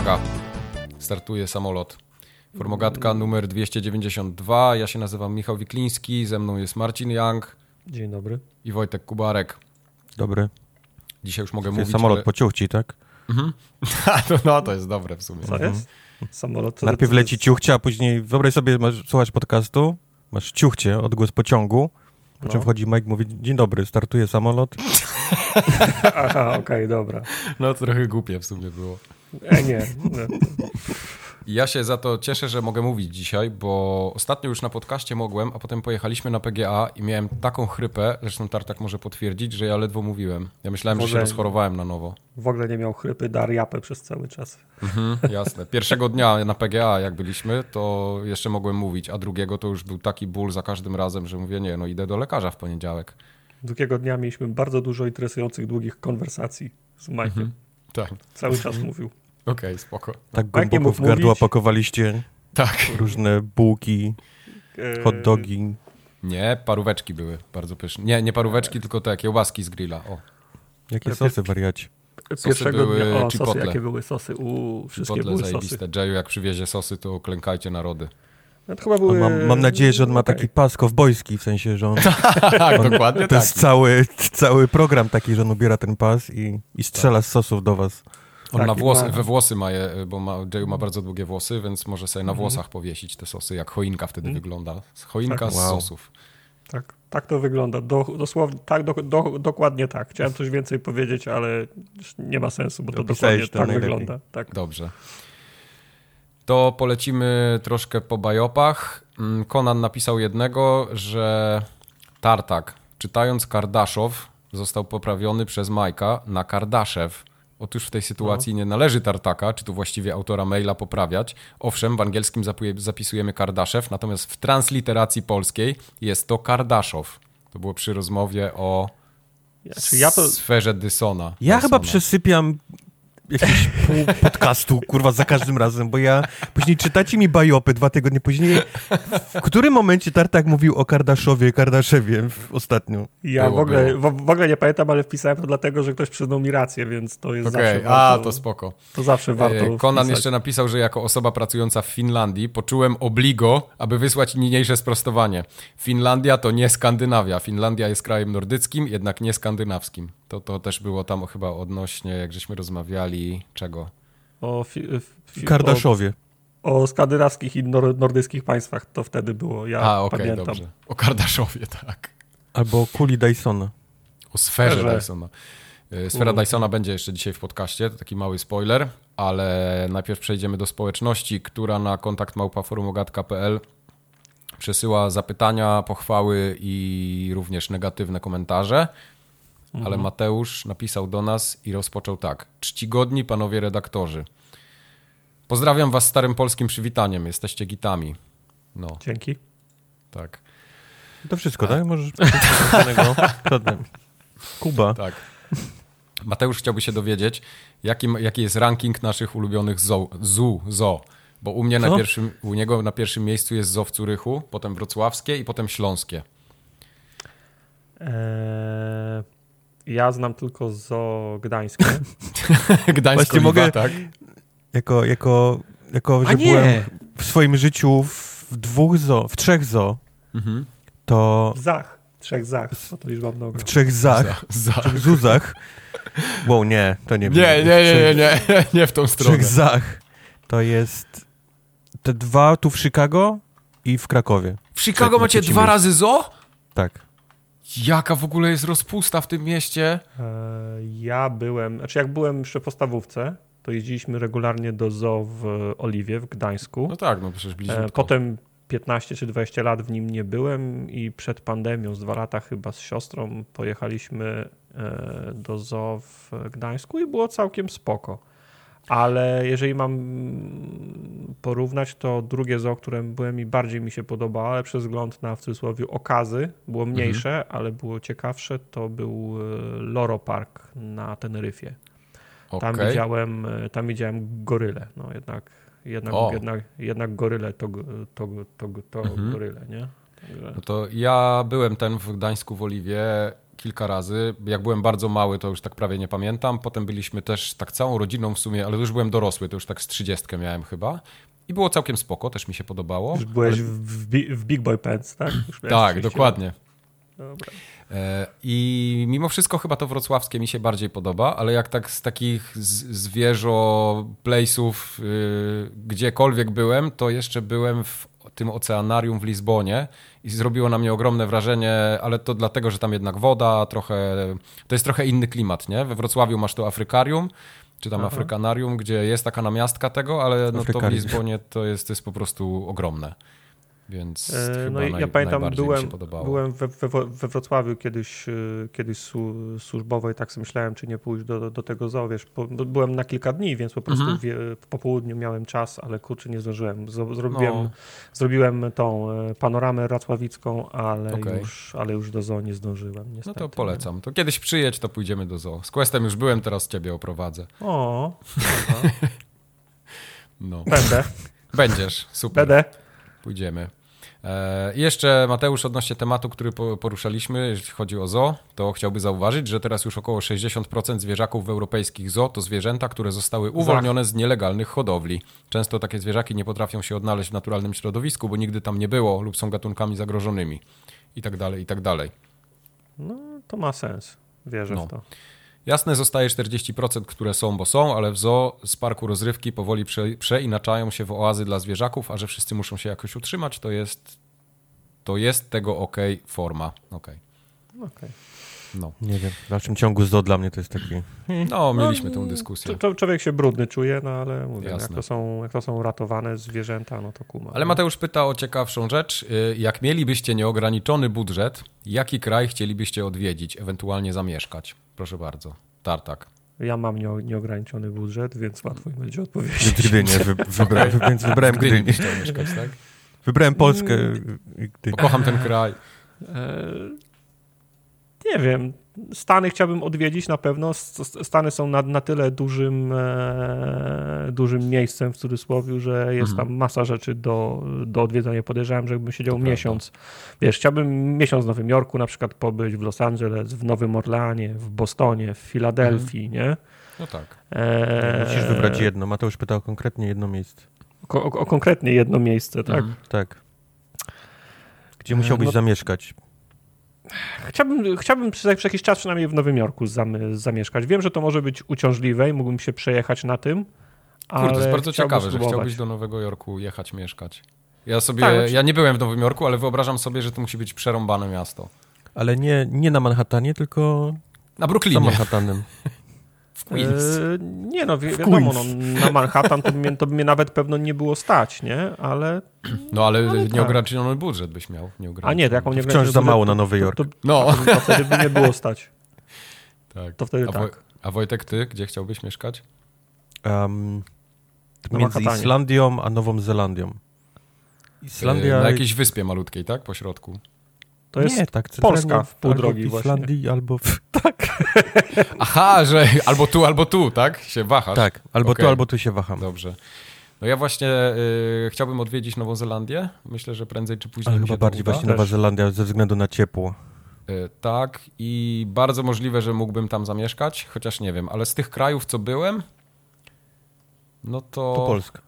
Uwaga, startuje samolot. Formogatka numer 292. Ja się nazywam Michał Wikliński, ze mną jest Marcin Young Dzień dobry. i Wojtek Kubarek. Dobry. Dzisiaj już mogę Mówię, mówić. samolot ale... pociął ci, tak? no, no, to jest dobre w sumie. Co jest? Samolot. to- Najpierw to leci jest- ciuchcie, a później wyobraź sobie, masz, słuchasz podcastu, masz ciuchcie, odgłos pociągu, po czym No. wchodzi Mike mówi, dzień dobry, startuje samolot. Aha, okej, dobra. No, trochę głupie w sumie było. E, nie. no. Ja się za to cieszę, że mogę mówić dzisiaj, bo ostatnio już na podcaście mogłem, a potem pojechaliśmy na PGA i miałem taką chrypę, zresztą Tartak może potwierdzić, że ja ledwo mówiłem. Ja myślałem, że się rozchorowałem na nowo. W ogóle nie miał chrypy, dar japę przez cały czas. Mhm, jasne. Pierwszego dnia na PGA, jak byliśmy, to jeszcze mogłem mówić, a drugiego to już był taki ból za każdym razem, że mówię, nie, no idę do lekarza w poniedziałek. Drugiego dnia mieliśmy bardzo dużo interesujących, długich konwersacji z Mike'iem. Tak, Cały czas mówił. Okej, spoko. Tak głęboko w gardło mówić. pakowaliście Tak. różne bułki, E, hot dogi. Nie, paróweczki były bardzo pyszne. Nie, nie paróweczki, tylko te kiełbaski z grilla. O, Jakie Lepiej- sosy wariaci. Pierwszego były dnia. O, chipotle. sosy, jakie były sosy. U, wszystkie Chipotle były zajebiste. sosy. Jayu, jak przywiezie sosy, to klękajcie narody. No, to chyba On były... mam, mam nadzieję, że on ma okej. taki pas kowbojski, w sensie, że on, tak, dokładnie to tak. jest cały, cały program taki, że on ubiera ten pas i, i strzela z sosów do was. On Tak, na i włosy, ma- we włosy ma je, bo ma, Jayu ma bardzo długie włosy, więc może sobie na włosach powiesić te sosy, jak choinka wtedy Mhm. wygląda. Choinka Tak. z Wow. sosów. Tak, tak to wygląda. Do, dosłownie, tak, do, do, dokładnie tak. Chciałem coś więcej powiedzieć, ale już nie ma sensu, bo to Opisałeś dokładnie to tak najlepiej. wygląda. Tak. Dobrze. To polecimy troszkę po bajopach. Mm, Conan napisał jednego, że Tartak, czytając Kardaszow, został poprawiony przez Majka na Kardaszew. Otóż w tej sytuacji nie należy Tartaka, czy tu właściwie autora maila poprawiać. Owszem, w angielskim zapisujemy Kardaszew, natomiast w transliteracji polskiej jest to Kardaszow. To było przy rozmowie o Znaczy, ja to, sferze Dysona. Ja Dysona. chyba przesypiam jakiś pół podcastu, kurwa, za każdym razem, bo ja później czytacie mi bajopy dwa tygodnie później. W którym momencie Tartak mówił o Kardaszowie, Kardaszewie w- ostatnio? ja Było, w, ogóle, w, w ogóle nie pamiętam, ale wpisałem to dlatego, że ktoś przyznał mi rację, więc to jest Okej, zawsze a warto. to spoko. to zawsze warto E, Conan wpisać. jeszcze napisał, że jako osoba pracująca w Finlandii poczułem obligo, aby wysłać niniejsze sprostowanie. Finlandia to nie Skandynawia. Finlandia jest krajem nordyckim, jednak nie skandynawskim. To, to też było tam chyba odnośnie, jak żeśmy rozmawiali, czego? O, fi, fi, Kardaszowie. o, o skandynawskich i nor, nordyckich państwach to wtedy było. Ja A, okej, pamiętam. dobrze. O Kardaszowie, tak. Albo kuli Dysona. O sferze Sferze. Dysona. E, Sfera U. Dysona będzie jeszcze dzisiaj w podcaście, to taki mały spoiler, ale najpierw przejdziemy do społeczności, która na kontakt małpaforumogat.pl przesyła zapytania, pochwały i również negatywne komentarze. Ale Mateusz napisał do nas i rozpoczął tak. Czcigodni panowie redaktorzy. Pozdrawiam was starym polskim przywitaniem. Jesteście gitami. No, Dzięki. tak. To wszystko, tak? Możesz powiedzieć Kto tam? Kuba. Tak. Mateusz chciałby się dowiedzieć, jaki, jaki jest ranking naszych ulubionych zoo, zoo, zoo. Bo u mnie na pierwszym, u niego na pierwszym miejscu jest zoo w Curychu, potem wrocławskie i potem śląskie. Eee, ja znam tylko zo gdańskie. Gdańsk Właśnie mogę- tak? Jako, jako, jako że nie! byłem w swoim życiu w dwóch zo, w trzech zo, Mhm. to Zach. Trzech zach. No to liczba mnoga. w trzech zach, Za, za. w zuzach. Wow, nie, to nie Nie, nie, nie, nie, nie, nie w tą W stronę. trzech zach to jest te dwa tu w Chicago i w Krakowie. W Chicago macie dwa razy zoo? Tak. Jaka w ogóle jest rozpusta w tym mieście? Eee, ja byłem, znaczy jak byłem jeszcze w podstawówce, to jeździliśmy regularnie do zoo w Oliwie w Gdańsku. No tak, no przecież E, bliziutko. Potem 15 czy 20 lat w nim nie byłem i przed pandemią, z dwa lata chyba z siostrą, pojechaliśmy e, do zoo w Gdańsku i było całkiem spoko. Ale jeżeli mam porównać, to drugie zoo, którym byłem i bardziej mi się podobało, ale przez wzgląd na w cudzysłowie okazy, było mniejsze, ale było ciekawsze, to był e, Loro Park na Teneryfie. Tam Okej. widziałem, e, tam widziałem gorylę. No jednak, jednak, O. jednak, jednak goryle to, go- to, to, to, to Mhm. goryle, nie? Także, No to ja byłem ten w Gdańsku w Oliwie kilka razy. Jak byłem bardzo mały, to już tak prawie nie pamiętam. Potem byliśmy też tak całą rodziną w sumie, ale już byłem dorosły, to już tak z trzydziestkę miałem chyba. I było całkiem spoko, też mi się podobało. Już byłeś w, w, w Big Boy Pants, tak? Tak, 30 dokładnie. Dobra. E, I mimo wszystko chyba to wrocławskie mi się bardziej podoba, ale jak tak z takich z- zwierzę place'ów y, gdziekolwiek byłem, to jeszcze byłem w tym oceanarium w Lizbonie i zrobiło na mnie ogromne wrażenie, ale to dlatego, że tam jednak woda, trochę, to jest trochę inny klimat, nie? We Wrocławiu masz to Afrykarium, czy tam Aha. Afrykanarium, gdzie jest taka namiastka tego, ale no to w. Lizbonie to jest, to jest po prostu ogromne. Więc E, No ja pamiętam, byłem, byłem we, we, we Wrocławiu kiedyś, e, kiedyś su, służbowo i tak sobie myślałem, czy nie pójść do, do tego zoo, wiesz, po, byłem na kilka dni, więc po prostu Mhm. wie, po południu miałem czas, ale kurczę, nie zdążyłem. Zro- Zrobiłem, No. zrobiłem tą e, panoramę racławicką, ale, Okej. już, ale już do zoo nie zdążyłem, No niestety. to polecam. To kiedyś przyjedź, to pójdziemy do zoo. Z Questem już byłem, teraz ciebie oprowadzę. O, No. będę, Będziesz, super. będę. Pójdziemy. E, i jeszcze Mateusz odnośnie tematu, który po- poruszaliśmy, jeśli chodzi o zoo, to chciałby zauważyć, że teraz już około 60% zwierzaków w europejskich zoo to zwierzęta, które zostały uwolnione z nielegalnych hodowli. Często takie zwierzaki nie potrafią się odnaleźć w naturalnym środowisku, bo nigdy tam nie było lub są gatunkami zagrożonymi. I tak dalej, i tak dalej. No, to ma sens. Wierzę No. w to. Jasne, zostaje 40%, które są, bo są, ale w zoo z parku rozrywki powoli prze, przeinaczają się w oazy dla zwierzaków, a że wszyscy muszą się jakoś utrzymać, to jest, to jest tego ok forma. Okay. Okej. No. Nie wiem, w dalszym ciągu ZO dla mnie to jest taki... no, mieliśmy tę dyskusję. Człowiek się brudny czuje, no ale mówię, jak Jasne. to, są, jak to są ratowane zwierzęta, no to kuma. Ale Mateusz pyta o ciekawszą rzecz. Y, Jak mielibyście nieograniczony budżet, jaki kraj chcielibyście odwiedzić, ewentualnie zamieszkać? Proszę bardzo. Tartak. Ja mam nie, nieograniczony budżet, więc łatwo mi będzie odpowiedzieć. Gdynię, wy, wybra, wy, więc wybrałem Gdynię. chciał mieszkać, tak? Wybrałem Polskę Gdynię. kocham ten kraj. E, nie wiem. Stany chciałbym odwiedzić na pewno. Stany są na, na tyle dużym, e, dużym miejscem w cudzysłowie, że jest Mhm. tam masa rzeczy do, do odwiedzenia. Podejrzewam, że jakbym siedział To miesiąc. Wiesz, chciałbym miesiąc w Nowym Jorku na przykład pobyć, w Los Angeles, w Nowym Orleanie, w Bostonie, w Filadelfii, nie? No tak. E, Musisz wybrać jedno. Mateusz pytał konkretnie jedno miejsce. O, o, o konkretnie jedno miejsce, tak? Mhm. Tak. Gdzie E, musiałbyś no- zamieszkać? Chciałbym, chciałbym przez, przez jakiś czas przynajmniej w Nowym Jorku zam, zamieszkać. Wiem, że to może być uciążliwe i mógłbym się przejechać na tym, ale Kurde, to jest bardzo ciekawe, że spróbować. chciałbyś do Nowego Jorku jechać, mieszkać. Ja sobie, Tak, oczy- ja nie byłem w Nowym Jorku, ale wyobrażam sobie, że to musi być przerąbane miasto. Ale nie, nie na Manhattanie, tylko Na za Brooklynie, Manhattanem. w Queens. E, nie no, wi W wiadomo, no, na Manhattan to by, mnie, to by mnie nawet pewno nie było stać, nie? Ale, No ale ale tak. nieograniczony budżet byś miał. a Nieograniczony. nie, to jaką nie Wciąż za mało na Nowy Jork. To, to, No, to, to wtedy by nie było stać. tak. To wtedy A, Woj- tak. a Wojtek, ty gdzie chciałbyś mieszkać? Um, między. Islandią a Nową Zelandią. Islandia... E, Na jakiejś wyspie malutkiej, tak? Po środku. To jest nie, tak, Polska w pół albo drogi w właśnie. Islandii, albo w... Aha, że albo tu, albo tu, tak? Się wahasz. Tak, albo Okej. tu, albo tu się waham. Dobrze. No ja właśnie y, chciałbym odwiedzić Nową Zelandię. Myślę, że prędzej czy później Ale chyba się to bardziej uda. właśnie Nowa. Zelandia ze względu na ciepło. Y, Tak i bardzo możliwe, że mógłbym tam zamieszkać, chociaż nie wiem, ale z tych krajów, co byłem, no to... To Polska.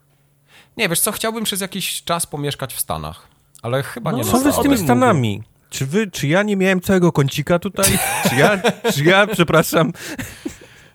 Nie, wiesz co, chciałbym przez jakiś czas pomieszkać w Stanach, ale chyba No, nie Co wy z tymi tym Stanami? Czy wy, czy ja nie miałem całego kącika tutaj? Czy ja, czy ja, przepraszam,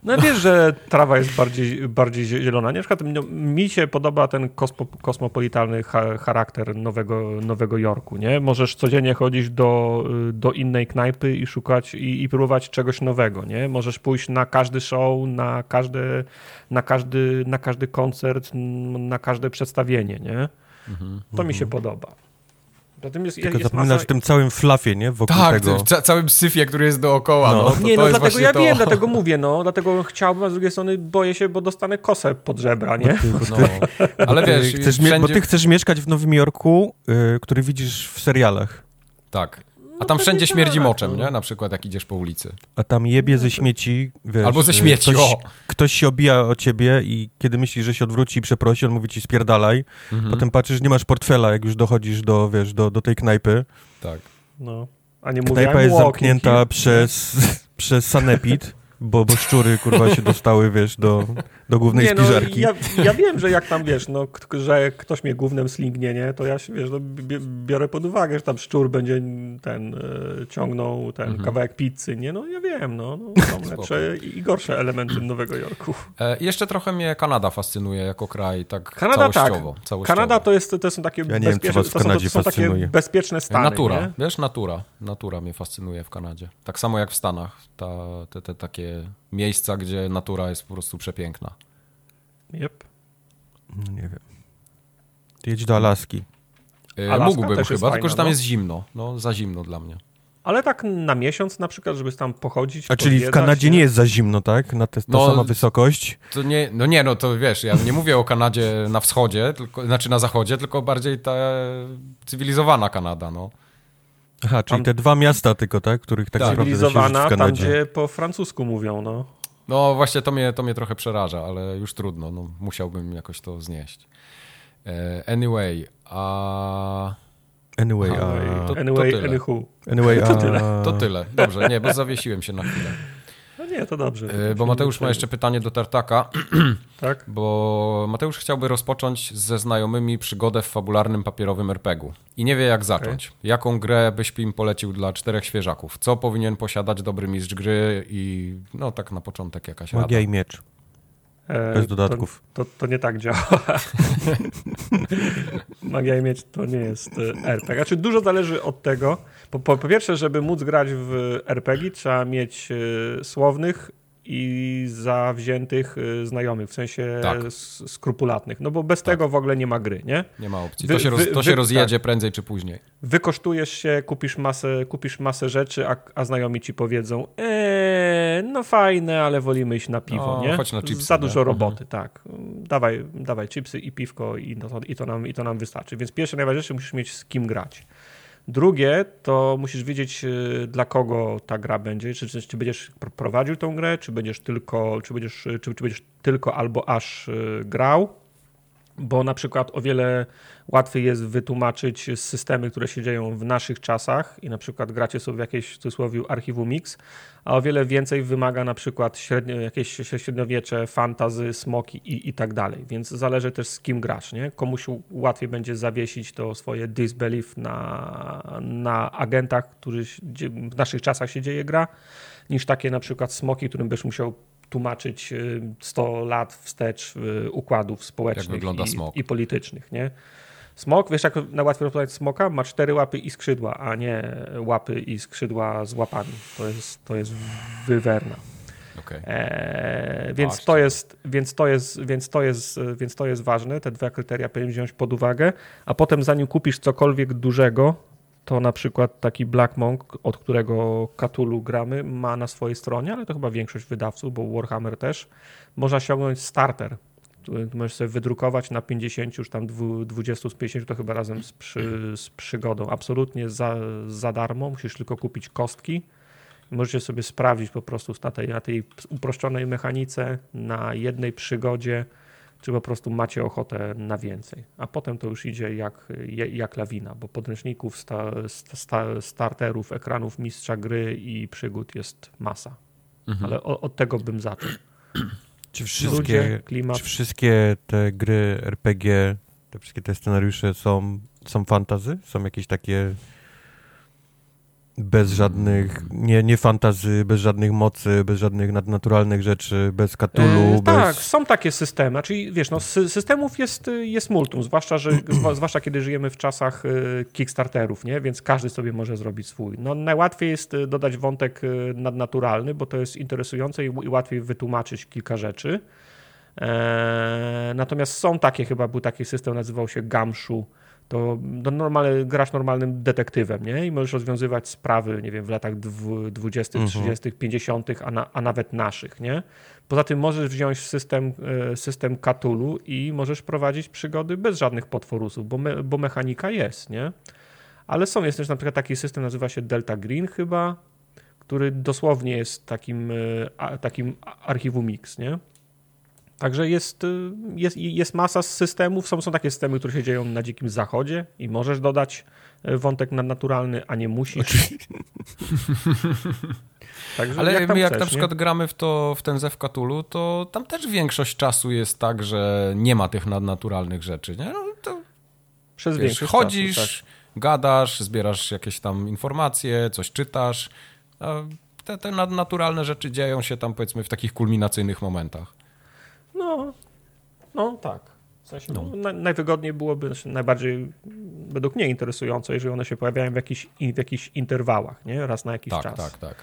No wiesz, że trawa jest bardziej, bardziej zielona. Nie? Na przykład mi się podoba ten kosmo, kosmopolitalny cha, charakter nowego, nowego Jorku. Nie? Możesz codziennie chodzić do, do innej knajpy i szukać i, i próbować czegoś nowego. Nie? Możesz pójść na każdy show, na każdy, na każdy, na każdy koncert, na każde przedstawienie. Nie? Mhm. To mi się podoba. Zatem jest, tylko jest zapominasz masa... o tym całym flafie, nie? Wokół Tak, tego. w ca całym syfie, który jest dookoła. No. No. to, Nie, to no jest dlatego ja to. wiem, dlatego mówię, no, dlatego chciałbym, a z drugiej strony boję się, bo dostanę kosę pod żebra, nie? No. Ale wiesz, Ty chcesz wszędzie... Bo ty chcesz mieszkać w Nowym Jorku, y, który widzisz w serialach, Tak. A tam wszędzie śmierdzi moczem, no. nie? Na przykład jak idziesz po ulicy. a tam jebie ze śmieci, wiesz, Albo ze y, śmieci, ktoś, o! ktoś się obija o ciebie i kiedy myślisz, że się odwróci i przeprosi, on mówi ci spierdalaj, Mhm. potem patrzysz, nie masz portfela, jak już dochodzisz do, wiesz, do, do tej knajpy. Tak. No. A nie Knajpa mówiłem jest walking zamknięta przez, przez sanepid, bo, bo szczury, kurwa, się dostały, wiesz, do, do głównej Nie, no, spiżarki. ja, ja wiem, że jak tam, wiesz, no, że ktoś mnie głównym slingnie, nie, to ja się, wiesz, no, bi- biorę pod uwagę, że tam szczur będzie ten, e, ciągnął ten Mhm. kawałek pizzy, nie, no ja wiem, no, no są lepsze i gorsze elementy Nowego Jorku. E, jeszcze trochę mnie Kanada fascynuje jako kraj, tak Kanada całościowo. tak. całościowo. Kanada to, jest, to są takie Ja nie wiem, was w to są, to Kanadzie są takie bezpieczne stany, Natura, nie? wiesz, natura. Natura mnie fascynuje w Kanadzie. Tak samo jak w Stanach. Ta, te, te takie miejsca, gdzie natura jest po prostu przepiękna. Yep. No, nie wiem. Jedź do Alaski. E, Alaska Mógłbym chyba, jest tylko fajna, że tam no. jest zimno. No, za zimno dla mnie. Ale tak na miesiąc na przykład, żeby tam pochodzić, A czyli w Kanadzie nie jest za zimno, tak? Na te, ta No, sama wysokość. To nie, no nie, no to wiesz, ja nie mówię o Kanadzie na wschodzie, tylko, znaczy na zachodzie, tylko bardziej ta cywilizowana Kanada, no. Aha, czyli Tam- te dwa miasta tylko, tak? Których tak, Tak. naprawdę Cywilizowana, w tam gdzie po francusku mówią, no. No właśnie to mnie, to mnie trochę przeraża, ale już trudno, no musiałbym jakoś to znieść. E, anyway, a... Anyway, a... to- to anyway, tyle. anywho. Anyway, to a... tyle. To tyle, dobrze, nie, bo zawiesiłem się na chwilę. Nie, to dobrze. E, Bo Mateusz ma jeszcze pytanie do Tartaka, Tak? bo Mateusz chciałby rozpocząć ze znajomymi przygodę w fabularnym papierowym RPG-u i nie wie jak zacząć. Jaką grę byś im polecił dla czterech świeżaków? Co powinien posiadać dobry mistrz gry i no tak na początek jakaś rada. Magia i miecz. E, Bez dodatków. To, to, to nie tak działa. Magia i miecz to nie jest e, RPG. Znaczy dużo zależy od tego. Po, po, po pierwsze, żeby móc grać w RPG trzeba mieć e, słownych i zawziętych e, znajomych, w sensie Tak. skrupulatnych. No bo bez tego w ogóle nie ma gry, nie? Nie ma opcji. Wy- To się, roz, wy- to się wy- rozjedzie prędzej czy później. wykosztujesz się, kupisz masę, kupisz masę rzeczy, a, a znajomi ci powiedzą eee, no fajne, ale wolimy iść na piwo, No, nie? chodź na chipsy, Za nie? dużo Mhm. roboty, tak. Dawaj, dawaj chipsy i piwko i, no to, i, to nam, i to nam wystarczy. Więc pierwsze, najważniejsze, musisz mieć z kim grać. Drugie, to musisz wiedzieć, y, dla kogo ta gra będzie. Czy, czy, czy będziesz pr- prowadził tą grę, czy będziesz tylko, czy będziesz, czy, czy będziesz tylko albo aż y, grał bo na przykład o wiele łatwiej jest wytłumaczyć systemy, które się dzieją w naszych czasach i na przykład gracie sobie w jakieś w cudzysłowie archiwum Mix, a o wiele więcej wymaga na przykład średnio, jakieś średniowiecze, fantazy, smoki i, i tak dalej, więc zależy też z kim grasz, nie? Komuś łatwiej będzie zawiesić to swoje disbelief na, na agentach, którzy w naszych czasach się dzieje gra, niż takie na przykład smoki, którym byś musiał tłumaczyć y, 100 lat wstecz y, układów społecznych i, i politycznych, nie? Smok, wiesz jak najłatwiej rozpoznać smoka? Ma cztery łapy i skrzydła, a nie łapy i skrzydła z łapami. To jest, to jest wywerna. Eee, więc, to jest, więc, to jest, więc, to jest, więc to jest ważne. Te dwa kryteria powinien wziąć pod uwagę. A potem, zanim kupisz cokolwiek dużego, to na przykład taki Black Monk, od którego Cthulhu gramy, ma na swojej stronie, ale to chyba większość wydawców, bo Warhammer też, można ściągnąć starter. Możesz sobie wydrukować na 50, już tam dwu- 20 z 50, to chyba razem z, przy, z przygodą. Absolutnie za, za darmo, musisz tylko kupić kostki. Możecie sobie sprawdzić po prostu na tej, na tej uproszczonej mechanice, na jednej przygodzie, czy po prostu macie ochotę na więcej. A potem to już idzie jak, jak lawina, bo podręczników, sta, sta, starterów, ekranów mistrza gry i przygód jest masa. Mhm. Ale o, od tego bym zaczął. Czy Ludzie, wszystkie, klimat. czy wszystkie te gry RPG, te wszystkie te scenariusze są, są fantazy? Są jakieś takie bez żadnych, nie, nie fantazy, bez żadnych mocy, bez żadnych nadnaturalnych rzeczy, bez Cthulhu, E, bez... Tak, są takie systemy. Czyli wiesz, no, sy- systemów jest, jest multum, zwłaszcza, że, zwłaszcza kiedy żyjemy w czasach y, Kickstarterów, nie? więc każdy sobie może zrobić swój. No, najłatwiej jest y, dodać wątek nadnaturalny, bo to jest interesujące i, i łatwiej wytłumaczyć kilka rzeczy. Eee, natomiast są takie, chyba był taki system, nazywał się Gamshu. To no, normalny, grasz normalnym detektywem, nie? I możesz rozwiązywać sprawy, nie wiem, w latach dwu- 20., Mhm. 30., 50., a, na, a nawet naszych, nie? Poza tym możesz wziąć system, e, system Cthulhu i możesz prowadzić przygody bez żadnych potworusów, bo, me, bo mechanika jest, nie? Ale są, jest też na przykład taki system, nazywa się Delta Green chyba, który dosłownie jest takim, e, takim archiwum Mix, nie? Także jest, y, jest, jest masa systemów. Są, są takie systemy, które się dzieją na dzikim zachodzie i możesz dodać y, wątek nadnaturalny, a nie musisz. Także Ale jak my jak chcesz, na przykład nie? gramy w to w ten Zew Cthulhu, to tam też większość czasu jest tak, że nie ma tych nadnaturalnych rzeczy, nie? No, to, Przez wiesz, chodzisz, czasu, tak. gadasz, zbierasz jakieś tam informacje, coś czytasz. Te, te nadnaturalne rzeczy dzieją się tam powiedzmy w takich kulminacyjnych momentach. No, no tak. W sensie, no. No, najwygodniej byłoby, znaczy najbardziej według mnie interesujące, jeżeli one się pojawiają w, jakichś, w jakichś interwałach, nie? Raz na jakiś tak, czas. Tak, tak,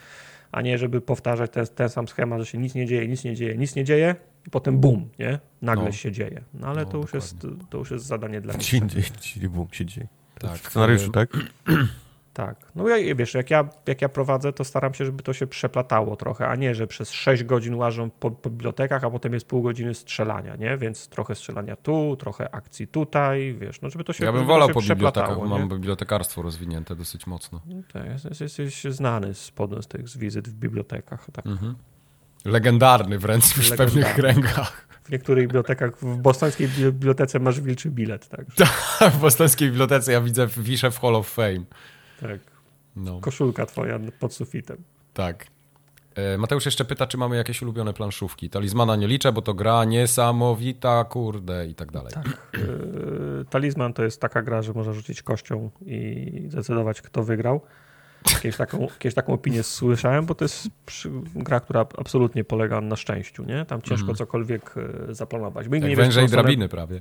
A nie, żeby powtarzać ten, ten sam schemat, że się nic nie dzieje, nic nie dzieje, nic nie dzieje i potem bum, nie? Nagle no. się dzieje. No ale no, to, już jest, to już jest zadanie dla mnie. Czyli bum się dzieje. Tak. W scenariuszu, tak? Tak. No ja, wiesz, jak ja, jak ja prowadzę, to staram się, żeby to się przeplatało trochę, a nie, że przez 6 godzin łażą po, po, bibliotekach, a potem jest pół godziny strzelania, nie? Więc trochę strzelania tu, trochę akcji tutaj, wiesz, no żeby to się Ja bym wolał po bibliotekach, bo mam bibliotekarstwo rozwinięte dosyć mocno. No tak, jest, jesteś znany z, z tych z wizyt w bibliotekach. Tak. Mhm. Legendarny wręcz w pewnych kręgach. W niektórych bibliotekach, w bostońskiej bibliotece masz wilczy bilet. Tak, w bostońskiej bibliotece ja widzę, wiszę w Hall of Fame. Tak. No. Koszulka twoja pod sufitem. Tak. E, Mateusz jeszcze pyta, czy mamy jakieś ulubione planszówki. Talizmana nie liczę, bo to gra niesamowita, kurde i tak dalej. Tak. E, talizman to jest taka gra, że można rzucić kością i zdecydować, kto wygrał. Kiedyś taką, kiedyś taką opinię słyszałem, bo to jest gra, która absolutnie polega na szczęściu. Nie? Tam ciężko mm. cokolwiek e, zaplanować. Bo węże i drabiny prawie.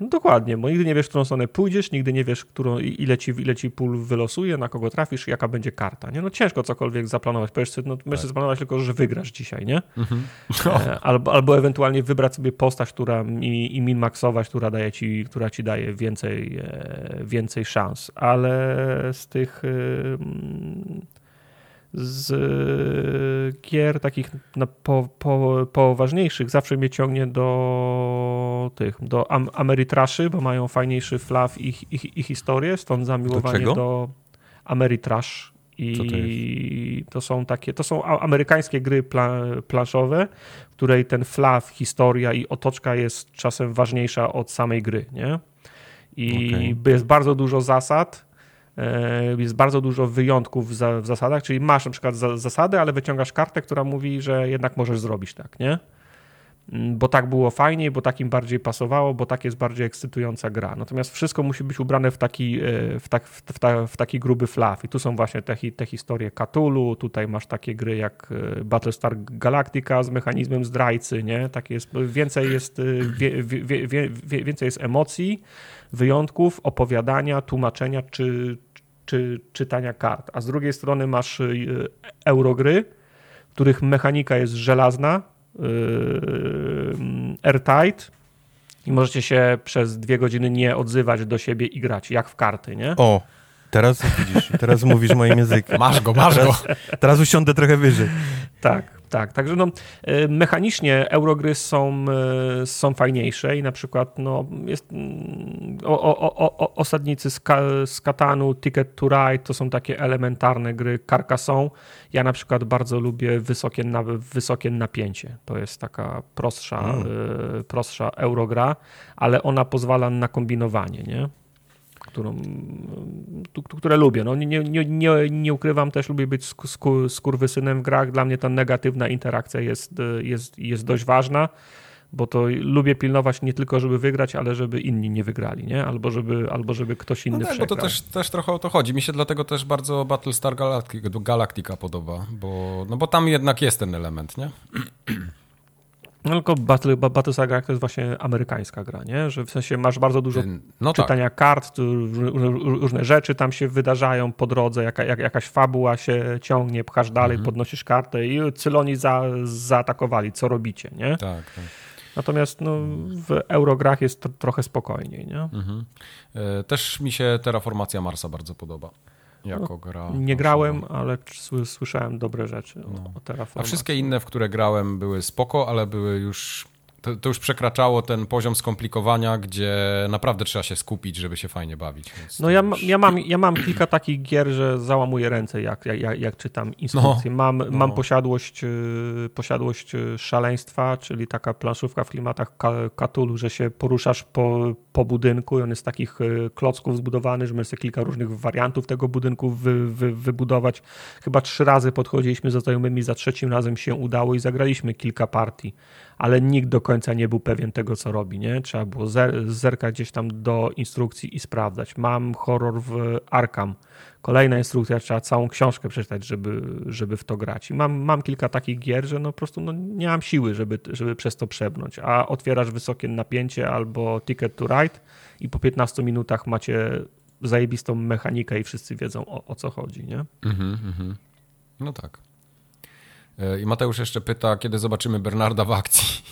No dokładnie, bo nigdy nie wiesz, w którą stronę pójdziesz, nigdy nie wiesz, którą, ile, ci, ile ci pól wylosuje, na kogo trafisz, jaka będzie karta. Nie? No ciężko cokolwiek zaplanować. Powiesz sobie, no, możesz tak. zaplanować tylko, że wygrasz dzisiaj, nie? Mhm. No. Albo, albo ewentualnie wybrać sobie postać, która i, i min-maxować, która, daje ci, która ci daje więcej, e, więcej szans. Ale z tych z gier takich po, po, poważniejszych zawsze mnie ciągnie do tych, do am Ameritraszy, bo mają fajniejszy flaw i, i, i historię, stąd zamiłowanie do, do Ameritrash. I to, to, są takie, to są amerykańskie gry pla, planszowe, w której ten flaw, historia i otoczka jest czasem ważniejsza od samej gry, nie? I okay. jest bardzo dużo zasad, E, jest bardzo dużo wyjątków w, zasadach, czyli masz na przykład zasady, ale wyciągasz kartę, która mówi, że jednak możesz zrobić tak, nie? Mm, bo tak było fajniej, bo tak im bardziej pasowało, bo tak jest bardziej ekscytująca gra. Natomiast wszystko musi być ubrane w taki, e, w tak, w, ta, w taki gruby flaw. I tu są właśnie te, te historie Cthulhu, tutaj masz takie gry jak e, Battlestar Galactica z mechanizmem zdrajcy, nie? Tak jest, więcej jest, wie, wie, wie, więcej jest emocji, wyjątków, opowiadania, tłumaczenia czy, czy czytania kart. A z drugiej strony masz y, eurogry, których mechanika jest żelazna, yy, airtight i możecie się przez dwie godziny nie odzywać do siebie i grać, jak w karty, nie? O, teraz widzisz, teraz mówisz moim językiem. Masz go, masz teraz, go. Teraz usiądę trochę wyżej. Tak. Tak, także no, e, mechanicznie eurogry są, e, są fajniejsze i na przykład no, jest, mm, o, o, o, osadnicy z, Ka, z Katanu, Ticket to Ride to są takie elementarne gry Carcassonne. Ja na przykład bardzo lubię wysokie, na, wysokie napięcie. To jest taka prostsza, mm. y, prostsza eurogra, ale ona pozwala na kombinowanie, nie? Którą, które lubię. No, nie, nie, nie, nie ukrywam, też lubię być sku, skurwysynem w grach. Dla mnie ta negatywna interakcja jest, jest, jest dość ważna, bo to lubię pilnować nie tylko, żeby wygrać, ale żeby inni nie wygrali, nie? Albo żeby, albo żeby ktoś inny no tak, bo to też, też trochę o to chodzi. Mi się dlatego też bardzo Battlestar Galactica, Galactica podoba, bo, no bo tam jednak jest ten element, nie? No tylko Battle, Battlestar Galactica to jest właśnie amerykańska gra, nie? Że w sensie masz bardzo dużo no tak. czytania tak. kart, różne rzeczy tam się wydarzają po drodze, jaka, jak, jakaś fabuła się ciągnie, pchasz dalej, mhm. podnosisz kartę i Cyloni za, zaatakowali, co robicie, nie? Tak, tak. Natomiast no, w Eurograch jest trochę spokojniej, nie? Mhm. E, też mi się Terraformacja Marsa bardzo podoba jako gra. Nie grałem, ale słyszałem dobre rzeczy no. o Terraformacji. A wszystkie inne, w które grałem były spoko, ale były już to, to, już przekraczało ten poziom skomplikowania, gdzie naprawdę trzeba się skupić, żeby się fajnie bawić. no ja, już... ja, mam, ja mam kilka takich gier, że załamuję ręce, jak, jak, jak czytam instrukcje. No, mam, no. mam posiadłość, y, posiadłość y, szaleństwa, czyli taka planszówka w klimatach Katulu, że się poruszasz po, po budynku i on jest z takich y, klocków zbudowany, że możesz sobie kilka różnych wariantów tego budynku wy, wy, wybudować. Chyba trzy razy podchodziliśmy ze znajomymi, za trzecim razem się udało i zagraliśmy kilka partii ale nikt do końca nie był pewien tego, co robi. Nie? Trzeba było zerkać gdzieś tam do instrukcji i sprawdzać. Mam horror w Arkham. Kolejna instrukcja, trzeba całą książkę przeczytać, żeby, żeby w to grać. I mam, mam kilka takich gier, że no po prostu no, nie mam siły, żeby, żeby przez to przebnąć. A otwierasz wysokie napięcie albo Ticket to Ride i po 15 minutach macie zajebistą mechanikę i wszyscy wiedzą o, o co chodzi, nie? Mhm, mhm. No tak. E, I Mateusz jeszcze pyta, kiedy zobaczymy Bernarda w akcji?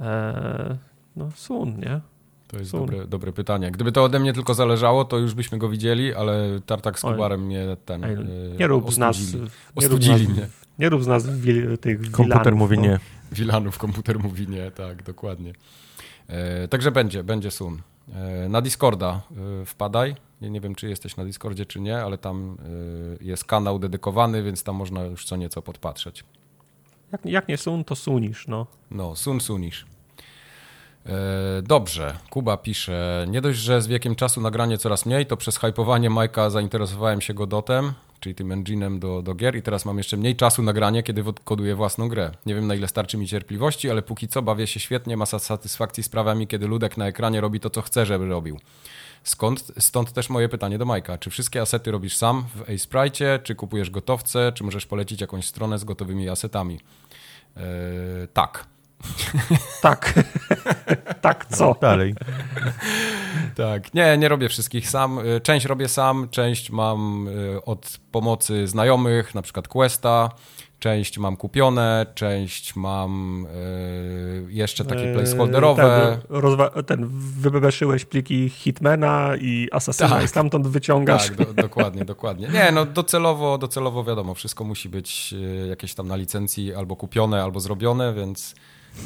Eee, no sun, nie? To jest dobre, dobre, pytanie. Gdyby to ode mnie tylko zależało, to już byśmy go widzieli, ale Tartak z Kubarem mnie ten Ej, Nie rób ostudzili. z nas... Nie ostudzili rób mnie. nie rób z nas wil, tych Komputer wilanów, mówi no. nie. Wilanów, komputer mówi nie, tak, dokładnie. E, także będzie, będzie sun. E, na Discorda e, wpadaj. Ja nie wiem, czy jesteś na Discordzie, czy nie, ale tam e, jest kanał dedykowany, więc tam można już co nieco podpatrzeć. Jak, jak nie sun, to sunisz, no. No, sun sunisz. Dobrze, Kuba pisze, nie dość, że z wiekiem czasu nagranie coraz mniej, to przez hypowanie Majka zainteresowałem się Godotem, czyli tym engine'em do, do gier i teraz mam jeszcze mniej czasu na granie, kiedy koduję własną grę. Nie wiem na ile starczy mi cierpliwości, ale póki co bawię się świetnie, masa satysfakcji sprawia mi, kiedy ludek na ekranie robi to, co chce, żeby robił. Skąd, stąd też moje pytanie do Majka. Czy wszystkie asety robisz sam w Sprite, czy kupujesz gotowce, czy możesz polecić jakąś stronę z gotowymi asetami? Yy, tak. Tak. tak, co? No, dalej. tak. Nie, nie robię wszystkich sam. Y, część robię sam, część mam y, od pomocy znajomych, na przykład Questa. Część mam kupione, część mam y, jeszcze takie eee, placeholderowe. Ten, ten wybebeszyłeś pliki Hitmana i Assassina tak. i stamtąd wyciągasz. Tak, do, dokładnie, dokładnie. Nie, no docelowo, docelowo wiadomo, wszystko musi być jakieś tam na licencji albo kupione, albo zrobione, więc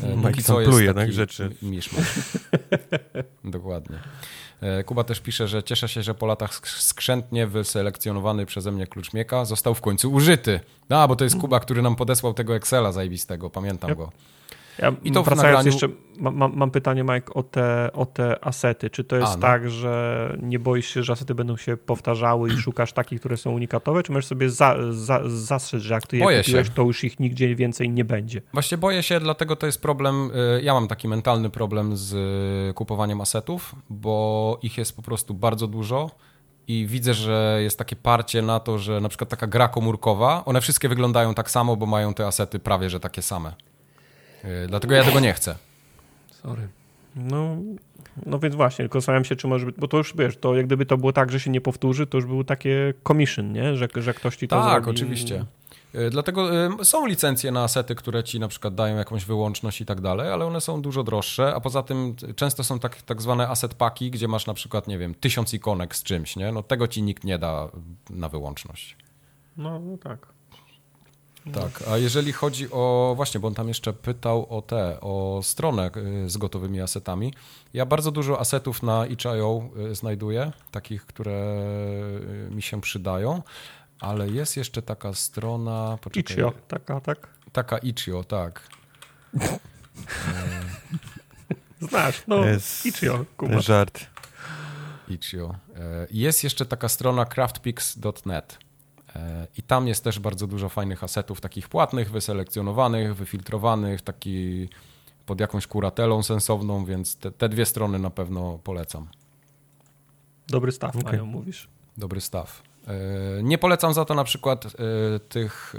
E, Mike co jest jednak rzeczy. Miszmasz. Dokładnie. E, Kuba też pisze, że cieszę się, że po latach skrzętnie wyselekcjonowany przeze mnie klucz Mieka został w końcu użyty. A, bo to jest Kuba, który nam podesłał tego Excela zajebistego, pamiętam go. Ja I to wracając nagraniu... jeszcze, mam, mam, pytanie Mike o te, o te asety. Czy to jest A, no. tak, że nie boisz się, że asety będą się powtarzały i szukasz takich, które są unikatowe, czy możesz sobie za, za, zastrzec, że jak ty je boję kupiłeś, się. to już ich nigdzie więcej nie będzie? Właśnie boję się, dlatego to jest problem, y, ja mam taki mentalny problem z y, kupowaniem asetów, bo ich jest po prostu bardzo dużo i widzę, że jest takie parcie na to, że na przykład taka gra komórkowa, one wszystkie wyglądają tak samo, bo mają te asety prawie, że takie same. Y, dlatego ja tego nie chcę. Sorry. No, no więc właśnie, tylko zastanawiam się, czy może być, bo to już wiesz, to jak gdyby to było tak, że się nie powtórzy, to już było takie commission, nie? Że, że ktoś ci to Tak, zrobi. oczywiście. Y, dlatego y, są licencje na asety, które ci na przykład dają jakąś wyłączność i tak dalej, ale one są dużo droższe, a poza tym często są tak, tak zwane asset paki, gdzie masz na przykład, nie wiem, tysiąc ikonek z czymś, nie? No tego ci nikt nie da na wyłączność. No, no tak. Tak, a jeżeli chodzi o, właśnie, bo on tam jeszcze pytał o te, o stronę y, z gotowymi asetami. Ja bardzo dużo asetów na itch.io y, znajduję, takich, które y, mi się przydają, ale jest jeszcze taka strona... Itch.io, taka, tak? Taka Itch.io, tak. Znasz, no, jest Itch.io, Żart. Itch.io. Jest jeszcze taka strona craftpix.net. I tam jest też bardzo dużo fajnych asetów, takich płatnych, wyselekcjonowanych, wyfiltrowanych, taki pod jakąś kuratelą sensowną, więc te, te dwie strony na pewno polecam. Dobry staw okay. mają, mówisz. Dobry staw. E, nie polecam za to na przykład e, tych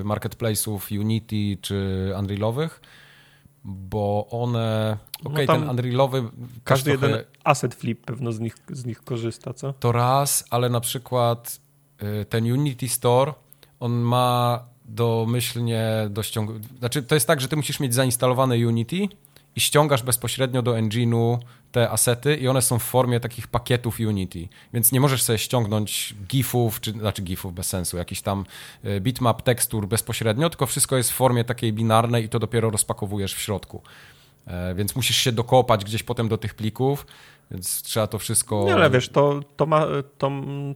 e, marketplace'ów Unity czy Unrealowych, bo one. No okej, okay, no ten Unrealowy. Każdy trochę, jeden asset flip pewno z nich, z nich korzysta, co? To raz, ale na przykład ten Unity Store, on ma domyślnie do ściągnięcia. Znaczy, to jest tak, że ty musisz mieć zainstalowane Unity i ściągasz bezpośrednio do engine'u te asety i one są w formie takich pakietów Unity. Więc nie możesz sobie ściągnąć GIFów, czy znaczy GIFów bez sensu, jakiś tam y, bitmap tekstur bezpośrednio, tylko wszystko jest w formie takiej binarnej i to dopiero rozpakowujesz w środku. E, więc musisz się dokopać gdzieś potem do tych plików, więc trzeba to wszystko... Nie, ale wiesz, to, to, ma, to,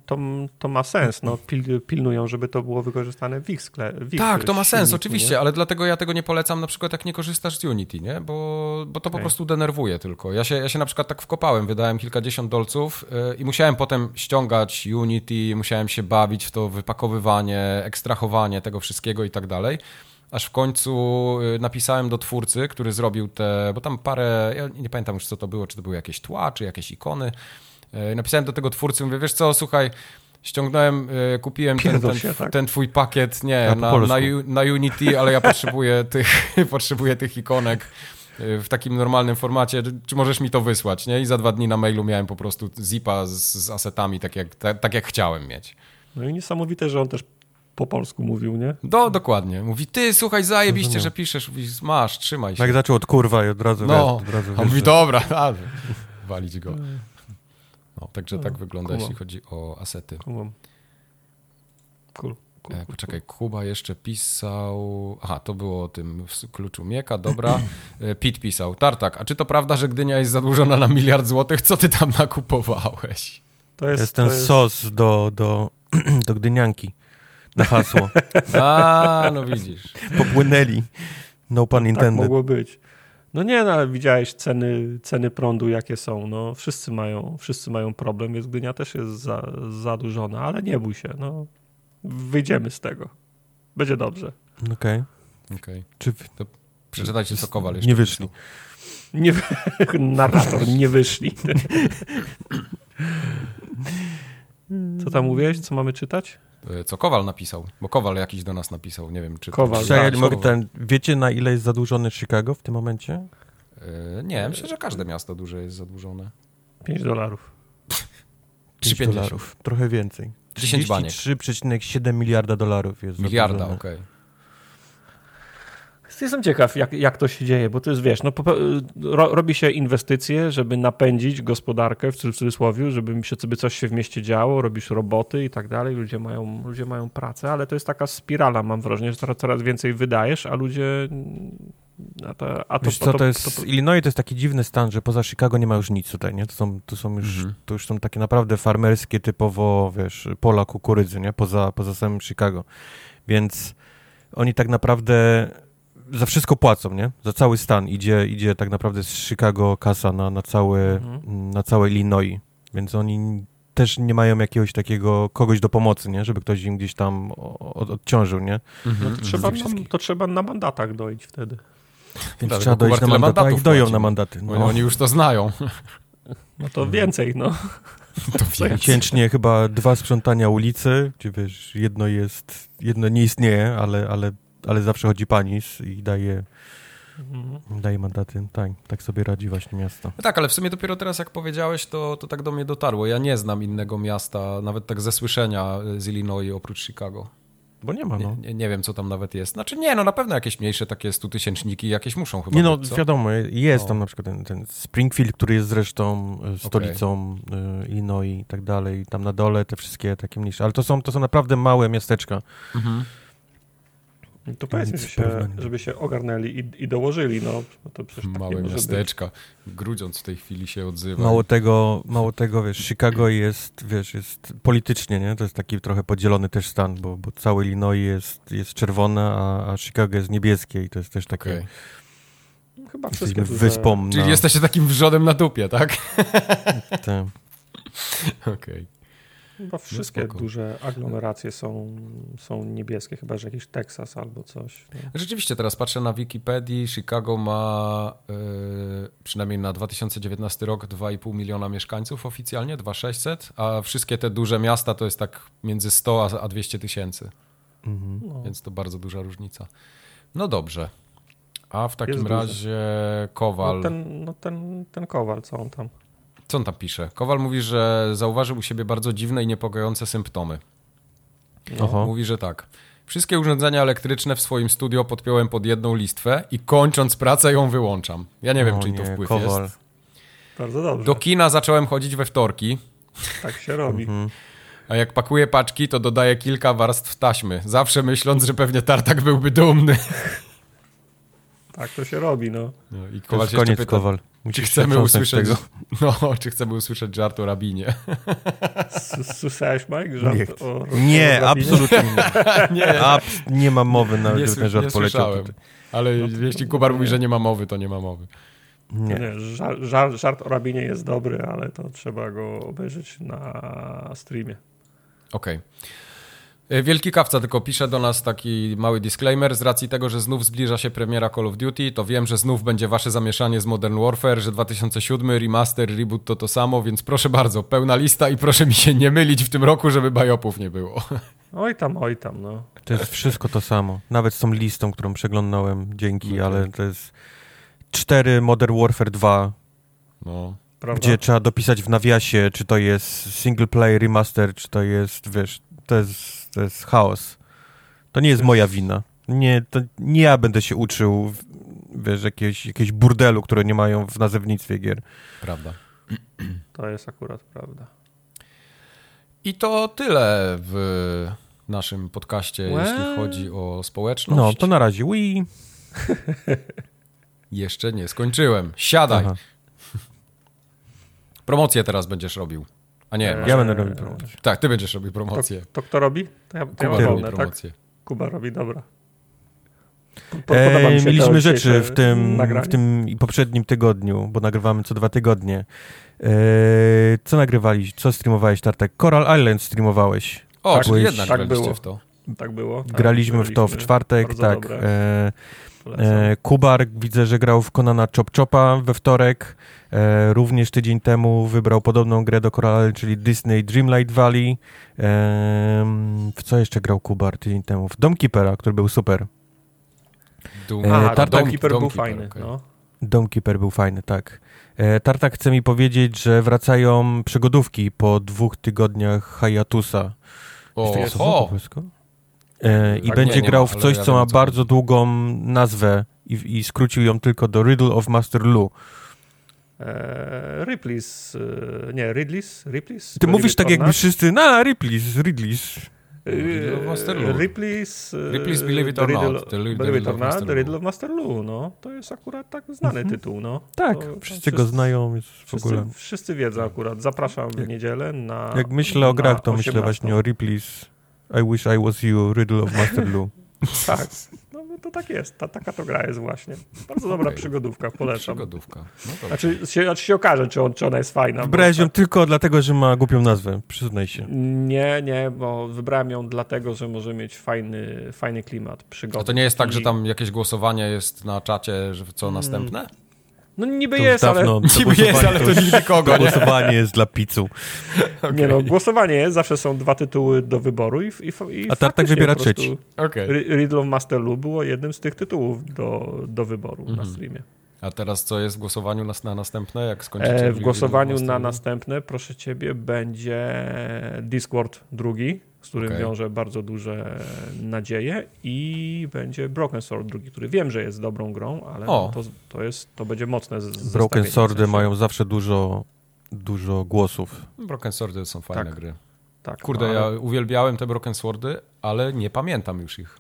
to, to ma sens. No, pil, pilnują, żeby to było wykorzystane w ich sklepie. Tak, to ma sens, oczywiście, nie? ale dlatego ja tego nie polecam na przykład jak nie korzystasz z Unity, nie? Bo, bo to okay. po prostu denerwuje tylko. Ja się, ja się na przykład tak wkopałem, wydałem kilkadziesiąt dolców yy, i musiałem potem ściągać Unity, musiałem się bawić w to wypakowywanie, ekstrahowanie tego wszystkiego i tak dalej aż w końcu y, napisałem do twórcy, który zrobił te, bo tam parę, ja nie pamiętam już co to było, czy to były jakieś tła, czy jakieś ikony. Y, napisałem do tego twórcy, mówię, wiesz co, słuchaj, ściągnąłem, y, kupiłem ten, ten, się, tak? ten, twój pakiet, nie, na, na, na, Unity, ale ja potrzebuję tych, potrzebuję tych ikonek w takim normalnym formacie, czy możesz mi to wysłać, nie? I za dwa dni na mailu miałem po prostu zipa z, z asetami, tak jak, tak, tak jak chciałem mieć. No i niesamowite, że on też po polsku mówił, nie? Do, dokładnie. Mówi, ty, słuchaj, zajebiście, Rozumiem. że piszesz. Mówi, masz, trzymaj się. Jak zaczął od kurwa i od razu, no. wiesz, od razu On mówi, dobra, walić go. No, także no, tak wygląda, jeśli chodzi o asety. Cool. Cool. Cool, e, poczekaj, Kuba jeszcze pisał. Aha, to było o tym kluczu Mieka, dobra. E, Pit pisał. Tartak, a czy to prawda, że Gdynia jest zadłużona na miliard złotych? Co ty tam nakupowałeś? To jest, jest ten jest... sos do, do, do Gdynianki na hasło. A, no widzisz. Popłynęli. No pan intended. Tak mogło być. No nie, no ale widziałeś ceny, ceny prądu, jakie są. No, wszyscy, mają, wszyscy mają problem, więc Gdynia też jest za, zadłużona, ale nie bój się. No, wyjdziemy z tego. Będzie dobrze. Okej. Okay. okay. Czy... To przeczytajcie, jeszcze Nie wyszli. Nie, narrator, nie wyszli. Co tam mówiłeś? Co mamy czytać? E, co Kowal napisał, bo Kowal jakiś do nas napisał, nie wiem czy... Kowal, to... tak, mogę ten, Wiecie na ile jest zadłużony Chicago w tym momencie? Yy, nie, myślę, że każde miasto duże jest zadłużone. 5 dolarów. 3 dolarów, trochę więcej. 33,7 miliarda dolarów jest Miliarda, okej. Okay. Jestem ciekaw, jak, jak to się dzieje, bo to jest, wiesz, no, ro, robi się inwestycje, żeby napędzić gospodarkę, w cudzysłowie, żeby się sobie coś się w mieście działo, robisz roboty i tak dalej, ludzie mają, ludzie mają pracę, ale to jest taka spirala, mam wrażenie, że coraz, coraz więcej wydajesz, a ludzie... A to, a to, Wiesz co, to, to jest, to, Illinois to jest taki dziwny stan, że poza Chicago nie ma już nic tutaj, nie? To są, to są już, mhm. to już są takie naprawdę farmerskie, typowo, wiesz, pola kukurydzy, nie? Poza, poza samym Chicago. Więc oni tak naprawdę za wszystko płacą, nie? Za cały stan idzie, idzie tak naprawdę z Chicago kasa na, na, całe, mhm. na całe Illinois, więc oni też nie mają jakiegoś takiego kogoś do pomocy, nie? Żeby ktoś im gdzieś tam od, odciążył, nie? Mhm. No to, trzeba na, to trzeba na mandatach dojść wtedy. Więc tak, trzeba dojść na mandatach i doją na mandaty. No. Oni już to znają. No to więcej, no. To więcej. Miesięcznie chyba dwa sprzątania ulicy, gdzie wiesz, jedno jest, jedno nie istnieje, ale, ale ale zawsze chodzi panis i daje, mhm. daje mandaty. Tak, tak sobie radzi właśnie miasto. No tak, ale w sumie dopiero teraz jak powiedziałeś, to, to tak do mnie dotarło. Ja nie znam innego miasta, nawet tak ze słyszenia z Illinois oprócz Chicago. Bo nie ma, no. Nie, nie, nie, wiem, co tam nawet jest. Znaczy nie, no na pewno jakieś mniejsze takie stutysięczniki jakieś muszą chyba Nie no, być, wiadomo, jest no. tam na przykład ten, ten, Springfield, który jest zresztą e, stolicą okay. Illinois i tak dalej. Tam na dole te wszystkie takie mniejsze. Ale to są, to są naprawdę małe miasteczka. Mhm. To powiedzmy, że się, żeby się ogarnęli i, i dołożyli. No, to Małe miasteczka. Grudziąc w tej chwili się odzywa. Mało tego, mało tego, wiesz, Chicago jest, wiesz, jest politycznie, nie? To jest taki trochę podzielony też stan, bo, bo cały Illinois jest, jest czerwone, a, a Chicago jest niebieskie i to jest też takie... Okay. Chyba wszystkie wyspą. Czyli na... jesteście takim wrzodem na dupie, tak? tak. Okej. Okay. Chyba no wszystkie no duże aglomeracje są, są niebieskie, chyba że jakiś Teksas albo coś. No. Rzeczywiście, teraz patrzę na Wikipedii. Chicago ma yy, przynajmniej na 2019 rok 2,5 miliona mieszkańców oficjalnie, 2,600, a wszystkie te duże miasta to jest tak między 100 a 200 tysięcy. Mhm. No. Więc to bardzo duża różnica. No dobrze. A w takim razie Kowal. No ten, no ten, ten Kowal, co on tam? Co on tam pisze? Kowal mówi, że zauważył u siebie bardzo dziwne i niepokojące symptomy. No. Mówi, że tak. Wszystkie urządzenia elektryczne w swoim studio podpiąłem pod jedną listwę i kończąc pracę ją wyłączam. Ja nie wiem, czy to wpływ Kowal. jest. Bardzo dobrze. Do kina zacząłem chodzić we wtorki. Tak się robi. Mhm. A jak pakuję paczki, to dodaję kilka warstw taśmy. Zawsze myśląc, że pewnie tartak byłby dumny. Tak to się robi, no. No, I Kowal się koniec, pyta, Kowal. czy chcemy usłyszeć, tego. no, czy chcemy usłyszeć żart o rabinie. Słyszałeś, Mike, żart Nie. o, o Nie, o absolutnie nie. nie, Abs- nie ma mowy nawet, nie, ten żart nie poleciał. Ale No jeśli Kubar mówi, że nie ma mowy, to nie ma mowy. Nie. Nie, żart, żart, żart o rabinie jest dobry, ale to trzeba go obejrzeć na streamie. Okej. E, Wielki Kawca tylko pisze do nas taki mały disclaimer. Z racji tego, że znów zbliża się premiera Call of Duty, to wiem, że znów będzie wasze zamieszanie z Modern Warfare, że 2007 remaster, reboot to to samo, więc proszę bardzo, pełna lista i proszę mi się nie mylić w tym roku, żeby bajopów nie było. Oj tam, oj tam, no. To jest wszystko to samo. Nawet z tą listą, którą przeglądałem, dzięki, Okej. ale to jest 4 Modern Warfare 2, No. Prawda? gdzie trzeba dopisać w nawiasie, czy to jest single play remaster, czy to jest, wiesz, to jest, to jest chaos. To nie jest moja wina. Nie, to nie ja będę się uczył, wiesz, jakiegoś, jakiegoś burdelu, które nie mają w nazewnictwie gier. Prawda. To jest akurat prawda. I to tyle w naszym podcaście, Well. jeśli chodzi o społeczność. No, to na razie. Wii. Jeszcze nie skończyłem. Siadaj. Aha. Promocję teraz będziesz robił. A nie, Eee, masz... Ja będę robił promocję. tak, ty będziesz robił To, promocję. to kto robi? To ja, to ja Kuba mam robi wolne, tak? promocję. Kuba robi, dobra. Po- podoba mi E, się to mieliśmy rzeczy w tym, nagranie. w tym i poprzednim tygodniu, bo nagrywamy co dwa tygodnie. E, co nagrywali, co streamowałeś, Tartek? Coral Island streamowałeś. O, Tak, czyli byłeś- jednak tak było. w to. Tak było. Tak, Graliśmy w to w czwartek, Bardzo tak. dobre. E, Polecam. E, Kubar widzę, że grał w Konana Chop Chopa we wtorek. E, również tydzień temu wybrał podobną grę do Coral czyli Disney Dreamlight Valley. E, w co jeszcze grał Kubar tydzień temu? W Domkeepera, który był super. Doom, E, Aha, Tartak- Dom Keeper był Dome Keeper, fajny. okej. No. Domkeeper był fajny, tak. E, Tartak chce mi powiedzieć, że wracają przygodówki po dwóch tygodniach hiatusa. O, słowo po o, polsku? E, I Tak, będzie nie, nie grał ma, w coś, ja co ma co bardzo chodzi. długą nazwę i, i skrócił ją tylko do Riddle of Master Lu. E, Ripley's, e, nie, Ridley's, Ripley's? Ty mówisz tak, jakby wszyscy, na Ripley's, Ridley's. E, Riddle of Master Lu. Ripley's, e, Ripley's Believe It or The Riddle- Not, The The Believe It Riddle or of Not, Master The Lu. Riddle of Master Lu, no. To jest akurat tak znany Mhm. tytuł, no. Tak, To- to wszyscy go znają jest w Wszyscy, ogóle. wszyscy wiedzą akurat. Zapraszam w Jak- niedzielę na Jak myślę o grach, to myślę 18. właśnie o Ripley's I Wish I Was You, Riddle of Master Lu. Tak, no to tak jest. Ta, taka to gra jest właśnie. Bardzo dobra Okej. przygodówka, polecam. przygodówka. No to Znaczy się, znaczy się okaże, czy, on, czy ona jest fajna. Wybrałeś ją tak- tylko dlatego, że ma głupią nazwę, przyznaj się. Nie, nie, bo wybrałem ją dlatego, że może mieć fajny, fajny klimat, przygody. A to nie jest tak, że I- tam jakieś głosowanie jest na czacie, że co następne? No niby To jest, ale... dawno, to Niby jest, ale to to głosowanie jest dla pizzu. Nie no, głosowanie jest, zawsze są dwa tytuły do wyboru i, i, i A Tartak wybiera trzeci. Ri- Riddle of Master Lu było jednym z tych tytułów do, do wyboru na Mhm. streamie. A teraz co jest w głosowaniu na, na następne, jak skończycie? E, w głosowaniu na następne, proszę ciebie, będzie Discord drugi, z którym Okej. wiąże bardzo duże nadzieje i będzie Broken Sword drugi, który wiem, że jest dobrą grą, ale O. to, to, jest, to będzie mocne z, Broken Swordy sensie- mają zawsze dużo, dużo głosów. Broken Swordy są fajne Tak. gry. Tak, Kurde, no, ja ale- uwielbiałem te Broken Swordy, ale nie pamiętam już ich.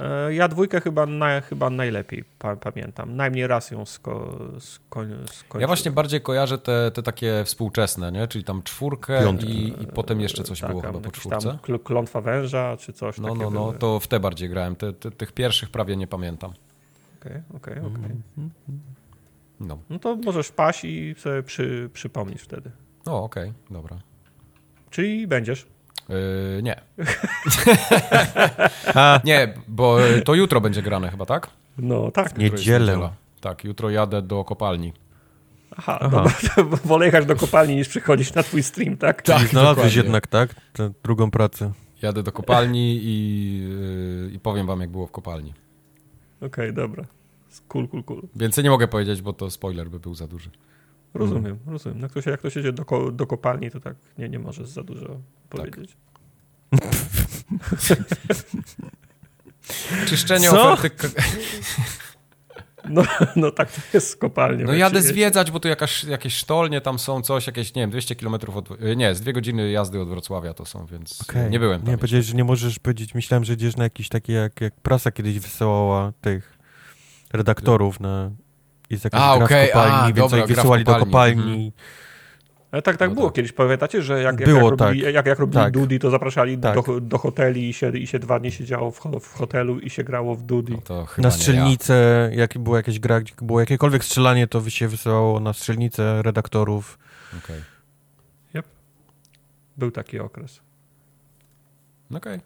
E, Ja dwójkę chyba, na, chyba najlepiej pa, pamiętam. Najmniej raz ją sko, sko, skończyłem. Ja właśnie bardziej kojarzę te, te takie współczesne, nie? Czyli tam czwórkę i, i potem jeszcze coś tak, było chyba po czwórce. Tam kl- klątwa węża czy coś No, no, no, to w te bardziej grałem. Te, te, tych pierwszych prawie nie pamiętam. Okej, okej, okej. No, No to możesz paść i sobie przy, przypomnisz wtedy. no okej, dobra. Czyli będziesz. Yy, nie. Nie, bo to jutro będzie grane chyba, tak? No tak. Jest Niedzielę. niedziela. Tak, jutro jadę do kopalni. Aha, Aha. Dobra, to wolę jechać do kopalni niż przychodzić na twój stream, tak? czyli znalazłeś jednak, tak? Tę drugą pracę. Jadę do kopalni i, yy, i powiem wam, jak było w kopalni. Okej, dobra. Cool, cool, cool. Więcej nie mogę powiedzieć, bo to spoiler by był za duży. Rozumiem, Mhm. rozumiem. Jak ktoś, jak ktoś jedzie do, ko- do kopalni, to tak nie, nie możesz za dużo Tak. powiedzieć. Czyszczenie Co? oferty... No, no tak to jest z kopalnią. No jadę zwiedzać, bo tu jakaś, jakieś sztolnie tam są, coś, jakieś, nie wiem, 200 km od... Nie, z dwie godziny jazdy od Wrocławia to są, więc Okej. nie byłem tam. Nie, powiedziałeś, że nie możesz powiedzieć. Myślałem, że idziesz na jakieś takie, jak, jak prasa kiedyś wysyłała tych redaktorów na... Jest jakaś A, gra w kopalni, a, więc dobra, wysyłali do kopalni. kopalni. Ale tak, tak No było tak. kiedyś. Pamiętacie, że jak, jak, Było, jak, robili, tak. jak, jak robili Tak. Dudi, to zapraszali Tak. do, do hoteli i się, i się dwa dni siedziało w, w hotelu i się grało w Dudi. No Na strzelnicę, jak była jakaś gra, gdzie było jakiekolwiek strzelanie, to się wysyłało na strzelnicę redaktorów. Ja. Okej. Był taki okres. Okej.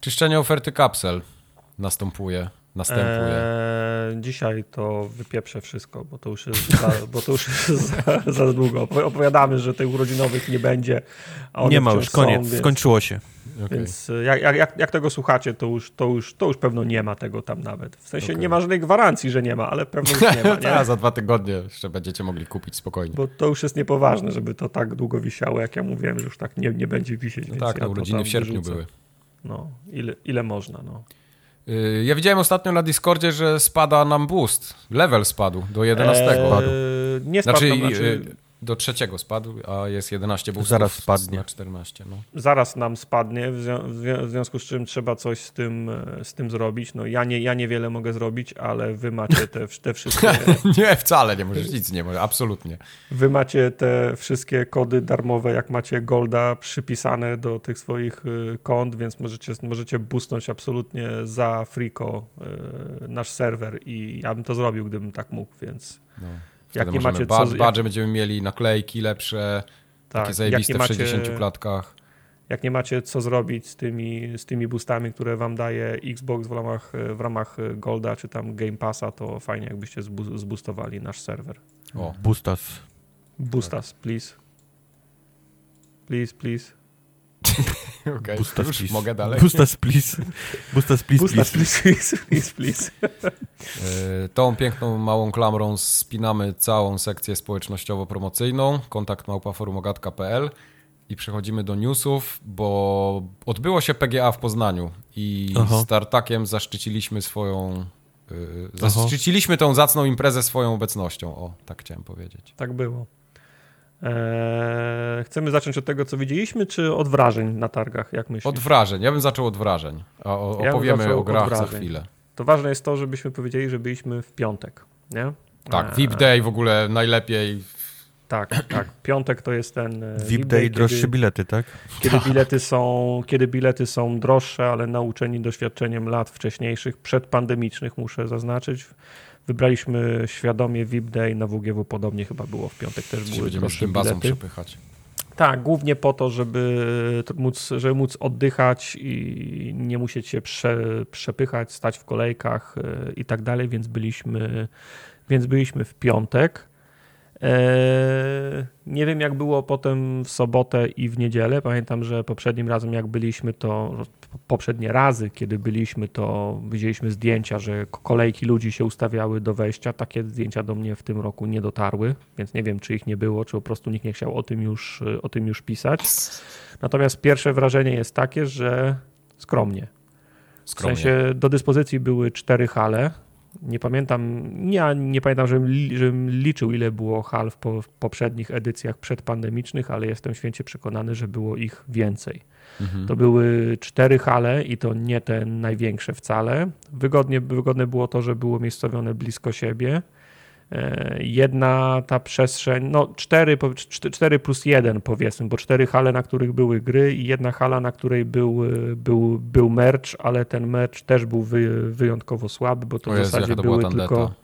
Czyszczenie oferty kapsel następuje. Następuje. Eee, dzisiaj to wypieprzę wszystko, bo to już jest za, bo to już za, za długo. Opowi- Opowiadamy, że tych urodzinowych nie będzie. Nie ma już, koniec, są, więc, skończyło się. Okej. Więc e, jak, jak, jak, tego słuchacie, to już, to, już, to już pewno nie ma tego tam nawet. W sensie Okej. nie ma żadnej gwarancji, że nie ma, ale pewno już nie ma. Nie? Za dwa tygodnie jeszcze będziecie mogli kupić spokojnie. Bo to już jest niepoważne, żeby to tak długo wisiało, jak ja mówiłem, że już tak nie, nie będzie wisieć. No tak, ja no urodziny w sierpniu wyrzucę. były. No, ile, ile można, no. Yy, Ja widziałem ostatnio na Discordzie, że spada nam boost. Level spadł do 11. Eee, nie spadł Znaczy, nam, znaczy yy, do trzeciego spadł, a jest 11 boostów. Zaraz spadnie. Na 14, no. zaraz nam spadnie, w, zwią- w zwią- w związku z czym trzeba coś z tym, e, z tym zrobić. No ja, nie, ja niewiele mogę zrobić, ale wy macie te, te wszystkie nie, wcale nie możesz, nic nie możesz, absolutnie. wy macie te wszystkie kody darmowe, jak macie Golda przypisane do tych swoich y, kont, więc możecie, możecie boostnąć absolutnie za friko y, nasz serwer i ja bym to zrobił, gdybym tak mógł, więc No. Jak nie macie bad, co- badże będziemy mieli, naklejki lepsze, tak, takie jak zajebiste nie, w macie, 60 klatkach. jak nie macie co zrobić z tymi, z tymi boostami, które wam daje Xbox w ramach, w ramach Golda czy tam Game Passa, to fajnie jakbyście zboostowali nasz serwer. O, Bustas. Boost us, please. Please, please. okej, Bustas, już please. mogę dalej. Bustas, please. Bustas, please, Boost us, please. please, please, please. E, Tą piękną małą klamrą spinamy całą sekcję społecznościowo-promocyjną, kontakt małpaforumogatka.pl i przechodzimy do newsów, bo odbyło się PGA w Poznaniu i Aha. z Tartakiem zaszczyciliśmy swoją... y, Zaszczyciliśmy tą zacną imprezę swoją obecnością, o, tak chciałem powiedzieć. Tak było. Eee, chcemy zacząć od tego, co widzieliśmy, czy od wrażeń na targach, jak myślisz? Od wrażeń, ja bym zaczął od wrażeń, a o, bym opowiemy o grach za chwilę. To ważne jest to, żebyśmy powiedzieli, że byliśmy w piątek, nie? Tak, Eee, VIP Day w ogóle najlepiej. Tak, tak. Piątek to jest ten e, VIP Day, kiedy- droższe bilety, tak? Kiedy bilety, są, kiedy bilety są droższe, ale nauczeni doświadczeniem lat wcześniejszych, przedpandemicznych, muszę zaznaczyć. Wybraliśmy świadomie VIP Day na WGW, podobnie chyba było w piątek, też były będziemy z droższe tym bazą przepychać. Tak, głównie po to, żeby móc, żeby móc oddychać i nie musieć się prze, przepychać, stać w kolejkach e, i tak dalej, więc byliśmy, więc byliśmy w piątek. E, nie wiem, jak było potem w sobotę i w niedzielę. Pamiętam, że poprzednim razem, jak byliśmy, to poprzednie razy, kiedy byliśmy, to widzieliśmy zdjęcia, że kolejki ludzi się ustawiały do wejścia. Takie zdjęcia do mnie w tym roku nie dotarły, więc nie wiem, czy ich nie było, czy po prostu nikt nie chciał o tym już, o tym już pisać. Natomiast pierwsze wrażenie jest takie, że skromnie. W Skromnie. sensie do dyspozycji były cztery hale. Nie pamiętam, ja nie pamiętam, żebym, żebym liczył, ile było hal w, po, w poprzednich edycjach przedpandemicznych, ale jestem święcie przekonany, że było ich więcej. Mhm. To były cztery hale i to nie te największe wcale. Wygodnie, wygodne było to, że było miejscowione blisko siebie. Jedna ta przestrzeń, no cztery, po- czt- cztery plus jeden powiedzmy, bo cztery hale, na których były gry i jedna hala, na której był, był, był merch, ale ten merch też był wy, wyjątkowo słaby, bo to O w Jezu, zasadzie była były tandeta.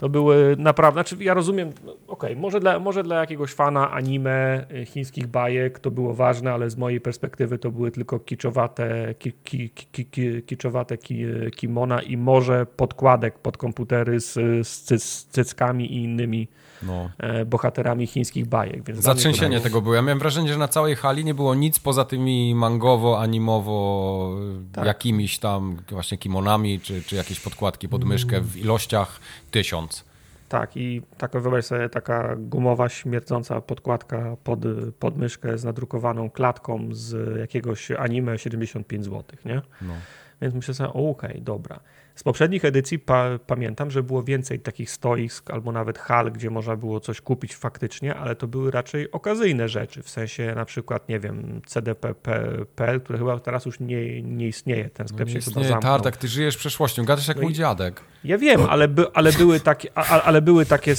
To były naprawdę, znaczy ja rozumiem, okej, może, dla, może dla jakiegoś fana anime, y, chińskich bajek to było ważne, ale z mojej perspektywy to były tylko kiczowate, ki, ki, ki, ki, ki, kiczowate ki, kimona i może podkładek pod komputery z, z cyckami i innymi No. e, bohaterami chińskich bajek. Więc Zatrzęsienie tego było. Ja miałem wrażenie, że na całej hali nie było nic poza tymi mangowo, animowo, Tak. jakimiś tam właśnie kimonami, czy, czy jakieś podkładki pod myszkę w ilościach tysiąc. Tak, i taka, wyobraź sobie, taka gumowa, śmierdząca podkładka pod, pod myszkę z nadrukowaną klatką z jakiegoś anime 75 zł, nie? No. Więc myślę sobie, okej, okay, dobra. Z poprzednich edycji pa, pamiętam, że było więcej takich stoisk albo nawet hal, gdzie można było coś kupić faktycznie, ale to były raczej okazyjne rzeczy, w sensie na przykład, nie wiem, CDP.pl, który chyba teraz już nie, nie istnieje, ten sklep no się istnieje, chyba zamknął. Tartak, ty żyjesz przeszłością, gadasz jak no mój dziadek. Ja wiem, ale, by, ale, były takie, ale były takie,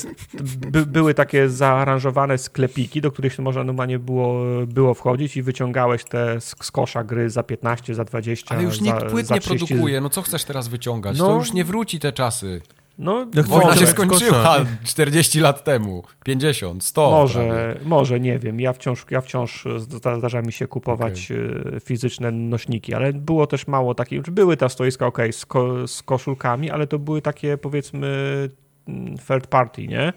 by, były takie zaaranżowane sklepiki, do których można normalnie było, było wchodzić i wyciągałeś te z, z kosza gry za 15, za 20, Ale już nikt płyt nie produkuje, no co chcesz teraz wyciągać? No, to już nie wróci te czasy. No, Wojna się skończyła 40 lat temu, 50, 100. Może, może, nie wiem. Ja wciąż, ja wciąż zdarza mi się kupować okay. fizyczne nośniki, ale było też mało takich. Były te stoiska, ok, z, ko, z koszulkami, ale to były takie powiedzmy mm, third party, nie?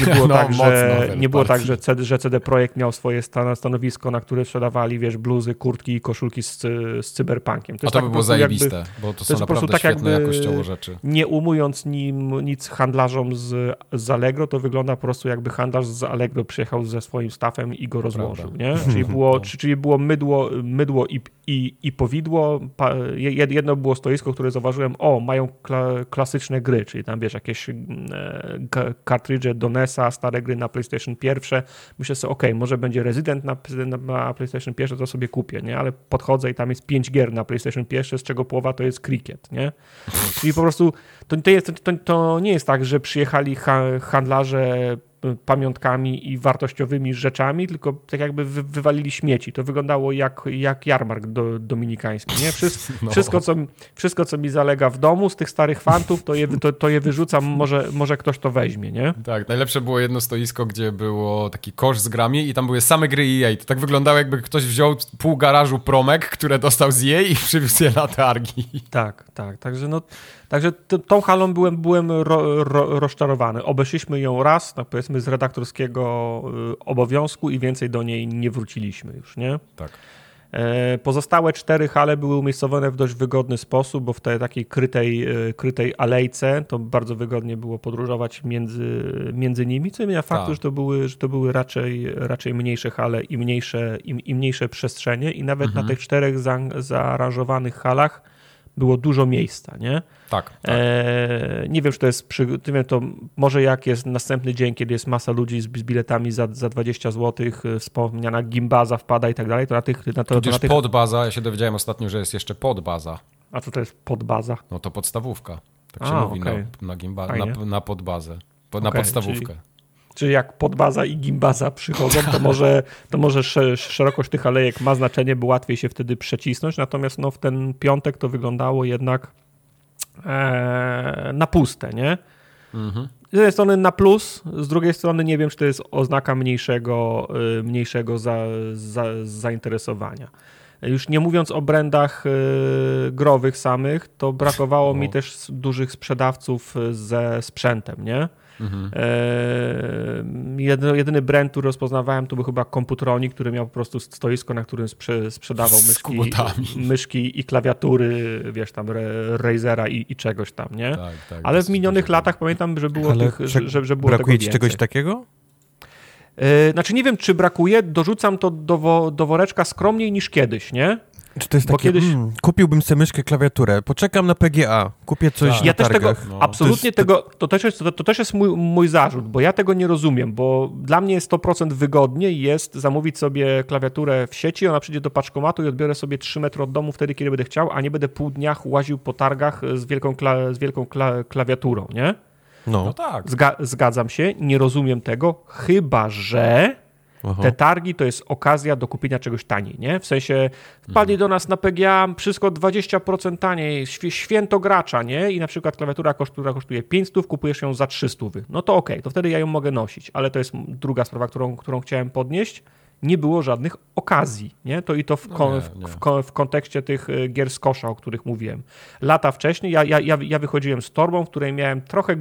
Nie było, no, tak, że, nie było tak, że CD, że CD Projekt miał swoje stanowisko, na które sprzedawali, wiesz, bluzy, kurtki i koszulki z, z cyberpunkiem. To A to tak by było zajebiste, jakby, bo to, to są naprawdę tak świetne jakościowo rzeczy. Nie umując nim, nic handlarzom z, z Allegro, to wygląda po prostu jakby handlarz z Allegro przyjechał ze swoim stafem i go rozłożył, nie? Czyli było, no. czyli było mydło, mydło i, i, i powidło. Jedno było stoisko, które zauważyłem, o, mają kla, klasyczne gry, czyli tam, wiesz, jakieś e, kartridże do NES-a, stare gry na PlayStation pierwsze. Myślę sobie, ok, może będzie Resident na, na, PlayStation pierwsze, to sobie kupię, nie? Ale podchodzę i tam jest pięć gier na PlayStation pierwsze, z czego połowa to jest Cricket, nie? Czyli po prostu to, to, jest, to, to nie jest tak, że przyjechali handlarze pamiątkami i wartościowymi rzeczami, tylko tak jakby wy, wywalili śmieci. To wyglądało jak, jak jarmark do, dominikański. Nie? Wszystko, no. wszystko, co, wszystko, co mi zalega w domu z tych starych fantów, to je, to, to je wyrzucam, może, może ktoś to weźmie. Nie? Tak, najlepsze było jedno stoisko, gdzie było taki kosz z grami i tam były same gry EA. To tak wyglądało, jakby ktoś wziął pół garażu promek, które dostał z EA i przywiózł je na targi. Tak, tak. Także no Także tą halą byłem, byłem ro, ro, rozczarowany. Obeszliśmy ją raz, tak powiedzmy, z redaktorskiego y, obowiązku i więcej do niej nie wróciliśmy już, nie? Tak. E, pozostałe cztery hale były umiejscowione w dość wygodny sposób, bo w tej takiej krytej, y, krytej alejce to bardzo wygodnie było podróżować między, między nimi, co zmienia faktu, tak. że to były, że to były raczej, raczej mniejsze hale i mniejsze, i, i mniejsze przestrzenie i nawet mhm. na tych czterech za, zaaranżowanych halach było dużo miejsca, nie? Tak. tak. E, nie wiem, czy to jest, przy, nie wiem, to może jak jest następny dzień, kiedy jest masa ludzi z, z biletami za, za 20 zł, e, wspomniana gimbaza wpada i tak dalej, to na tych... Na to, to na tych... podbaza, ja się dowiedziałem ostatnio, że jest jeszcze podbaza. A co to jest podbaza? No to podstawówka. Tak się A, mówi okay. na, na, gimba, na, na podbazę, na okay, podstawówkę. Czyli... Czyli jak podbaza i gimbaza przychodzą, to może, to może szerokość tych alejek ma znaczenie, bo łatwiej się wtedy przecisnąć. Natomiast no, w ten piątek to wyglądało jednak e, na puste, nie? Mhm. Z jednej strony na plus, z drugiej strony nie wiem, czy to jest oznaka mniejszego, e, mniejszego za, za, zainteresowania. Już nie mówiąc o brandach e, growych samych, to brakowało mi też dużych sprzedawców ze sprzętem, nie? Mhm. Jedyny, jedyny brand, który rozpoznawałem, to był chyba Computronic, który miał po prostu stoisko, na którym sprze sprzedawał myszki, myszki i klawiatury, wiesz, tam Razera i, i czegoś tam, nie? Tak, tak, Ale w minionych latach pamiętam, że było, tych, że, że, że było Brakuje ci czegoś takiego? Yy, znaczy nie wiem, czy brakuje, dorzucam to do, wo, do woreczka skromniej niż kiedyś, nie? Czy to jest takie, kiedyś... Mm, kupiłbym sobie myszkę, klawiaturę, poczekam na PGA, kupię coś tak. Ja też tego, no. absolutnie to jest, tego, to też jest, to, to, też jest mój, mój zarzut, bo ja tego nie rozumiem, bo dla mnie 100% wygodniej jest zamówić sobie klawiaturę w sieci, ona przyjdzie do paczkomatu i odbiorę sobie 3 metry od domu wtedy, kiedy będę chciał, a nie będę pół dnia łaził po targach z wielką, kla, z wielką kla, klawiaturą, nie? No, no tak. Zga zgadzam się, nie rozumiem tego, chyba że Aha. Te targi to jest okazja do kupienia czegoś taniej, nie? W sensie wpadli mhm. do nas na PGA wszystko 20% taniej, święto gracza, nie? I na przykład klawiatura, która kosztuje 500, kupujesz ją za 300. No to okej, okay, to wtedy ja ją mogę nosić, ale to jest druga sprawa, którą, którą chciałem podnieść nie było żadnych okazji. Nie? To i to w, kon, no nie, nie. W, w, kontekście tych e, gier z kosza, o których mówiłem. Lata wcześniej ja, ja, ja wychodziłem z torbą, w której miałem trochę,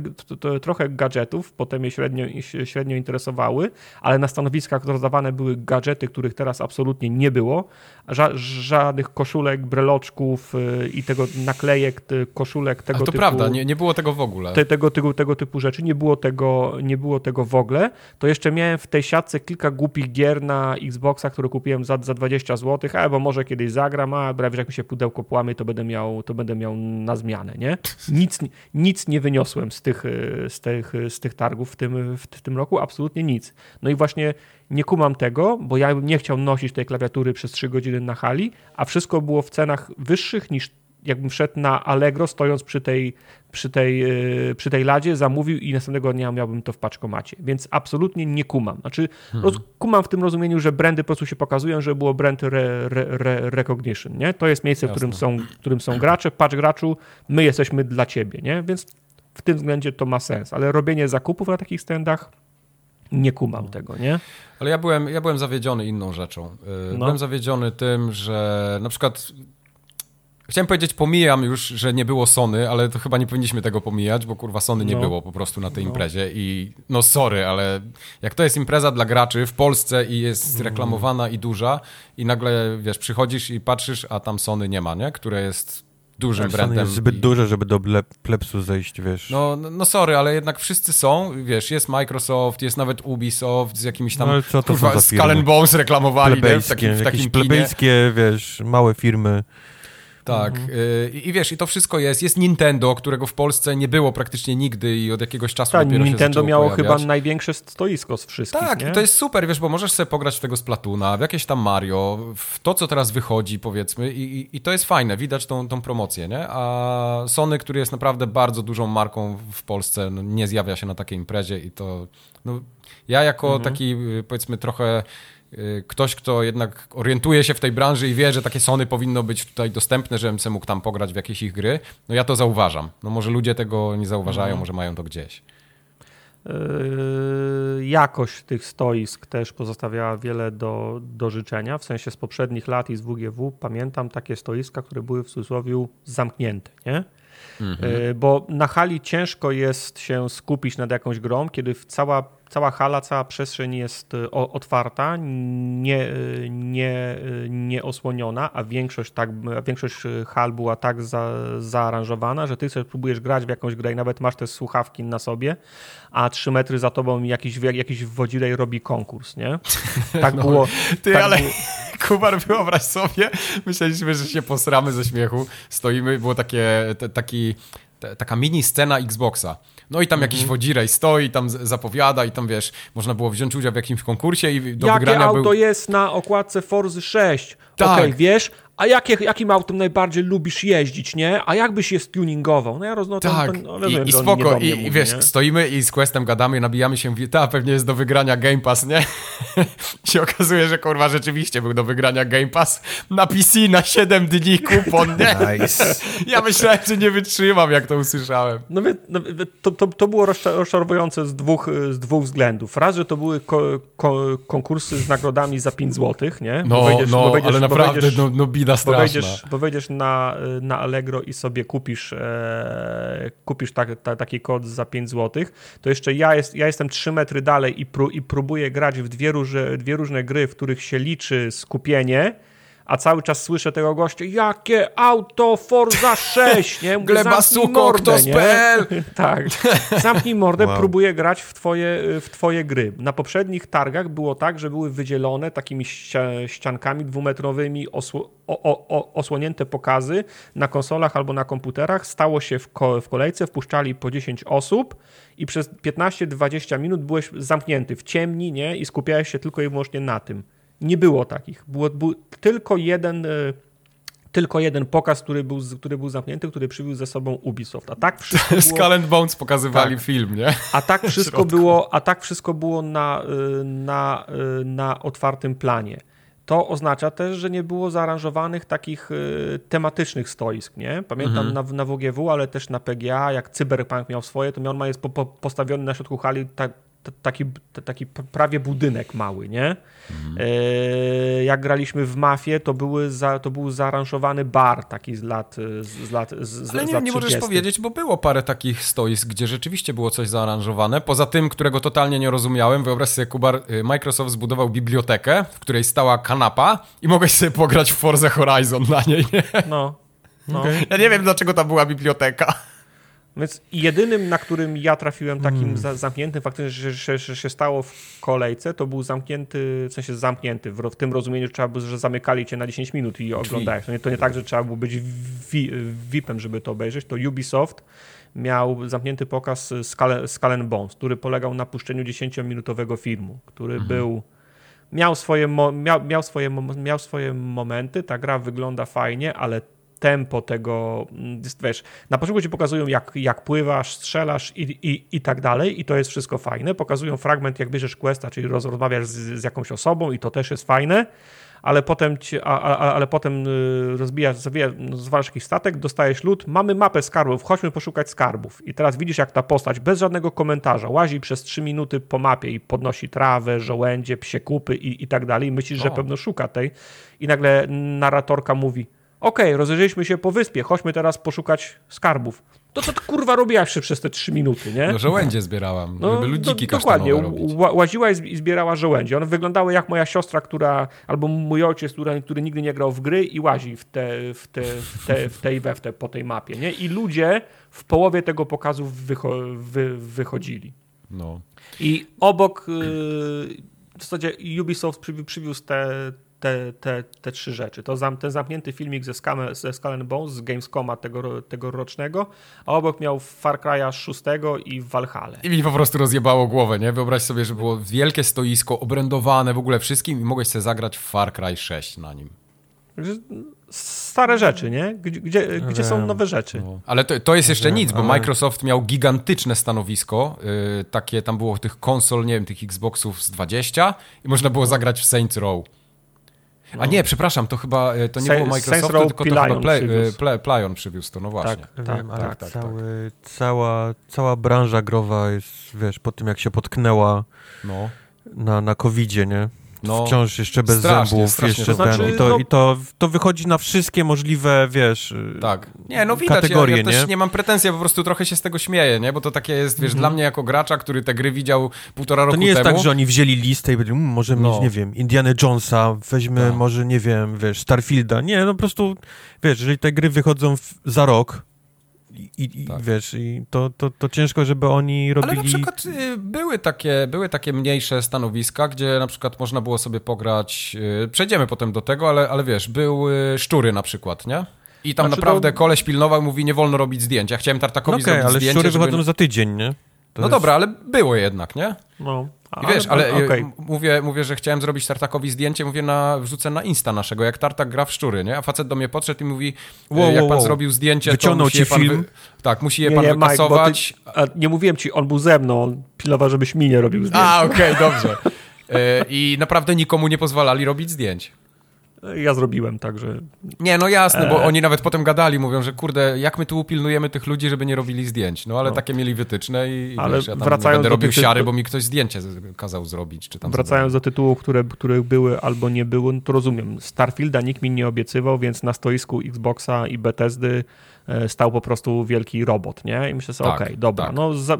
trochę gadżetów, potem mnie średnio, średnio interesowały, ale na stanowiskach rozdawane były gadżety, których teraz absolutnie nie było. Ża żadnych koszulek, breloczków e, i tego naklejek, koszulek tego ale to typu. prawda, nie, nie było tego w ogóle. Te, tego, tego, tego typu rzeczy, nie było tego, nie było tego w ogóle. To jeszcze miałem w tej siatce kilka głupich gier na Xboxa, który kupiłem za, za 20 zł, a bo może kiedyś zagram, a prawie jak mi się pudełko płamie, to będę miał, to będę miał na zmianę, nie? Nic, nic nie wyniosłem z tych, z tych, z tych targów w tym, w tym roku, absolutnie nic. No i właśnie nie kumam tego, bo ja bym nie chciał nosić tej klawiatury przez 3 godziny na hali, a wszystko było w cenach wyższych niż jakbym wszedł na Allegro, stojąc przy tej, przy tej, e, przy tej ladzie, zamówił i następnego dnia miałbym to w paczkomacie. Więc absolutnie nie kumam. Znaczy, hmm. kumam w tym rozumieniu, że brandy po prostu się pokazują, że było brand re, re, re, recognition. Nie? To jest miejsce, w którym są, w którym są gracze. Patrz graczu, my jesteśmy dla ciebie. Nie? Więc w tym względzie to ma sens. Ale robienie zakupów na takich standach nie kumam tego, nie? Ale ja byłem, ja byłem zawiedziony inną rzeczą. Y, no. Byłem zawiedziony tym, że na przykład Chciałem powiedzieć, pomijam już, że nie było Sony, ale to chyba nie powinniśmy tego pomijać, bo kurwa Sony nie no. było po prostu na tej no. imprezie i no sorry, ale jak to jest impreza dla graczy w Polsce i jest mm. reklamowana i duża i nagle, wiesz, przychodzisz i patrzysz, a tam Sony nie ma, nie? Które jest dużym tak, brandem. jest zbyt i... duże, żeby do plepsu zejść, wiesz. No, no, no sorry, ale jednak wszyscy są, wiesz, jest Microsoft, jest nawet Ubisoft z jakimiś tam, no, co to kurwa, Skull Bones reklamowali, nie? W takim, w takim plebejskie, wiesz, małe firmy. Tak. Mhm. Y, I wiesz, i to wszystko jest. Jest Nintendo, którego w Polsce nie było praktycznie nigdy i od jakiegoś czasu tak, dopiero Nintendo miało pojawiać. chyba największe stoisko z wszystkich. Tak, nie? to jest super, wiesz, bo możesz sobie pograć w tego Splatuna, w jakieś tam Mario, w to, co teraz wychodzi, powiedzmy, i, i, i to jest fajne, widać tą, tą promocję, nie? A Sony, który jest naprawdę bardzo dużą marką w Polsce, no, nie zjawia się na takiej imprezie i to. No, ja jako mhm. taki, y, powiedzmy, trochę ktoś, kto jednak orientuje się w tej branży i wie, że takie Sony powinno być tutaj dostępne, żebym sobie mógł tam pograć w jakieś ich gry, no ja to zauważam. No może ludzie tego nie zauważają, mhm. może mają to gdzieś. Yy, jakość tych stoisk też pozostawiała wiele do, do życzenia. W sensie z poprzednich lat i z WGW pamiętam takie stoiska, które były w cudzysłowie zamknięte, nie? Mhm. Yy, bo na hali ciężko jest się skupić nad jakąś grą, kiedy cała cała hala, cała przestrzeń jest e, otwarta, nie, e, nie, e, nie osłoniona, a większość, tak, a większość hal była tak za, zaaranżowana, że ty sobie próbujesz grać w jakąś grę i nawet masz te słuchawki na sobie, a trzy metry za tobą jakiś, jakiś wodzilej robi konkurs, nie? Tak no, było. Ty, tak ale... Było... Kubar, wyobraź sobie, myśleliśmy, że się posramy ze śmiechu, stoimy, było takie, te, taki, te, taka mini scena Xboxa no i tam jakiś mhm. wodzirej stoi, tam zapowiada i tam wiesz, można było wziąć udział w jakimś konkursie i do Jakie wygrania auto był... jest na okładce Forzy 6? Tak. Okej, okay, wiesz, a jakie, jakim autem najbardziej lubisz jeździć, nie? A jakbyś je tuningował? No ja rozumiem, tak. to, no, I, i spoko, i, mówi, wiesz, nie? stoimy i z Questem gadamy, nabijamy się, mówi, ta pewnie jest do wygrania Game Pass, nie? I się okazuje, że kurwa rzeczywiście był do wygrania Game Pass na PC na 7 dni kupon, nie? Nice. Ja myślałem, że nie wytrzymam, jak to usłyszałem. No, no to, to, to było rozczarowujące z dwóch, z dwóch względów. Raz, że to były ko, ko, konkursy z nagrodami za 5 zł, nie? No, wejdziesz, no, wejdziesz, ale naprawdę, no, no bida straszna. Bo wejdziesz, bo wejdziesz na, na Allegro i sobie kupisz, e, kupisz tak, ta, taki kod za 5 zł, to jeszcze ja, jest, ja jestem 3 metry dalej i, pró, i próbuję grać w dwie, róże, dwie różne gry, w których się liczy skupienie, a cały czas słyszę tego gościa, jakie auto Forza 6, nie? Mówię, Gleba suko, tak, zamknij mordę, wow. próbuję grać w twoje, w twoje gry. Na poprzednich targach było tak, że były wydzielone takimi ściankami dwumetrowymi, osło, o, o, osłonięte pokazy na konsolach albo na komputerach. Stało się w, ko w kolejce, wpuszczali po 10 osób i przez 15-20 minut byłeś zamknięty w ciemni, nie? I skupiałeś się tylko i wyłącznie na tym. Nie było takich. Było, był tylko jeden, e, tylko jeden pokaz, który był, który był zamknięty, który przywiózł ze sobą Ubisoft. A tak wszystko było... Skull and Bones pokazywali tak. film, nie? A tak wszystko było, a tak wszystko było na, e, na, e, na otwartym planie. To oznacza też, że nie było zaaranżowanych takich tematycznych stoisk, nie? Pamiętam mhm. na, na WGW, ale też na PGA, jak Cyberpunk miał swoje, to on jest po, po, postawiony na środku hali tak, taki, taki prawie budynek mały, nie? Mhm. E, jak graliśmy w Mafię, to, były za, to był zaaranżowany bar taki z lat z lat z, Ale nie, lat nie możesz powiedzieć, bo było parę takich stoisk, gdzie rzeczywiście było coś zaaranżowane. Poza tym, którego totalnie nie rozumiałem, wyobraź sobie, Kubar, y, Microsoft zbudował bibliotekę, w której stała kanapa i mogłeś sobie pograć w Forza Horizon na niej, nie? No. no. Ja nie wiem, dlaczego tam była biblioteka. Więc jedynym, na którym ja trafiłem takim Hmm. za, zamkniętym, faktycznie, że, że, że się stało w kolejce, to był zamknięty, w sensie zamknięty, w, w tym rozumieniu, że trzeba było, że zamykali cię na 10 minut i oglądałeś. To nie, to nie tak, że trzeba było być VIP-em, żeby to obejrzeć. To Ubisoft miał zamknięty pokaz Skull, and Bones, który polegał na puszczeniu 10-minutowego filmu, który był miał swoje, miał, miał, swoje, miał swoje momenty, ta gra wygląda fajnie, ale tempo tego, wiesz, na początku ci pokazują jak, jak pływasz, strzelasz i, i, i tak dalej i to jest wszystko fajne, pokazują fragment jak bierzesz questa, czyli roz, rozmawiasz z, z jakąś osobą i to też jest fajne, ale potem, ci, a, a, ale potem y, rozbijasz, no, zwalasz jakiś statek, dostajesz lód, mamy mapę skarbów, chodźmy poszukać skarbów. I teraz widzisz, jak ta postać bez żadnego komentarza łazi przez 3 minuty po mapie i podnosi trawę, żołędzie, psie kupy i, i tak dalej. I myślisz, że O. pewno szuka tej. I nagle narratorka mówi, okej, rozejrzeliśmy się po wyspie, chodźmy teraz poszukać skarbów. To co ty kurwa robiłaś przez te 3 minuty, nie? No żołędzie zbierałam, żeby ludziki do, dokładnie. robić. Ła- Łaziła i zbierała żołędzie. One wyglądały jak moja siostra, która, albo mój ojciec, który, który nigdy nie grał w gry i łazi w te, w te, w te, w tej we w te, po tej mapie. Nie? I ludzie w połowie tego pokazu wycho, wy, wychodzili. No. I obok yy, w zasadzie Ubisoft przywi- przywiózł te, te, te, te trzy rzeczy. To zam, ten zamknięty filmik ze, Scam, ze Skull and Bones z Gamescoma tego, tegorocznego, a obok miał Far Cry'a 6 i Valhalla. I mi po prostu rozjebało głowę, nie? Wyobraź sobie, że było wielkie stoisko, obrędowane w ogóle wszystkim i mogłeś sobie zagrać w Far Cry 6 na nim. Także Stare rzeczy, nie? Gdzie, gdzie, gdzie są nowe rzeczy? No. Ale to, to jest jeszcze Wiem, nic, bo ale- Microsoft miał gigantyczne stanowisko, yy, takie tam było tych konsol, nie wiem, tych Xboxów z 20 i można było zagrać w Saints Row. A nie, przepraszam, to chyba y, to nie Sa- było Row tylko to chyba play, y, play, Playon przywiózł to, no właśnie. Tak, Wiem, ale tak, tak, cały, Cała, cała branża growa jest, wiesz, po tym jak się potknęła No. na, na covidzie, nie? No. Wciąż jeszcze bez Strasznie, zębów, strasznie jeszcze to ten. znaczy, I, to, no- I to, to wychodzi na wszystkie możliwe, wiesz, Tak. Nie, no widać, kategorie, ja, ja też nie? nie mam pretensji, ja po prostu trochę się z tego śmieję, nie? Bo to takie jest, wiesz, dla mnie jako gracza, który te gry widział półtora roku To nie jest temu. tak, że oni wzięli listę i powiedzieli, mmm, może No. mieć, nie wiem, Indiana Jonesa, weźmy Tak. może, nie wiem, wiesz, Starfielda. Nie, no po prostu, wiesz, jeżeli te gry wychodzą w, za rok i, Tak. i wiesz, i to, to, to ciężko, żeby oni robili... Ale na przykład y, były takie, były takie mniejsze stanowiska, gdzie na przykład można było sobie pograć, y, przejdziemy potem do tego, ale, ale wiesz, były szczury na przykład, nie? I tam Znaczy naprawdę to- koleś pilnował, mówi, nie wolno robić zdjęć. Ja chciałem No Tartakowi okej, zrobić ale zdjęcie, szczury żeby... wychodzą za tydzień, nie? No jest- dobra, ale było jednak, nie? No. I wiesz, ale y, okej. m- mówię, mówię, że chciałem zrobić Tartakowi zdjęcie, mówię, na, wrzucę na Insta naszego, jak Tartak gra w szczury, nie? A facet do mnie podszedł i mówi, Wow, jak wow, pan wow. zrobił zdjęcie, Wyciągnął to musi ci pan film? Tak, musi je Nie, pan nie, Mike, bo ty, wykasować. nie mówiłem ci, on był ze mną, on pilnował, żebyś mi nie robił zdjęć. A, okej, dobrze. E, I naprawdę nikomu nie pozwalali robić zdjęć. Ja zrobiłem, także Nie, no jasne, E. bo oni nawet potem gadali, mówią, że kurde, jak my tu upilnujemy tych ludzi, żeby nie robili zdjęć. No ale No. takie mieli wytyczne i, i Ale wiesz, ja tam wracając robił tych- siary, bo mi ktoś zdjęcie kazał zrobić, czy tam Wracając do tytułów, które, które były albo nie były, no to rozumiem. Starfielda nikt mi nie obiecywał, więc na stoisku Xboxa i Bethesdy e, stał po prostu wielki robot, nie? I myślę sobie, Tak, okej, dobra, tak. no za,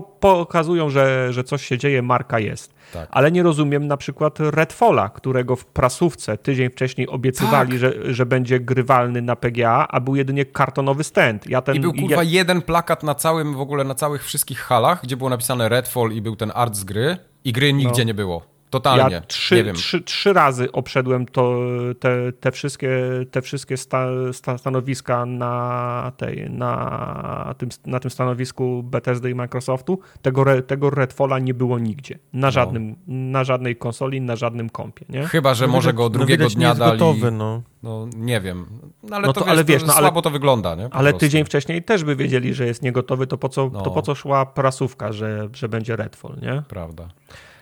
po, pokazują, że, że coś się dzieje, marka jest. Tak. Ale nie rozumiem na przykład Redfalla, którego w prasówce tydzień wcześniej obiecywali, Tak. że, że będzie grywalny na PGA, a był jedynie kartonowy stand. Ja ten, I był ja- kurwa jeden plakat na całym, w ogóle na całych wszystkich halach, gdzie było napisane Redfall i był ten art z gry i gry nigdzie No. nie było. Totalnie. Ja nie trzy, wiem. trzy, trzy razy obszedłem to, te, te wszystkie, te wszystkie sta, sta, stanowiska na, tej, na, tym, na tym stanowisku Bethesdy i Microsoftu. Tego, re, tego Redfalla nie było nigdzie. No. Na, żadnym, na żadnej konsoli, na żadnym kompie. Nie? Chyba, że No może widać- go no drugiego nie dnia jest dali. gotowy, no. No nie wiem. No, ale No to, to- wiesz, ale wiesz, to no, ale- słabo to wygląda, nie? Po Ale prostu. tydzień wcześniej też by wiedzieli, że jest niegotowy, to po co, No. to po co szła prasówka, że, że będzie Redfall, nie? Prawda.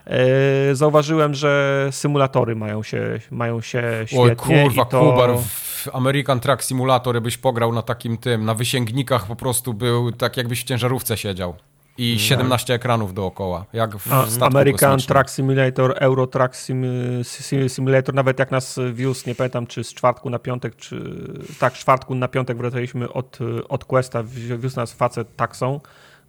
E, zauważyłem, że symulatory mają się, mają się świetnie. Oj kurwa, to... Kubar, w American Truck Simulator byś pograł na takim tym, na wysięgnikach po prostu był tak jakbyś w ciężarówce siedział. I 17 ekranów dookoła, jak w A, American kosmicznym. Truck Simulator, Euro Truck sim, sim, Simulator, nawet jak nas wiózł, nie pamiętam czy z czwartku na piątek, czy tak, z czwartku na piątek wracaliśmy od, od Questa, wi- wiózł nas facet taksą,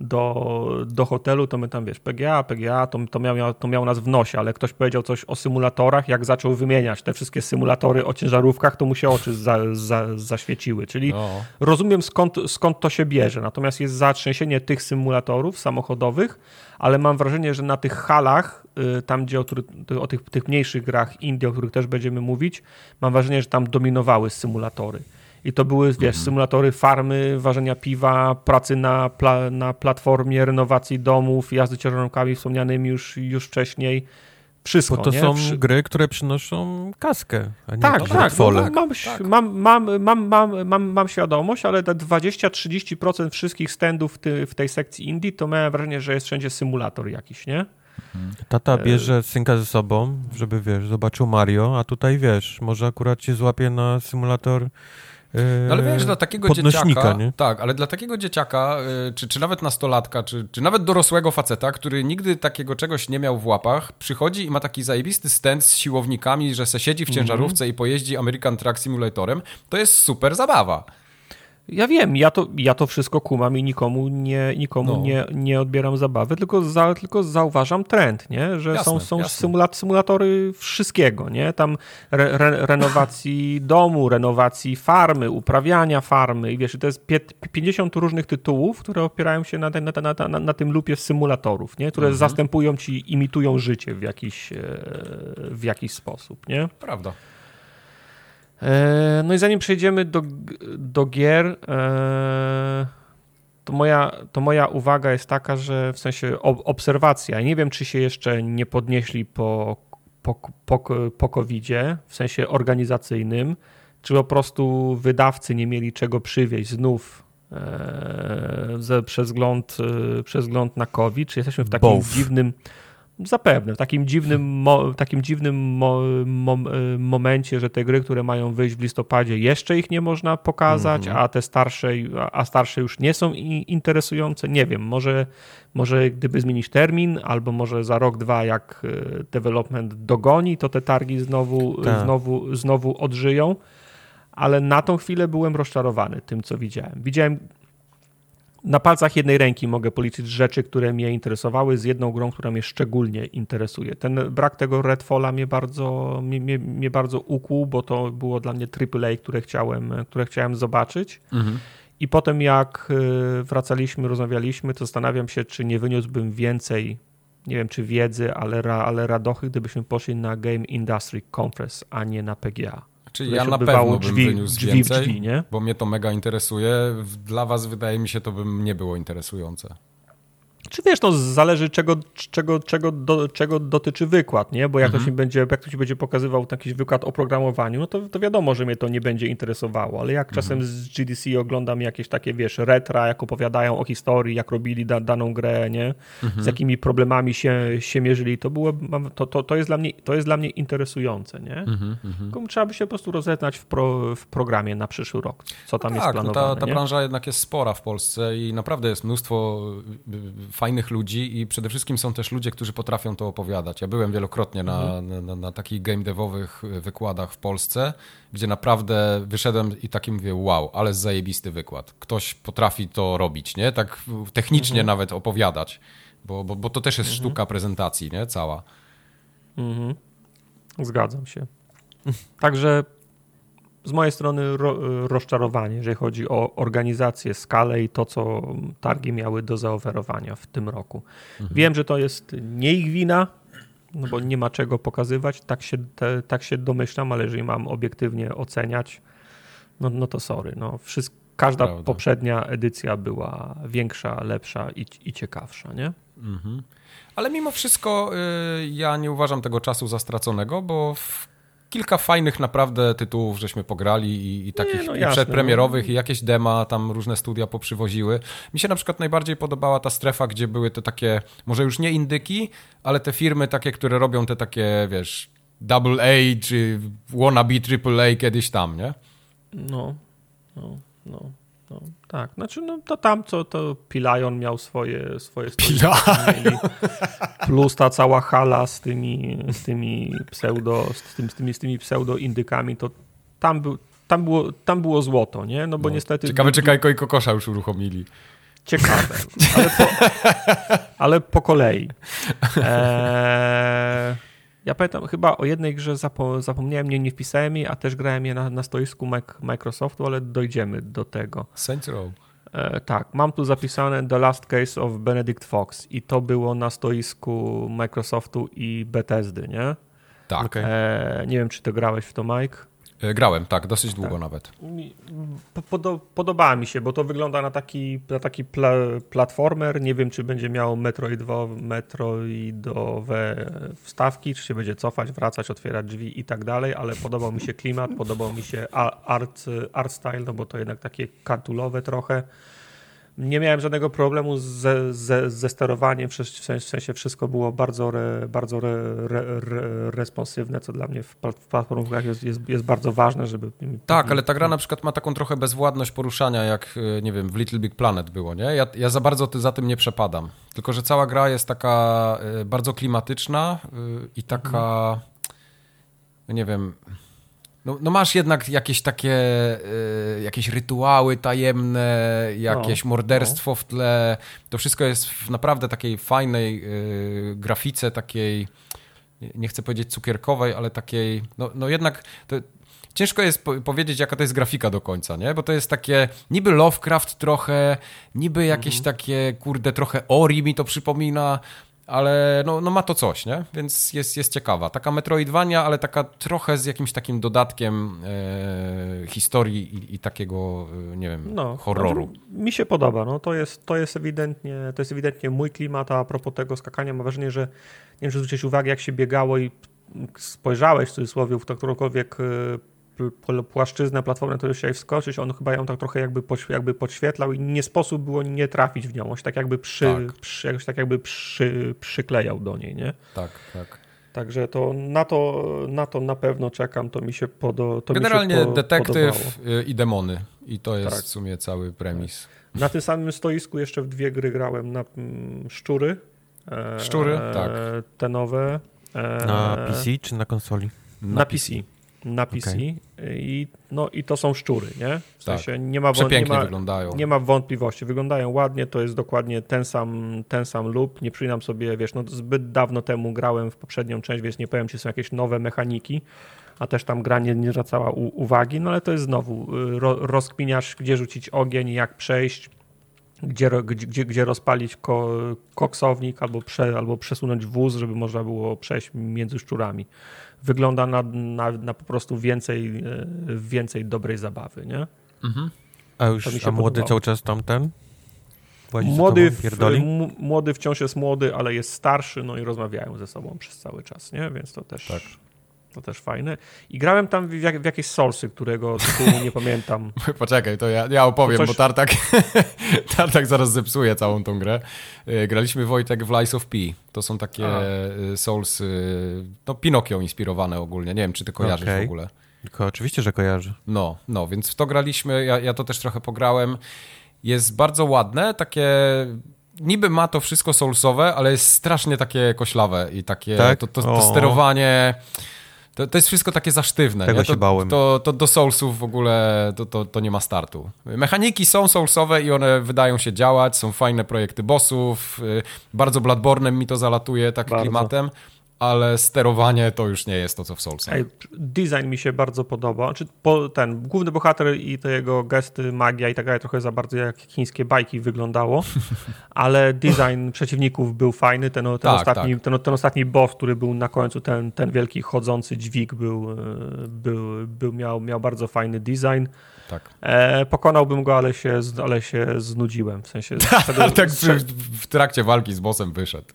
do, do hotelu, to my tam, wiesz, PGA, PGA, to, to, miał, to miał nas w nosie, ale ktoś powiedział coś o symulatorach, jak zaczął wymieniać te wszystkie symulatory o ciężarówkach, to mu się oczy za, za, zaświeciły, czyli no. rozumiem skąd, skąd to się bierze, natomiast jest zatrzęsienie tych symulatorów samochodowych, ale mam wrażenie, że na tych halach, y, tam gdzie o, o tych, tych mniejszych grach Indii, o których też będziemy mówić, mam wrażenie, że tam dominowały symulatory. I to były, wiesz, mhm. symulatory farmy, ważenia piwa, pracy na, pla, na platformie, renowacji domów, jazdy ciężarówkami wspomnianymi już, już wcześniej. Wszystko, Bo to nie? są gry, które przynoszą kaskę, a nie tak, tak, no, mam, tak. Mam, mam, mam, mam, mam, mam świadomość, ale te 20-30% wszystkich standów ty, w tej sekcji indie, to miałem wrażenie, że jest wszędzie symulator jakiś, nie? Mhm. Tata bierze synka ze sobą, żeby, wiesz, zobaczył Mario, a tutaj, wiesz, może akurat cię złapie na symulator no ale wiesz, dla takiego dzieciaka, nie? tak, ale dla takiego dzieciaka, y, czy, czy nawet nastolatka, czy, czy nawet dorosłego faceta, który nigdy takiego czegoś nie miał w łapach, przychodzi i ma taki zajebisty stand z siłownikami, że se siedzi w ciężarówce mm -hmm. i pojeździ American Truck Simulatorem, to jest super zabawa. Ja wiem, ja to, ja to wszystko kumam i nikomu nie, nikomu no. nie, nie odbieram zabawy, tylko, za, tylko zauważam trend, nie? że jasne, są, są symulat, symulatory wszystkiego, nie? tam re, re, renowacji domu, renowacji farmy, uprawiania farmy i wiesz, to jest 50 różnych tytułów, które opierają się na, na, na, na, na tym lupie symulatorów, nie? które mhm. zastępują ci, imitują życie w jakiś, e, w jakiś sposób. Nie? Prawda. E, no i zanim przejdziemy do, do gier, e, to moja, to moja uwaga jest taka, że w sensie obserwacja. Nie wiem, czy się jeszcze nie podnieśli po, po, po, po COVID-zie, w sensie organizacyjnym, czy po prostu wydawcy nie mieli czego przywieźć znów e, przez, wzgląd, przez na COVID, czy jesteśmy w takim Both. dziwnym Zapewne, w takim dziwnym, takim dziwnym mo, mo, y, momencie, że te gry, które mają wyjść w listopadzie, jeszcze ich nie można pokazać, mm -hmm. a te starsze, a starsze już nie są interesujące. Nie wiem, może, może gdyby zmienić termin, albo może za rok, dwa, jak y, development dogoni, to te targi znowu, znowu, znowu odżyją. Ale na tą chwilę byłem rozczarowany tym, co widziałem. Widziałem na palcach jednej ręki mogę policzyć rzeczy, które mnie interesowały z jedną grą, która mnie szczególnie interesuje. Ten brak tego Redfalla mnie bardzo, mnie, mnie, mnie bardzo ukłuł, bo to było dla mnie AAA, które chciałem, które chciałem zobaczyć. Mhm. I potem jak y, wracaliśmy, rozmawialiśmy, to zastanawiam się, czy nie wyniósłbym więcej, nie wiem czy wiedzy, ale, ale radochy, gdybyśmy poszli na Game Industry Conference, a nie na PGA. Czyli ja na pewno drzwi, bym wyniósł drzwi, więcej, drzwi, nie? bo mnie to mega interesuje. Dla was wydaje mi się to bym nie było interesujące. Czy wiesz, no zależy czego, czego, czego, do, czego dotyczy wykład, nie? Bo jak, mhm. to się będzie, jak ktoś będzie pokazywał jakiś wykład o programowaniu, no to, to wiadomo, że mnie to nie będzie interesowało, ale jak mhm. czasem z GDC oglądam jakieś takie, wiesz, retra, jak opowiadają o historii, jak robili da, daną grę, nie? Mhm. Z jakimi problemami się, się mierzyli, to było, to, to, to, jest dla mnie, to jest dla mnie interesujące, nie? Mhm, mhm. Trzeba by się po prostu rozeznać w, pro, w programie na przyszły rok, co tam no jest tak, planowane. No ta, ta branża jednak jest spora w Polsce i naprawdę jest mnóstwo fajnych ludzi i przede wszystkim są też ludzie, którzy potrafią to opowiadać. Ja byłem wielokrotnie na, mhm. na, na, takich game devowych wykładach w Polsce, gdzie naprawdę wyszedłem i taki mówię, wow, ale zajebisty wykład. Ktoś potrafi to robić, nie? Tak technicznie mhm. nawet opowiadać, bo, bo, bo to też jest mhm. sztuka prezentacji, nie? Cała. Mhm. Zgadzam się. Także z mojej strony ro, rozczarowanie, jeżeli chodzi o organizację, skalę i to, co targi miały do zaoferowania w tym roku. Mhm. Wiem, że to jest nie ich wina, no bo nie ma czego pokazywać, tak się, te, tak się domyślam, ale jeżeli mam obiektywnie oceniać, no, no to sorry. No, wszystko, każda Prawda. poprzednia edycja była większa, lepsza i, i ciekawsza, nie? Mhm. Ale mimo wszystko y, ja nie uważam tego czasu za straconego, bo w kilka fajnych naprawdę tytułów żeśmy pograli i, i takich nie, no i przedpremierowych no. i jakieś dema tam różne studia poprzywoziły. Mi się na przykład najbardziej podobała ta strefa, gdzie były te takie, może już nie indyki, ale te firmy takie, które robią te takie, wiesz, double A czy wannabe triple A kiedyś tam, nie? No, no, no. No, tak, znaczy no, to tam co to Pilion miał swoje swoje plus ta cała hala z tymi, z tymi pseudo z, tym, z tymi, z tymi pseudo indykami, to tam, był, tam, było, tam było złoto, nie? No bo no, niestety... Ciekawe, czy Kajko i Kokosza już uruchomili. ciekawe, ale po, ale po kolei. Eee, ja pamiętam chyba o jednej grze zapo zapomniałem, nie, nie wpisałem jej, a też grałem je na, na stoisku Microsoftu, ale dojdziemy do tego. Saints Row. E, tak, mam tu zapisane The Last Case of Benedict Fox i to było na stoisku Microsoftu i Bethesdy, nie? Tak. E, nie wiem, czy ty grałeś w to, Mike? E, Grałem, tak, dosyć długo nawet. Podo, podobała mi się, bo to wygląda na taki, na taki pla, platformer. Nie wiem, czy będzie miało metroidowe, metroidowe wstawki, czy się będzie cofać, wracać, otwierać drzwi i tak dalej, ale podobał mi się klimat, podobał mi się art, art style, no bo to jednak takie kartulowe trochę. Nie miałem żadnego problemu ze, ze, ze sterowaniem, w sensie, wszystko było bardzo, re, bardzo re, re, re, responsywne, co dla mnie w, w platformach jest, jest, jest bardzo ważne, żeby... Tak, ale ta gra na przykład ma taką trochę bezwładność poruszania, jak e, nie wiem, w Little Big Planet było, nie? Ja, ja za bardzo ty, za tym nie przepadam. Tylko, że cała gra jest taka e, bardzo klimatyczna e, i taka, nie wiem, no, no masz jednak jakieś takie, e, jakieś rytuały tajemne, jakieś No, morderstwo w tle. To wszystko jest w naprawdę takiej fajnej e, grafice, takiej, nie- chcę powiedzieć cukierkowej, ale takiej, no, no jednak to, ciężko jest po powiedzieć, jaka to jest grafika do końca, nie? Bo to jest takie niby Lovecraft trochę, niby jakieś takie, kurde, trochę Ori mi to przypomina, ale no, no ma to coś, nie? Więc jest, jest ciekawa. Taka Metroidvania, ale taka trochę z jakimś takim dodatkiem e, historii i, i takiego, e, nie wiem, No, horroru. znaczy, mi się podoba. No, to, jest, to, jest ewidentnie, to jest ewidentnie mój klimat, a propos tego skakania mam wrażenie, że nie wiem, czy zwróciłeś uwagę, jak się biegało i spojrzałeś w cudzysłowie w którąkolwiek e, płaszczyznę, platformę, to już chciałeś wskoczyć, on chyba ją tak trochę jakby, poś, jakby podświetlał i nie sposób było nie trafić w nią. On się tak jakby, przy, Tak. przy, jakoś tak jakby przy, przyklejał do niej, nie? Tak, tak. Także to na to na, to na pewno czekam, to mi się, podo, to Generalnie mi się po, detektyw podobało. y, i demony. I to jest Tak. w sumie cały premis. Na tym samym stoisku jeszcze w dwie gry grałem na mm, szczury. E, Szczury? Tak. Te nowe. E, Na PC czy na konsoli? Na PC. Na PC. Okej. I, no, I to są szczury, nie? W Tak. sensie nie ma, nie ma, nie ma wątpliwości. Wyglądają ładnie, to jest dokładnie ten sam, ten sam loop. Nie przypominam sobie, wiesz, no zbyt dawno temu grałem w poprzednią część, więc nie powiem, czy są jakieś nowe mechaniki, a też tam gra nie, nie zwracała uwagi, no ale to jest znowu, y, ro, rozkminiasz, gdzie rzucić ogień, jak przejść, gdzie, gdzie, gdzie, rozpalić ko, koksownik albo, prze, albo przesunąć wóz, żeby można było przejść między szczurami. Wygląda na, na, na po prostu więcej, e, więcej dobrej zabawy, nie? Mhm. A już, się a młody podobało. cały czas tamten? Łazi za Młody, w, młody wciąż jest młody, ale jest starszy, no i rozmawiają ze sobą przez cały czas, nie? Więc to też, Tak. To też fajne. I grałem tam w, jak, w jakieś Soulsy, którego tytułu nie pamiętam. Poczekaj, to ja, ja opowiem, coś- bo Tartak, Tartak zaraz zepsuje całą tą grę. Y, Graliśmy Wojtek w Lies of P. To są takie A. y, Souls, y, no Pinokio inspirowane ogólnie. Nie wiem, czy ty kojarzysz Okej. w ogóle. Tylko oczywiście, że kojarzy. No, no, więc w to graliśmy, ja, ja to też trochę pograłem. Jest bardzo ładne, takie... Niby ma to wszystko soulsowe, ale jest strasznie takie koślawe i takie... Tak? To, to, to O. To, to jest wszystko takie zasztywne. Tego nie? się to, bałem. To, to do Soulsów w ogóle to, to, to nie ma startu. Mechaniki są Soulsowe i one wydają się działać, są fajne projekty bossów, y, bardzo Bloodborne'em mi to zalatuje tak Bardzo. klimatem, ale sterowanie to już nie jest to, co w Soulsach. Ej, design mi się bardzo podoba. Znaczy, po, ten główny bohater i te jego gesty, magia i tak dalej, trochę za bardzo jak chińskie bajki wyglądało, ale design przeciwników był fajny. Ten, ten, Tak, ostatni, tak. ten, ten ostatni boss, który był na końcu, ten, ten wielki chodzący dźwig był, e, był, był miał, miał bardzo fajny design. Tak. E, pokonałbym go, ale się, ale się znudziłem. W sensie zszedłem, tak w, w trakcie walki z bossem wyszedł.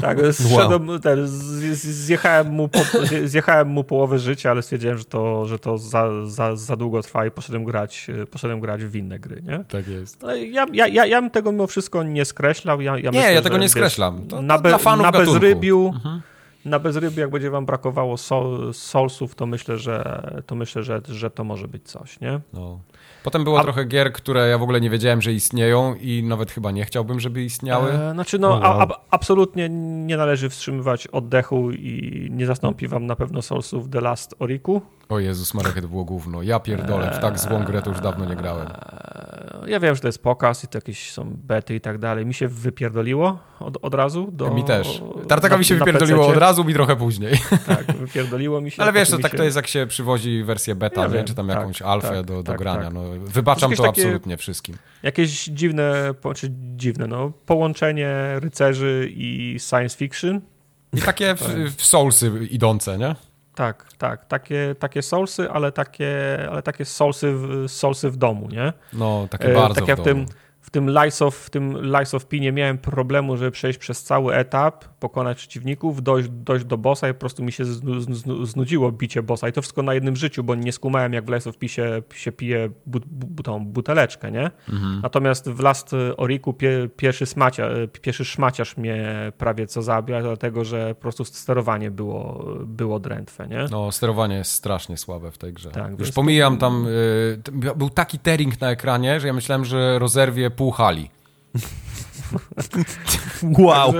tak, zszedłem, ten, z, zjechałem, mu po, zjechałem mu połowę życia, ale stwierdziłem, że to, że to za, za, za długo trwa i poszedłem grać, e, poszedłem grać w inne gry, nie? Tak jest. Ale ja, ja, ja, ja bym tego mimo wszystko nie skreślał. Ja, ja Nie, myślę, ja tego że, nie skreślam. To- to na, dla fanów na gatunku. bezrybiu, Mhm. Na bezrybiu, jak będzie wam brakowało sol, solsów, to myślę, że to myślę, że, że to może być coś, nie? No. Potem było A- trochę gier, które ja w ogóle nie wiedziałem, że istnieją i nawet chyba nie chciałbym, żeby istniały. E, znaczy, no, O, a, wow. a, absolutnie nie należy wstrzymywać oddechu i nie zastąpi wam na pewno Soulsów The Last Oriku. O Jezus Marek, to było gówno. Ja pierdolę, w tak złą grę to już dawno nie grałem. Eee, Ja wiem, że to jest pokaz i to jakieś są bety i tak dalej. Mi się wypierdoliło od, od razu. Do, mi też. Tartaka na- mi się wypierdoliło od razu, mi trochę później. Tak, wypierdoliło mi się. Ale wiesz, to tak się... to jest, jak się przywozi wersję beta, Ja wiem, czy tam tak, jakąś alfę tak, do, do tak, grania. tak. No, wybaczam to takie- absolutnie wszystkim. Jakieś dziwne, czy dziwne, no, połączenie rycerzy i science fiction. I takie w, w Soulsy idące, nie? Tak, tak, takie, takie soulsy, ale takie, ale takie soulsy w, soulsy w domu, nie? No, takie E, bardzo tak ja w w domu. W tym Lies of, w tym Lies of P nie miałem problemu, żeby przejść przez cały etap, pokonać przeciwników, dojść, dojść do bossa i po prostu mi się znu, znu, znudziło bicie bossa i to wszystko na jednym życiu, bo nie skumałem jak w Lies of P się, się pije bu, bu, tą buteleczkę, nie? Mhm. Natomiast w Last Oriku pie, pierwszy, smacia, pierwszy szmaciarz mnie prawie co zabił, dlatego że po prostu sterowanie było, było drętwe, nie? No, sterowanie jest strasznie słabe w tej grze. Tak, Już pomijam tam, y, był taki tearing na ekranie, że ja myślałem, że rozerwie pół hali. Wow.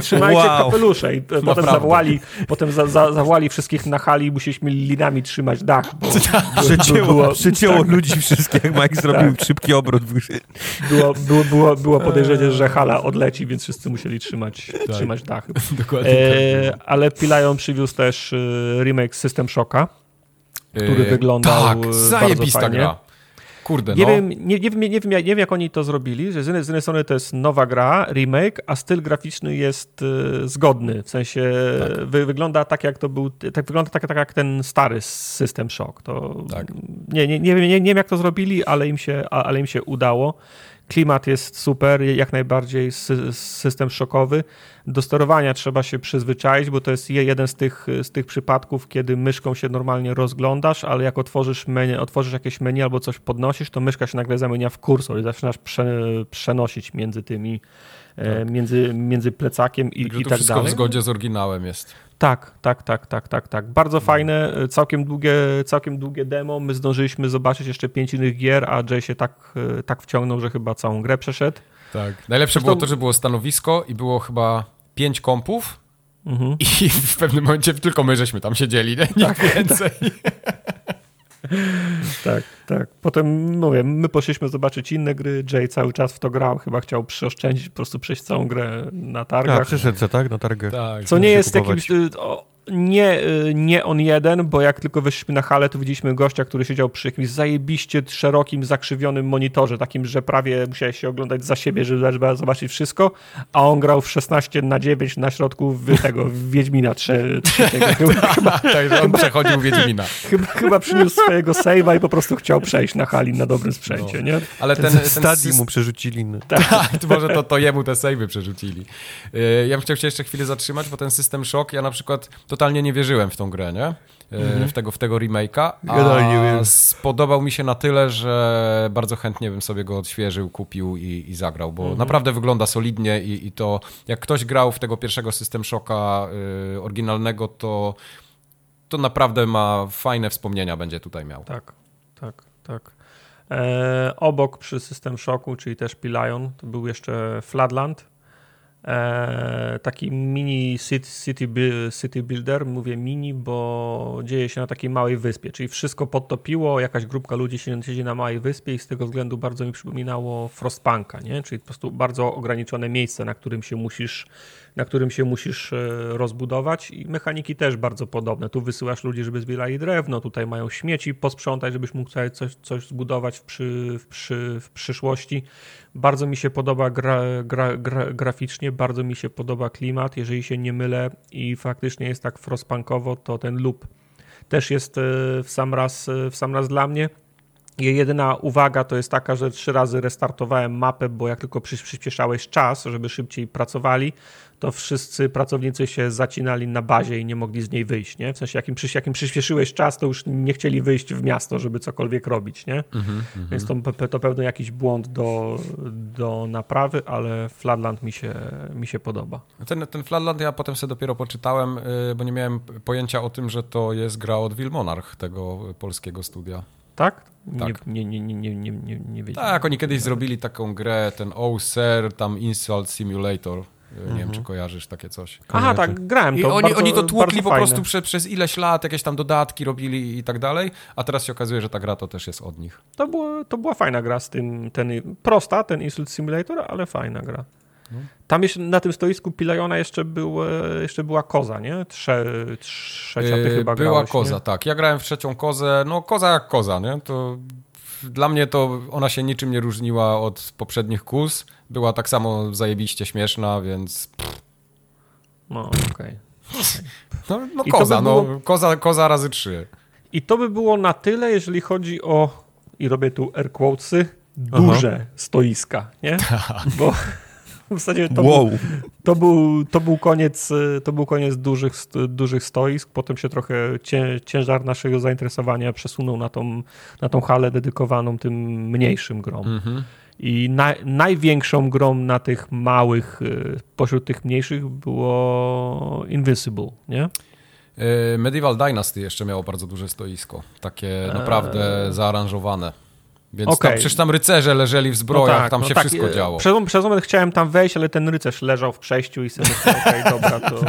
Trzymajcie Wow. kapelusze i potem Naprawdę. zawołali, potem za, za, zawołali wszystkich na hali i musieliśmy linami trzymać dach, bo Przecięło, było- przecięło tak. ludzi wszystkich, jak Mike zrobił szybki obrót. było, było, było, było podejrzenie, że hala odleci, więc wszyscy musieli trzymać, trzymać dachy. Dokładnie tak E, ale Pilajon przywiózł też e, remake System Shocka. który Y, wyglądał, e, Tak, bardzo zajebista fajnie. gra. Kurde, Nie, no. wiem, nie, nie, wiem, nie, wiem, jak- nie wiem, jak oni to zrobili, że z jednej, z jednej strony to jest nowa gra, remake, a styl graficzny jest e, zgodny. W sensie Tak. wy, wygląda tak, jak to był, tak, wygląda tak, tak jak ten stary System Shock. To, Tak. nie, nie, nie, wiem, nie, nie wiem, jak to zrobili, ale im się, ale im się udało. Klimat jest super, jak najbardziej sy- system szokowy. Do sterowania trzeba się przyzwyczaić, bo to jest je- jeden z tych, z tych przypadków, kiedy myszką się normalnie rozglądasz, ale jak otworzysz, menu, otworzysz jakieś menu albo coś podnosisz, to myszka się nagle zamienia w kursor i zaczynasz prze, przenosić między tymi, e, między, między plecakiem i, Także i to tak wszystko dalej. w zgodzie z oryginałem jest. Tak, tak, tak, tak, tak, tak. Bardzo fajne, e, całkiem długie, całkiem długie demo. My zdążyliśmy zobaczyć jeszcze pięć innych gier, a Jay się tak, e, tak wciągnął, że chyba całą grę przeszedł. Tak. Najlepsze Zresztą- było to, że było stanowisko i było chyba pięć kompów Mhm. i w pewnym momencie tylko my żeśmy tam siedzieli, nie? Nikt więcej. Tak, tak. Potem, mówię, my poszliśmy zobaczyć inne gry, Jay cały czas w to grał, chyba chciał przeoszczędzić, po prostu przejść całą grę na A, targach. przyszedł se, tak? Na targę. Tak. Co nie jest kupować. jakimś... y, O, nie, y, nie on jeden, bo jak tylko weszliśmy na halę, to widzieliśmy gościa, który siedział przy jakimś zajebiście szerokim, zakrzywionym monitorze, takim, że prawie musiałeś się oglądać za siebie, żeby zobaczyć wszystko, a on grał w 16 na 9 na środku w tego, w Wiedźmina trze- trzeciego. Chyba, tak, że on przechodził Wiedźmina. chyba, chyba przyniósł swojego save'a i po prostu chciał przejść na hali na dobrym sprzęcie, nie? Ale ten, Ten, ten stadii sys- mu przerzucili. No. Tak, to może to, to jemu te savey przerzucili. Yy, Ja bym chciał się jeszcze chwilę zatrzymać, bo ten system shock, ja na przykład totalnie nie wierzyłem w tą grę, nie? Yy, W tego, w tego remake'a, a spodobał mi się na tyle, że bardzo chętnie bym sobie go odświeżył, kupił i, i zagrał, bo naprawdę wygląda solidnie i, i to, jak ktoś grał w tego pierwszego system shocka yy, oryginalnego, to to naprawdę ma fajne wspomnienia będzie tutaj miał. Tak, tak, tak. E, obok przy System Shocku, czyli też Pilion, to był jeszcze Flatland. E, taki mini city, city, bu- city builder, mówię mini, bo dzieje się na takiej małej wyspie, czyli wszystko podtopiło, jakaś grupka ludzi siedzi na małej wyspie i z tego względu bardzo mi przypominało Frostpunka, nie? czyli po prostu bardzo ograniczone miejsce, na którym się musisz na którym się musisz e, rozbudować i mechaniki też bardzo podobne. Tu wysyłasz ludzi, żeby zbierali drewno, tutaj mają śmieci posprzątać, żebyś mógł sobie coś, coś zbudować w, przy, w, przy, w przyszłości. Bardzo mi się podoba gra, gra, gra, graficznie, bardzo mi się podoba klimat, jeżeli się nie mylę i faktycznie jest tak frostpunkowo, to ten loop też jest e, w sam raz, e, w sam raz dla mnie. Jedyna uwaga to jest taka, że trzy razy restartowałem mapę, bo jak tylko przy- przyspieszałeś czas, żeby szybciej pracowali, to wszyscy pracownicy się zacinali na bazie i nie mogli z niej wyjść, nie? W sensie, jakim, przy- jakim przyspieszyłeś czas, to już nie chcieli wyjść w miasto, żeby cokolwiek robić, nie? Więc to, to pewno jakiś błąd do, do naprawy, ale Flatland mi się, mi się podoba. Ten, ten Flatland ja potem sobie dopiero poczytałem, yy, bo nie miałem pojęcia o tym, że to jest gra od Wilmonarch, tego polskiego studia. Tak? Tak. Nie, nie, nie, nie, nie, nie, nie wiedziałem. Tak, oni kiedyś zrobili taką grę, ten Oh Sir, tam Insult Simulator. Nie wiem, czy kojarzysz takie coś. Aha, tak, grałem I to. oni, bardzo, oni to tłukli po prostu prze, przez ileś lat, jakieś tam dodatki robili i tak dalej, a teraz się okazuje, że ta gra to też jest od nich. To, było, to była fajna gra z tym, ten, prosta, ten Insult Simulator, ale fajna gra. No. Tam jeszcze na tym stoisku Pilajona jeszcze, był, e, jeszcze była koza, nie? Trze, trzecia ty Yy, chyba Była grałeś, koza, nie? tak. Ja grałem w trzecią kozę, no koza jak koza, nie? To dla mnie to ona się niczym nie różniła od poprzednich kóz. Była tak samo zajebiście śmieszna, więc No, okej. no, no to koza, by no było- koza, koza razy trzy. I to by było na tyle, jeżeli chodzi o, i robię tu air quotesy, duże stoiska, nie? Bo w zasadzie to, wow. był, to, był, to, był koniec, to był koniec dużych, dużych stoisk. Potem się trochę cię, ciężar naszego zainteresowania przesunął na tą, na tą halę dedykowaną tym mniejszym grom. Mhm. I na, największą grą na tych małych, y, pośród tych mniejszych było Invincible, nie? Yy, Medieval Dynasty jeszcze miało bardzo duże stoisko. Takie naprawdę zaaranżowane. Więc tam, Okej. przecież tam rycerze leżeli w zbrojach, tam się wszystko e, działo. Przez, przez moment chciałem tam wejść, ale ten rycerz leżał w przejściu i sobie myślałem, okej, dobra, to...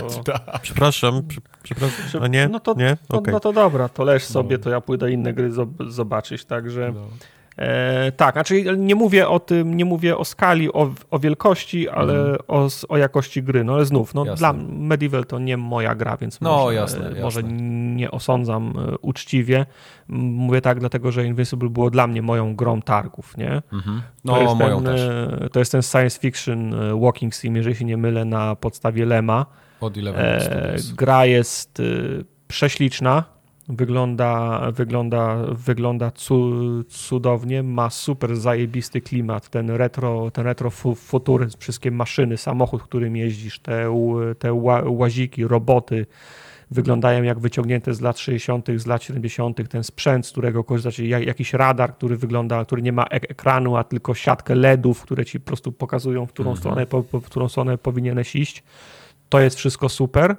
Przepraszam, prze- przepraszam. A nie? No to, nie? no, Okej. no to dobra, to leż sobie, to ja pójdę inne gry zob- zobaczyć, także... No. E, tak, znaczy nie mówię o tym, nie mówię o skali, o, o wielkości, ale o, s- o jakości gry. No ale znów, no. Jasne. dla Medieval to nie moja gra, więc No, może, jasne, może jasne. nie osądzam e, uczciwie. Mówię tak, dlatego że Invincible było dla mnie moją grą targów, nie? Mhm. To No, jest moją ten, też. e, To jest ten science fiction e, walking sim, jeżeli się nie mylę, na podstawie Lema. Od Eleven E, Studios. gra jest y, prześliczna, wygląda, wygląda, wygląda cu, cudownie, ma super zajebisty klimat, ten retro, ten retro fu, futuryzm, wszystkie maszyny, samochód, którym jeździsz, te, te ła, łaziki, roboty, wyglądają jak wyciągnięte z lat 60., z lat 70., ten sprzęt, z którego korzystasz, jak, jakiś radar, który wygląda, który nie ma ek- ekranu, a tylko siatkę LEDów, które ci po prostu pokazują, w którą, Mhm. stronę, po, po, w którą stronę powinieneś iść. To jest wszystko super.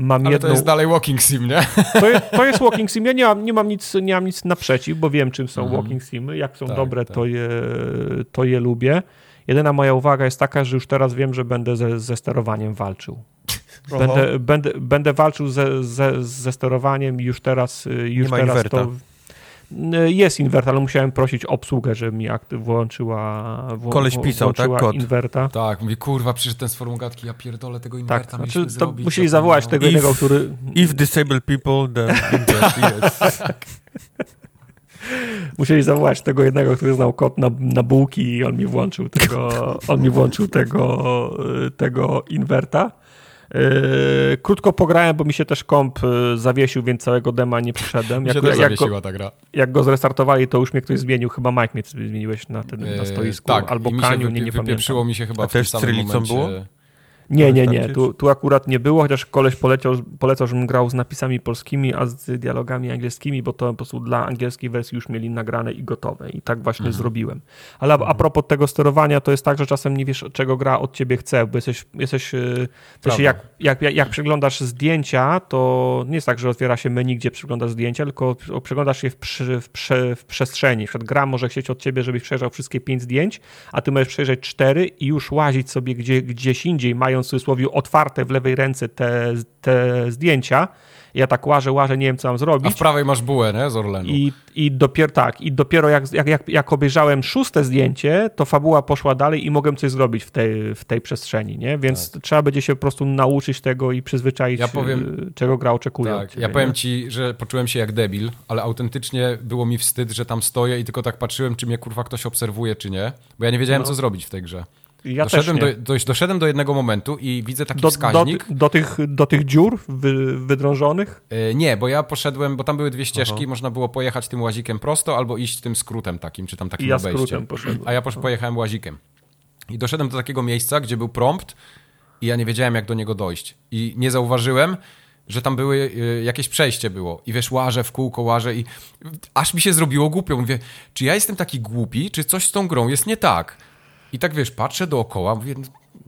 Mam Ale jedną... to jest dalej Walking Sim, nie? to, jest, to jest walking sim. Ja nie mam, nie, mam nic, nie mam nic naprzeciw, bo wiem, czym są Mhm. walking simy. Jak są Tak, dobre, tak. To, je, to je lubię. Jedyna moja uwaga jest taka, że już teraz wiem, że będę ze, ze sterowaniem walczył. Będę, będę, będę walczył ze, ze, ze sterowaniem już teraz, y, już ma teraz to. Y, Jest inwert, ale musiałem prosić obsługę, żeby mi włączyła. wło- Koleś pisał, tak? Kod. Inwerta. Tak, mówi, kurwa, przyszedł ten z formułgatki, ja pierdolę tego Tak, inwerta znaczy, mieliśmy to zrobić. musieli zapomniałem. zawołać tego If- jednego, który. If disabled people, then invest, yes. Musieli zawołać tego jednego, który znał kod na, na bułki i on mi włączył tego, on mi włączył tego, y, tego inwerta. Yy, krótko pograłem, bo mi się też komp y, zawiesił, więc całego dema nie przeszedłem. Jak, też jak, go, zawiesiła ta gra. jak go zrestartowali, to już mnie ktoś zmienił. Chyba Mike mnie zmieniłeś na, ten, na E, stoisku. tak, albo Kaniu, wypie- nie, nie wypieprzyło pamiętam. mi się chyba A w tym też samym Cyrylicą momencie. było? Nie, nie, nie. Wystarczyć? Tu, tu akurat nie było, chociaż koleś poleciał, polecał, żebym grał z napisami polskimi, a z dialogami angielskimi, bo to po prostu dla angielskiej wersji już mieli nagrane i gotowe. I tak właśnie zrobiłem. Ale a, a propos tego sterowania, to jest tak, że czasem nie wiesz, czego gra od ciebie chce, bo jesteś, jesteś yy, w jak, jak, jak, jak przeglądasz zdjęcia, to nie jest tak, że otwiera się menu, gdzie przeglądasz zdjęcia, tylko przeglądasz je w, przy, w, prze, w przestrzeni. Na przykład gra może chcieć od ciebie, żebyś przejrzał wszystkie pięć zdjęć, a ty możesz przejrzeć cztery i już łazić sobie gdzie, gdzieś indziej, mając w cudzysłowie otwarte w lewej ręce te, te zdjęcia. Ja tak łażę, łażę, nie wiem co mam A zrobić. w prawej masz bułę, nie? Z Orlenu. I, I dopiero tak, i dopiero jak, jak, jak, jak obejrzałem szóste zdjęcie, to fabuła poszła dalej i mogłem coś zrobić w tej, w tej przestrzeni, nie? Więc trzeba będzie się po prostu nauczyć tego i przyzwyczaić, Tak. Ja powiem- y, czego gra oczekuje. Tak, ciebie, ja nie? powiem ci, że poczułem się jak debil, ale autentycznie było mi wstyd, że tam stoję i tylko tak patrzyłem, czy mnie kurwa ktoś obserwuje, czy nie, bo ja nie wiedziałem, No. co zrobić w tej grze. Ja doszedłem, też nie. do, do, doszedłem do jednego momentu i widzę taki do, do, wskaźnik. do, tych, do tych dziur wy, wydrążonych. E, Nie, bo ja poszedłem, bo tam były dwie ścieżki, można było pojechać tym łazikiem prosto albo iść tym skrótem takim, czy tam I takim ja obejściem. skrótem poszedłem. A ja posz, pojechałem łazikiem. I doszedłem do takiego miejsca, gdzie był prompt i ja nie wiedziałem, jak do niego dojść. I nie zauważyłem, że tam były, y, jakieś przejście było. I wiesz, łażę w kółko, łażę i aż mi się zrobiło głupio. Mówię, czy ja jestem taki głupi, czy coś z tą grą jest nie tak? I tak, wiesz, patrzę dookoła, mówię, no,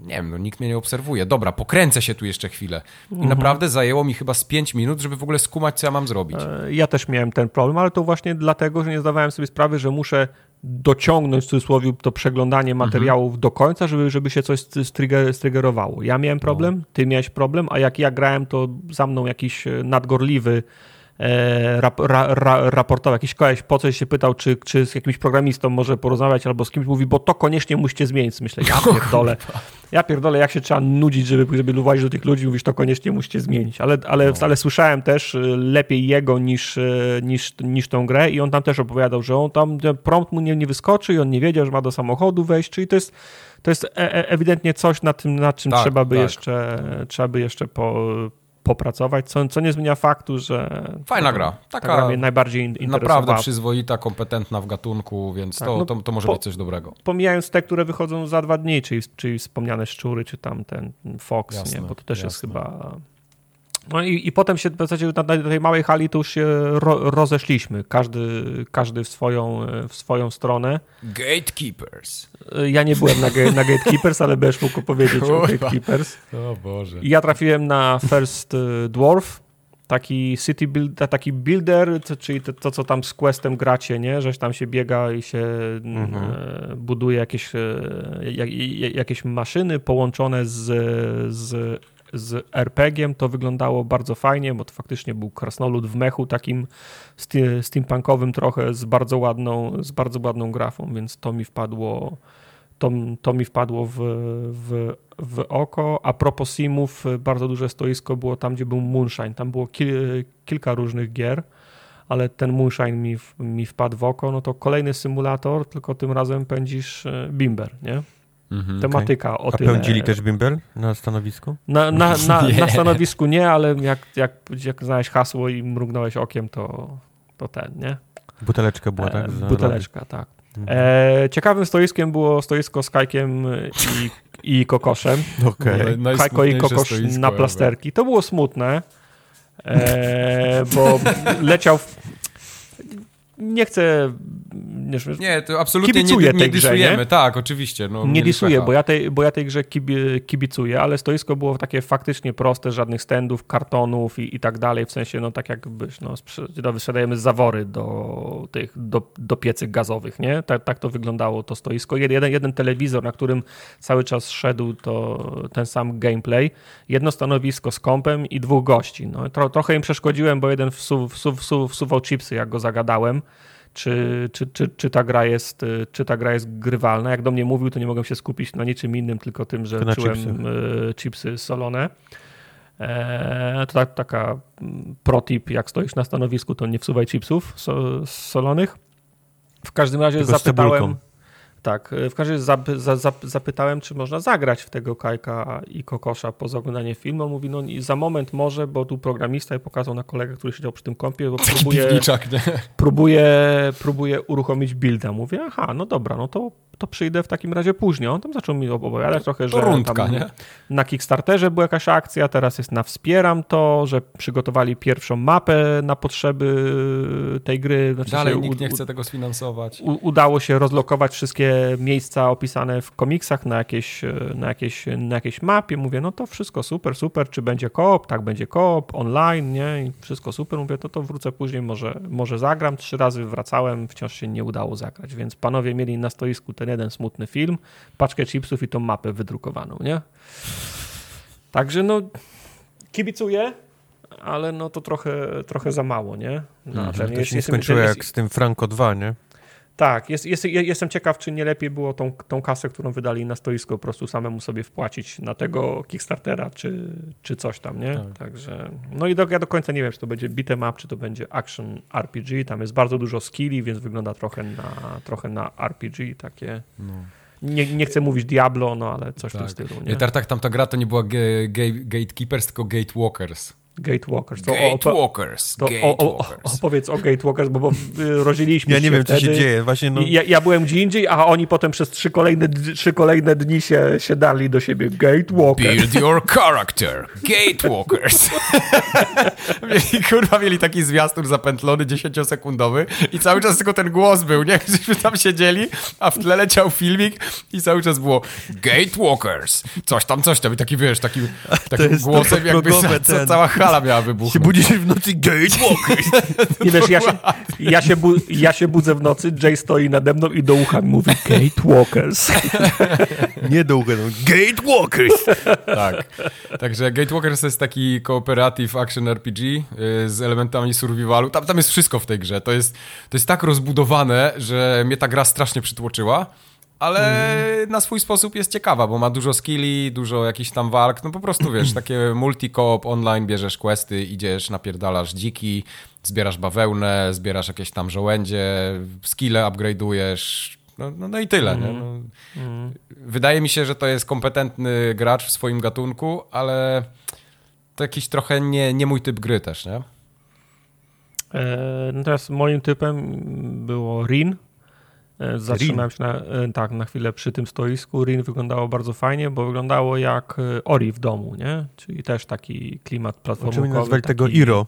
nie wiem, no nikt mnie nie obserwuje. Dobra, pokręcę się tu jeszcze chwilę. I Mhm. naprawdę zajęło mi chyba z 5 minut, żeby w ogóle skumać, co ja mam zrobić. E, Ja też miałem ten problem, ale to właśnie dlatego, że nie zdawałem sobie sprawy, że muszę dociągnąć w cudzysłowie to przeglądanie materiałów do końca, żeby, żeby się coś stryger, strygerowało. Ja miałem problem, ty miałeś problem, a jak ja grałem, to za mną jakiś e, nadgorliwy rap, ra, ra, raportował, jakiś koleś po coś się pytał, czy, czy z jakimś programistą może porozmawiać albo z kimś mówi, bo to koniecznie musicie zmienić. Myślę, ja pierdolę. Ja pierdolę, jak się trzeba nudzić, żeby, żeby lubić do tych ludzi, mówisz, to koniecznie musicie zmienić. Ale, ale, no. ale słyszałem też y, lepiej jego niż, y, niż, niż tą grę i on tam też opowiadał, że on tam prompt mu nie, nie wyskoczy i on nie wiedział, że ma do samochodu wejść, czyli to jest to jest e, e, ewidentnie coś, nad tym, nad czym tak, trzeba, by tak. jeszcze, trzeba by jeszcze po, popracować, co, co nie zmienia faktu, że... Fajna gra. Taka ta gra mnie najbardziej interesowała. Naprawdę przyzwoita, kompetentna w gatunku, więc tak, to, no, to, to, może po, być coś dobrego. Pomijając te, które wychodzą za dwa dni, czyli, czyli wspomniane szczury, czy tam ten Fox, jasne, nie? bo to też jasne. jest chyba no i, i potem się w zasadzie na, na tej małej hali to już się ro, rozeszliśmy. Każdy, każdy w, swoją, w swoją stronę. Gatekeepers. Ja nie byłem na, na Gatekeepers, ale będziesz mógł powiedzieć o Gatekeepers. O Boże. I ja trafiłem na First y, Dwarf, taki city build, taki builder, czyli to, to, co tam z questem gracie, nie? Żeś tam się biega i się mhm. E, buduje jakieś, e, jakieś maszyny połączone z, z z RPG-iem to wyglądało bardzo fajnie, bo to faktycznie był krasnolud w mechu takim steampunkowym trochę z bardzo ładną, z bardzo ładną grafą, więc to mi wpadło to, to mi wpadło w, w, w oko. A propos simów, bardzo duże stoisko było tam, gdzie był Moonshine. Tam było kil, kilka różnych gier, ale ten Moonshine mi, mi wpadł w oko. No to kolejny symulator, tylko tym razem pędzisz e, Bimber, nie? Mhm, tematyka okay. o tym. A pędzili też bimbel na stanowisku? Na, na, na, na, stanowisku nie, ale jak, jak, jak znałeś hasło i mrugnąłeś okiem, to, to ten, nie? Buteleczka była, tak? E, buteleczka, tak. Mhm. E, ciekawym stoiskiem było stoisko z Kajkiem i, i Kokoszem. Okay. Kajko i Kokosz na plasterki. To było smutne, e, bo leciał... W, nie chcę. Nie, nie to absolutnie nie, nie, nie disujemy, nie? tak, oczywiście. No, nie disuję, bo ja, tej, bo ja tej grze kibicuję, ale stoisko było takie faktycznie proste, żadnych standów, kartonów i, i tak dalej, w sensie, no tak jakbyś, no, no sprzedajemy zawory do tych, do, do piecy gazowych, nie? Tak, tak to wyglądało to stoisko. Jeden, jeden telewizor, na którym cały czas szedł to ten sam gameplay, jedno stanowisko z kompem i dwóch gości. No, tro, trochę im przeszkodziłem, bo jeden wsu, wsu, wsu, wsuwał chipsy, jak go zagadałem, czy, czy, czy, czy, ta gra jest, czy ta gra jest grywalna. Jak do mnie mówił, to nie mogłem się skupić na niczym innym, tylko tym, że to czułem chipsy, e, chipsy solone. Eee, to tak, taka mm, protip, jak stoisz na stanowisku, to nie wsuwaj chipsów so, solonych. W każdym razie Tylko zapytałem... Tak, w każdym razie zap, za, zapytałem, czy można zagrać w tego Kajka i Kokosza po oglądaniu filmu. On mówi, no za moment może, bo tu programista i pokazał na kolegę, który siedział przy tym kąpie, bo próbuje, próbuje, próbuje uruchomić builda. Mówię, aha, no dobra, no to to przyjdę w takim razie później. On tam zaczął mi opowiadać trochę, że rundka, nie? na Kickstarterze była jakaś akcja, teraz jest na Wspieram to, że przygotowali pierwszą mapę na potrzeby tej gry. Znaczy Dalej nikt nie chce tego sfinansować. U, udało się rozlokować wszystkie miejsca opisane w komiksach na jakieś, na, jakieś, na jakiejś mapie. Mówię, no to wszystko super, super. Czy będzie koop? Tak, będzie koop, online, nie? I wszystko super. Mówię, to to wrócę później, może, może zagram. Trzy razy wracałem, wciąż się nie udało zagrać, więc panowie mieli na stoisku ten jeden smutny film, paczkę chipsów i tą mapę wydrukowaną, nie? Także no, kibicuję, ale no to trochę, trochę za mało, nie? Na mm, ten, to się nie skończyło jak z tym Franco 2, nie? Tak, jest, jest, jestem ciekaw, czy nie lepiej było tą, tą kasę, którą wydali na stoisko, po prostu samemu sobie wpłacić na tego Kickstartera, czy, czy coś tam, nie? Tak. Także, no i do, ja do końca nie wiem, czy to będzie beat'em up, czy to będzie action RPG, tam jest bardzo dużo skilli, więc wygląda trochę na, trochę na RPG, takie... No. Nie, nie chcę mówić Diablo, no ale coś tak. w tym tak. stylu. Nie, nie tak, tam ta gra to nie była Gatekeepers, tylko Gatewalkers. Gatewalkers. To Gatewalkers. To o, o, o, opowiedz o Gatewalkers, bo, bo y, rozdzieliliśmy ja się Ja nie wiem, wtedy. co się dzieje. Właśnie no... ja, ja byłem gdzie indziej, a oni potem przez trzy kolejne, trzy kolejne dni się, się dali do siebie. Gatewalkers. Build your character. Gatewalkers. mieli, kurwa, mieli taki zwiastun zapętlony, 10-sekundowy i cały czas tylko ten głos był, nie? Żeśmy tam siedzieli, a w tle leciał filmik i cały czas było Gatewalkers. Coś tam, coś tam. I taki, wiesz, taki, takim głosem jakby ca, cała hala miała Się wybuchnąć. budzisz w nocy, Gatewalkers! Nie wiesz, ja się, ja, się bu, ja się budzę w nocy, Jay stoi nade mną i do ucha mi mówi Gatewalkers. Nie do ucha, no, Gatewalkers! Tak. Także Gatewalkers to jest taki cooperative action RPG y, z elementami survivalu. Tam, tam jest wszystko w tej grze. To jest, to jest tak rozbudowane, że mnie ta gra strasznie przytłoczyła. Ale na swój sposób jest ciekawa, bo ma dużo skilli, dużo jakichś tam walk. No po prostu wiesz, takie multi-coop online, bierzesz questy, idziesz, napierdalasz dziki, zbierasz bawełnę, zbierasz jakieś tam żołędzie, skille upgrade'ujesz. No, no, no i tyle, nie? No, Wydaje mi się, że to jest kompetentny gracz w swoim gatunku, ale to jakiś trochę nie, nie mój typ gry też, nie? E, no teraz moim typem było Rin. E, Zatrzymałem się na, e, tak, na chwilę przy tym stoisku. Rin wyglądało bardzo fajnie, bo wyglądało jak e, Ori w domu, nie? Czyli też taki klimat Czemu platformowy. nie nazwali taki... tego Iro?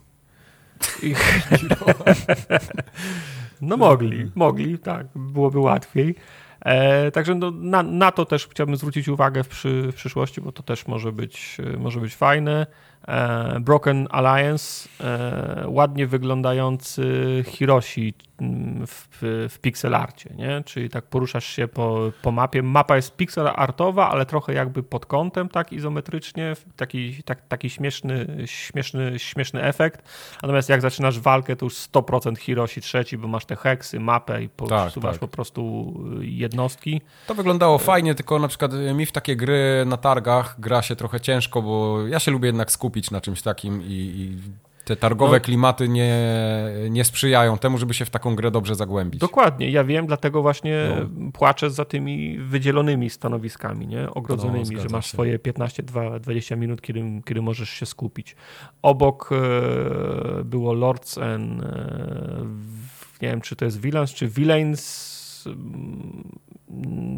No mogli, mogli, tak, byłoby łatwiej. E, także no, na, na to też chciałbym zwrócić uwagę w, przy, w przyszłości, bo to też może być, może być fajne. E, Broken Alliance, e, ładnie wyglądający Hiroshi mm, w, w, pixel arcie, nie? czyli tak poruszasz się po, po mapie. Mapa jest pixel artowa, ale trochę jakby pod kątem, tak izometrycznie, taki, tak, taki śmieszny, śmieszny, śmieszny efekt. Natomiast jak zaczynasz walkę, to już 100% Hiroshi trzeci, bo masz te heksy, mapę i po, Tak, tak. po prostu jednostki. To wyglądało fajnie, tylko na przykład mi w takie gry na targach gra się trochę ciężko, bo ja się lubię jednak skupić na czymś takim i, i te targowe No. klimaty nie, nie sprzyjają temu, żeby się w taką grę dobrze zagłębić. Dokładnie, ja wiem, dlatego właśnie No. płaczę za tymi wydzielonymi stanowiskami, nie? ogrodzonymi, No, że masz się. swoje 15-20 minut, kiedy, kiedy możesz się skupić. Obok e, było Lords and e, nie wiem, czy to jest Villains, czy Villains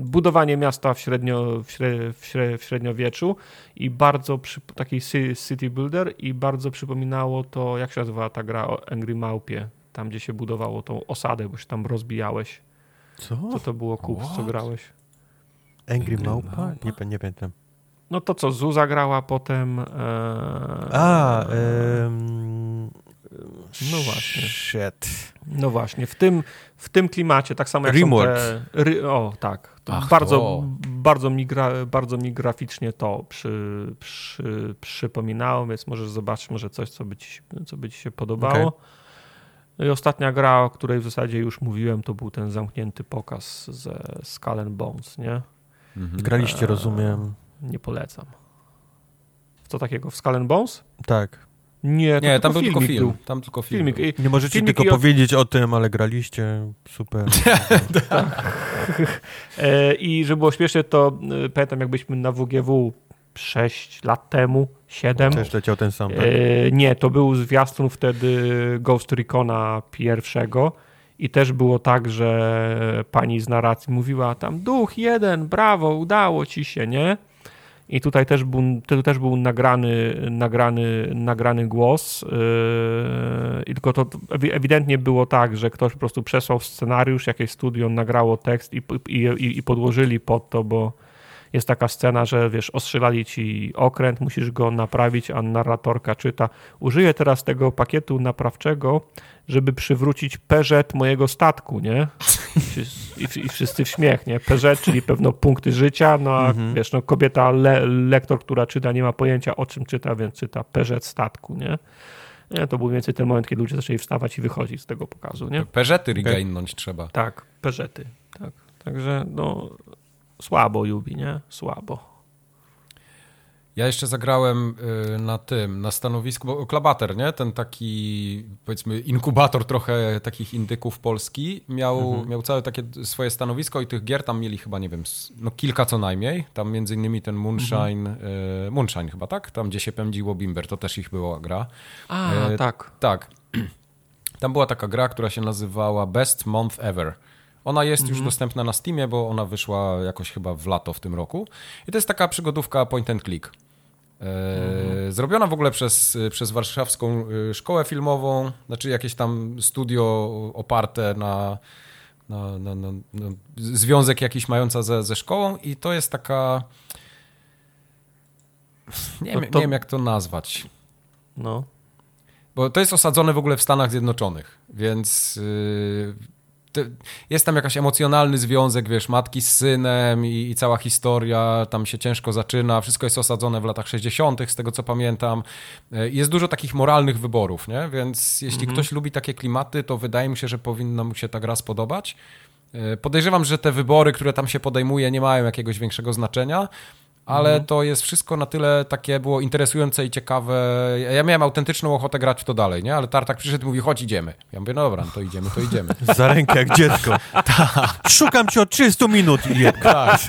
budowanie miasta w, średnio, w, śre, w, śre, w średniowieczu i bardzo przy, taki ci- city builder i bardzo przypominało to, jak się nazywała ta gra o Angry Maupie, tam gdzie się budowało tą osadę, bo się tam rozbijałeś. Co? Co to było, Kups, co grałeś? Angry Małpa? Nie, nie pamiętam. No to co, Zuza grała potem... E... A, em, No właśnie. Shit. No właśnie, w tym, w tym klimacie, tak samo jak Rimworld. są te... Ry... O, tak. To Ach, bardzo, to. bardzo, mi gra, bardzo mi graficznie to przy, przy, przypominało, więc możesz zobaczyć może coś, co by ci, się- co by ci się podobało. Okej. No i ostatnia gra, o której w zasadzie już mówiłem, to był ten zamknięty pokaz ze Skull and Bones, nie? Mhm. Graliście, rozumiem. Nie polecam. W co takiego? W Skull and Bones? Tak. Nie, Nie, tam był filmik tylko film. był. Tam tylko film. Filmik. Nie możecie Filmiki tylko powiedzieć o tym, ale graliście. Super. E, I żeby było śmiesznie, to e, pamiętam jak byliśmy na WGW 6 lat temu, 7. Też leciał ten sam. Tak? E, nie, to był zwiastun wtedy Ghost Recona pierwszego i też było tak, że pani z narracji mówiła tam duch jeden, brawo, udało ci się, nie? I tutaj też był, tu też był nagrany, nagrany, nagrany głos. Yy, tylko to ewi- ewidentnie było tak, że ktoś po prostu przesłał scenariusz, jakieś studio nagrało tekst i, i, i, i podłożyli pod to, bo jest taka scena, że wiesz, ostrzelali ci okręt, musisz go naprawić, a narratorka czyta. Użyję teraz tego pakietu naprawczego, żeby przywrócić peżet mojego statku, nie? I, I wszyscy w śmiech, nie? Peżet, czyli pewno punkty życia, no a Mhm. wiesz, no kobieta, le, lektor, która czyta, nie ma pojęcia o czym czyta, więc czyta peżet statku, nie? nie? To był mniej więcej ten moment, kiedy ludzie zaczęli wstawać i wychodzić z tego pokazu, nie? Peżety regainąć trzeba. Tak, peżety, tak. Także no słabo Jubi, nie? Słabo. Ja jeszcze zagrałem y, na tym, na stanowisku, bo Klabater, nie? Ten taki, powiedzmy, inkubator trochę takich indyków Polski, miał, miał całe takie swoje stanowisko i tych gier tam mieli chyba, nie wiem, no kilka co najmniej. Tam między innymi ten Moonshine, y, Moonshine chyba, tak? Tam, gdzie się pędziło Bimber, to też ich była gra. A, E, tak. Tak. Tam była taka gra, która się nazywała Best Month Ever. Ona jest już dostępna na Steamie, bo ona wyszła jakoś chyba w lato w tym roku. I to jest taka przygodówka point and click. E, Zrobiona w ogóle przez, przez warszawską y, szkołę filmową, znaczy jakieś tam studio oparte na, na, na, na, na związek jakiś mająca ze, ze szkołą i to jest taka... Nie, No wiem, to- nie wiem jak to nazwać. No. Bo to jest osadzone w ogóle w Stanach Zjednoczonych, więc te- jest tam jakaś emocjonalny związek, wiesz, matki z synem i, i cała historia, tam się ciężko zaczyna, wszystko jest osadzone w latach 60., z tego co pamiętam. Yy, Jest dużo takich moralnych wyborów, nie? Więc jeśli ktoś lubi takie klimaty, to wydaje mi się, że powinno mu się ta gra spodobać. Yy, Podejrzewam, że te wybory, które tam się podejmuje, nie mają jakiegoś większego znaczenia, ale to jest wszystko na tyle takie było interesujące i ciekawe. Ja- miałem autentyczną ochotę grać w to dalej, nie? Ale Tartak przyszedł i mówi, chodź idziemy. Ja mówię, no dobra, no to idziemy, to idziemy. Za rękę jak dziecko. Szukam cię od 30 minut. I. Tak.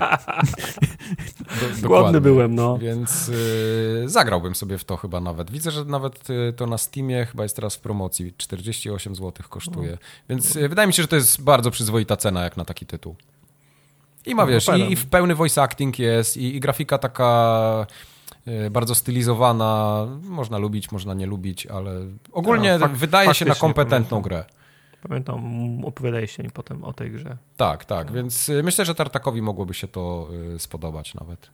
Do, Głodny byłem, no. Więc y, zagrałbym sobie w to chyba nawet. Widzę, że nawet y, to na Steamie chyba jest teraz w promocji. 48 zł kosztuje. Więc y, wydaje mi się, że to jest bardzo przyzwoita cena jak na taki tytuł. I ma, No, wiesz, i, i w pełny voice acting jest, i, i grafika taka y, bardzo stylizowana. Można lubić, można nie lubić, ale ogólnie No, fak- wydaje się na kompetentną grę. Pamiętam, opowiadaliście mi potem o tej grze. Tak, tak, więc y, myślę, że Tartakowi mogłoby się to y, spodobać nawet.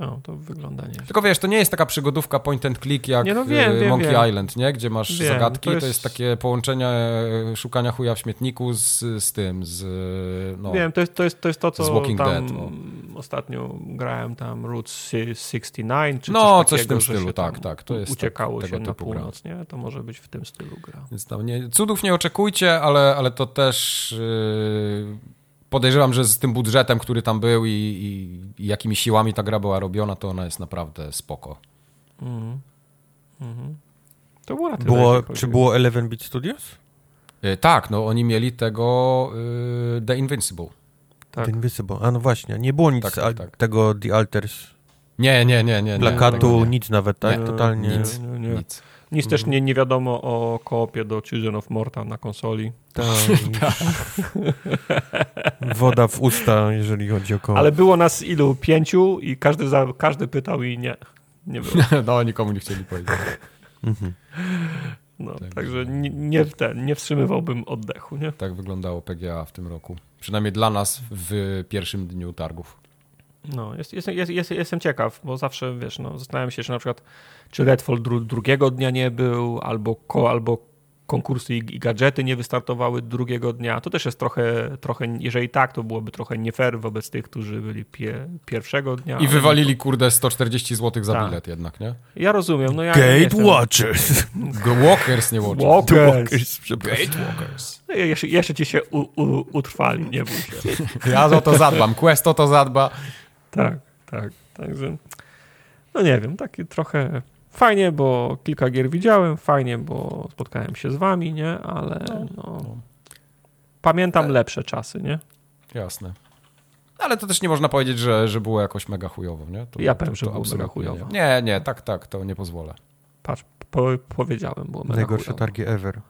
No, to wygląda nie. Tylko wiesz, to nie jest taka przygodówka point and click jak Nie, no wiem, y, wiem, Monkey wiem. Island, nie? Gdzie masz zagadki, to to jest- jest... takie połączenie e, szukania chuja w śmietniku z, z tym, z y, no, Wiem, to jest to, jest, to, jest to co Z Walking tam Dead, o. ostatnio grałem tam Route 69, czy No, coś, coś w takiego, tym stylu, tak, tak, to jest uciekało tak- się tego na typu gra. północ, nie? To może być w tym stylu gra. Więc tam nie, cudów nie oczekujcie, ale, ale to też y, podejrzewam, że z tym budżetem, który tam był i, i, i jakimi siłami ta gra była robiona, to ona jest naprawdę spoko. Mhm. Mhm. To było na tyle. Było, jeśli chodzi- czy było 11-bit Studios? Y, tak, no oni mieli tego y, The Invincible. Tak. The Invisible. A no właśnie, nie było nic Tak, tak, tak. tego The Alters, Nie, nie, nie, nie. nie plakatu, tego nie. nic nawet, tak? Nie, Totalnie. nic. Nie, nie, nie. Nic. Nic też nie, nie wiadomo o koopie do Children of Morta na konsoli. Tak. Woda w usta, jeżeli chodzi o koło. Ale było nas ilu? Pięciu i każdy, za, każdy pytał i nie. Nie było. No, nikomu nie chcieli powiedzieć. Mhm. No, Tak. także nie, nie, ten, nie wstrzymywałbym oddechu, nie? Tak wyglądało PGA w tym roku. Przynajmniej dla nas w pierwszym dniu targów. No, jest, jest, jest, jest, jestem ciekaw, bo zawsze, wiesz, no, zastanawiam się, czy na przykład, czy Redfall dru, drugiego dnia nie był, albo, ko, albo konkursy i, i gadżety nie wystartowały drugiego dnia. To też jest trochę, trochę, jeżeli tak, to byłoby trochę nie fair wobec tych, którzy byli pie, pierwszego dnia. I wywalili, kurde, 140 zł za Tak. bilet jednak, nie? Ja rozumiem, no ja nie Gate jestem- Watchers. Walkers, nie Watchers. Walkers. przepraszam. Gate Walkers. No, Jeszcze, jeszcze ci się u, u, utrwali, nie bój się. Ja o to zadbam. Quest o to zadba. Tak, tak. Także, no nie wiem, taki trochę fajnie, bo kilka gier widziałem, fajnie, bo spotkałem się z wami, nie? Ale no, pamiętam lepsze czasy, nie? Jasne. Ale to też nie można powiedzieć, że, że było jakoś mega chujowo, nie? To, Ja powiem, że było mega chujowo. Nie, nie, tak, tak, to nie pozwolę. Patrz, po, powiedziałem, było Najgorsze targi ever.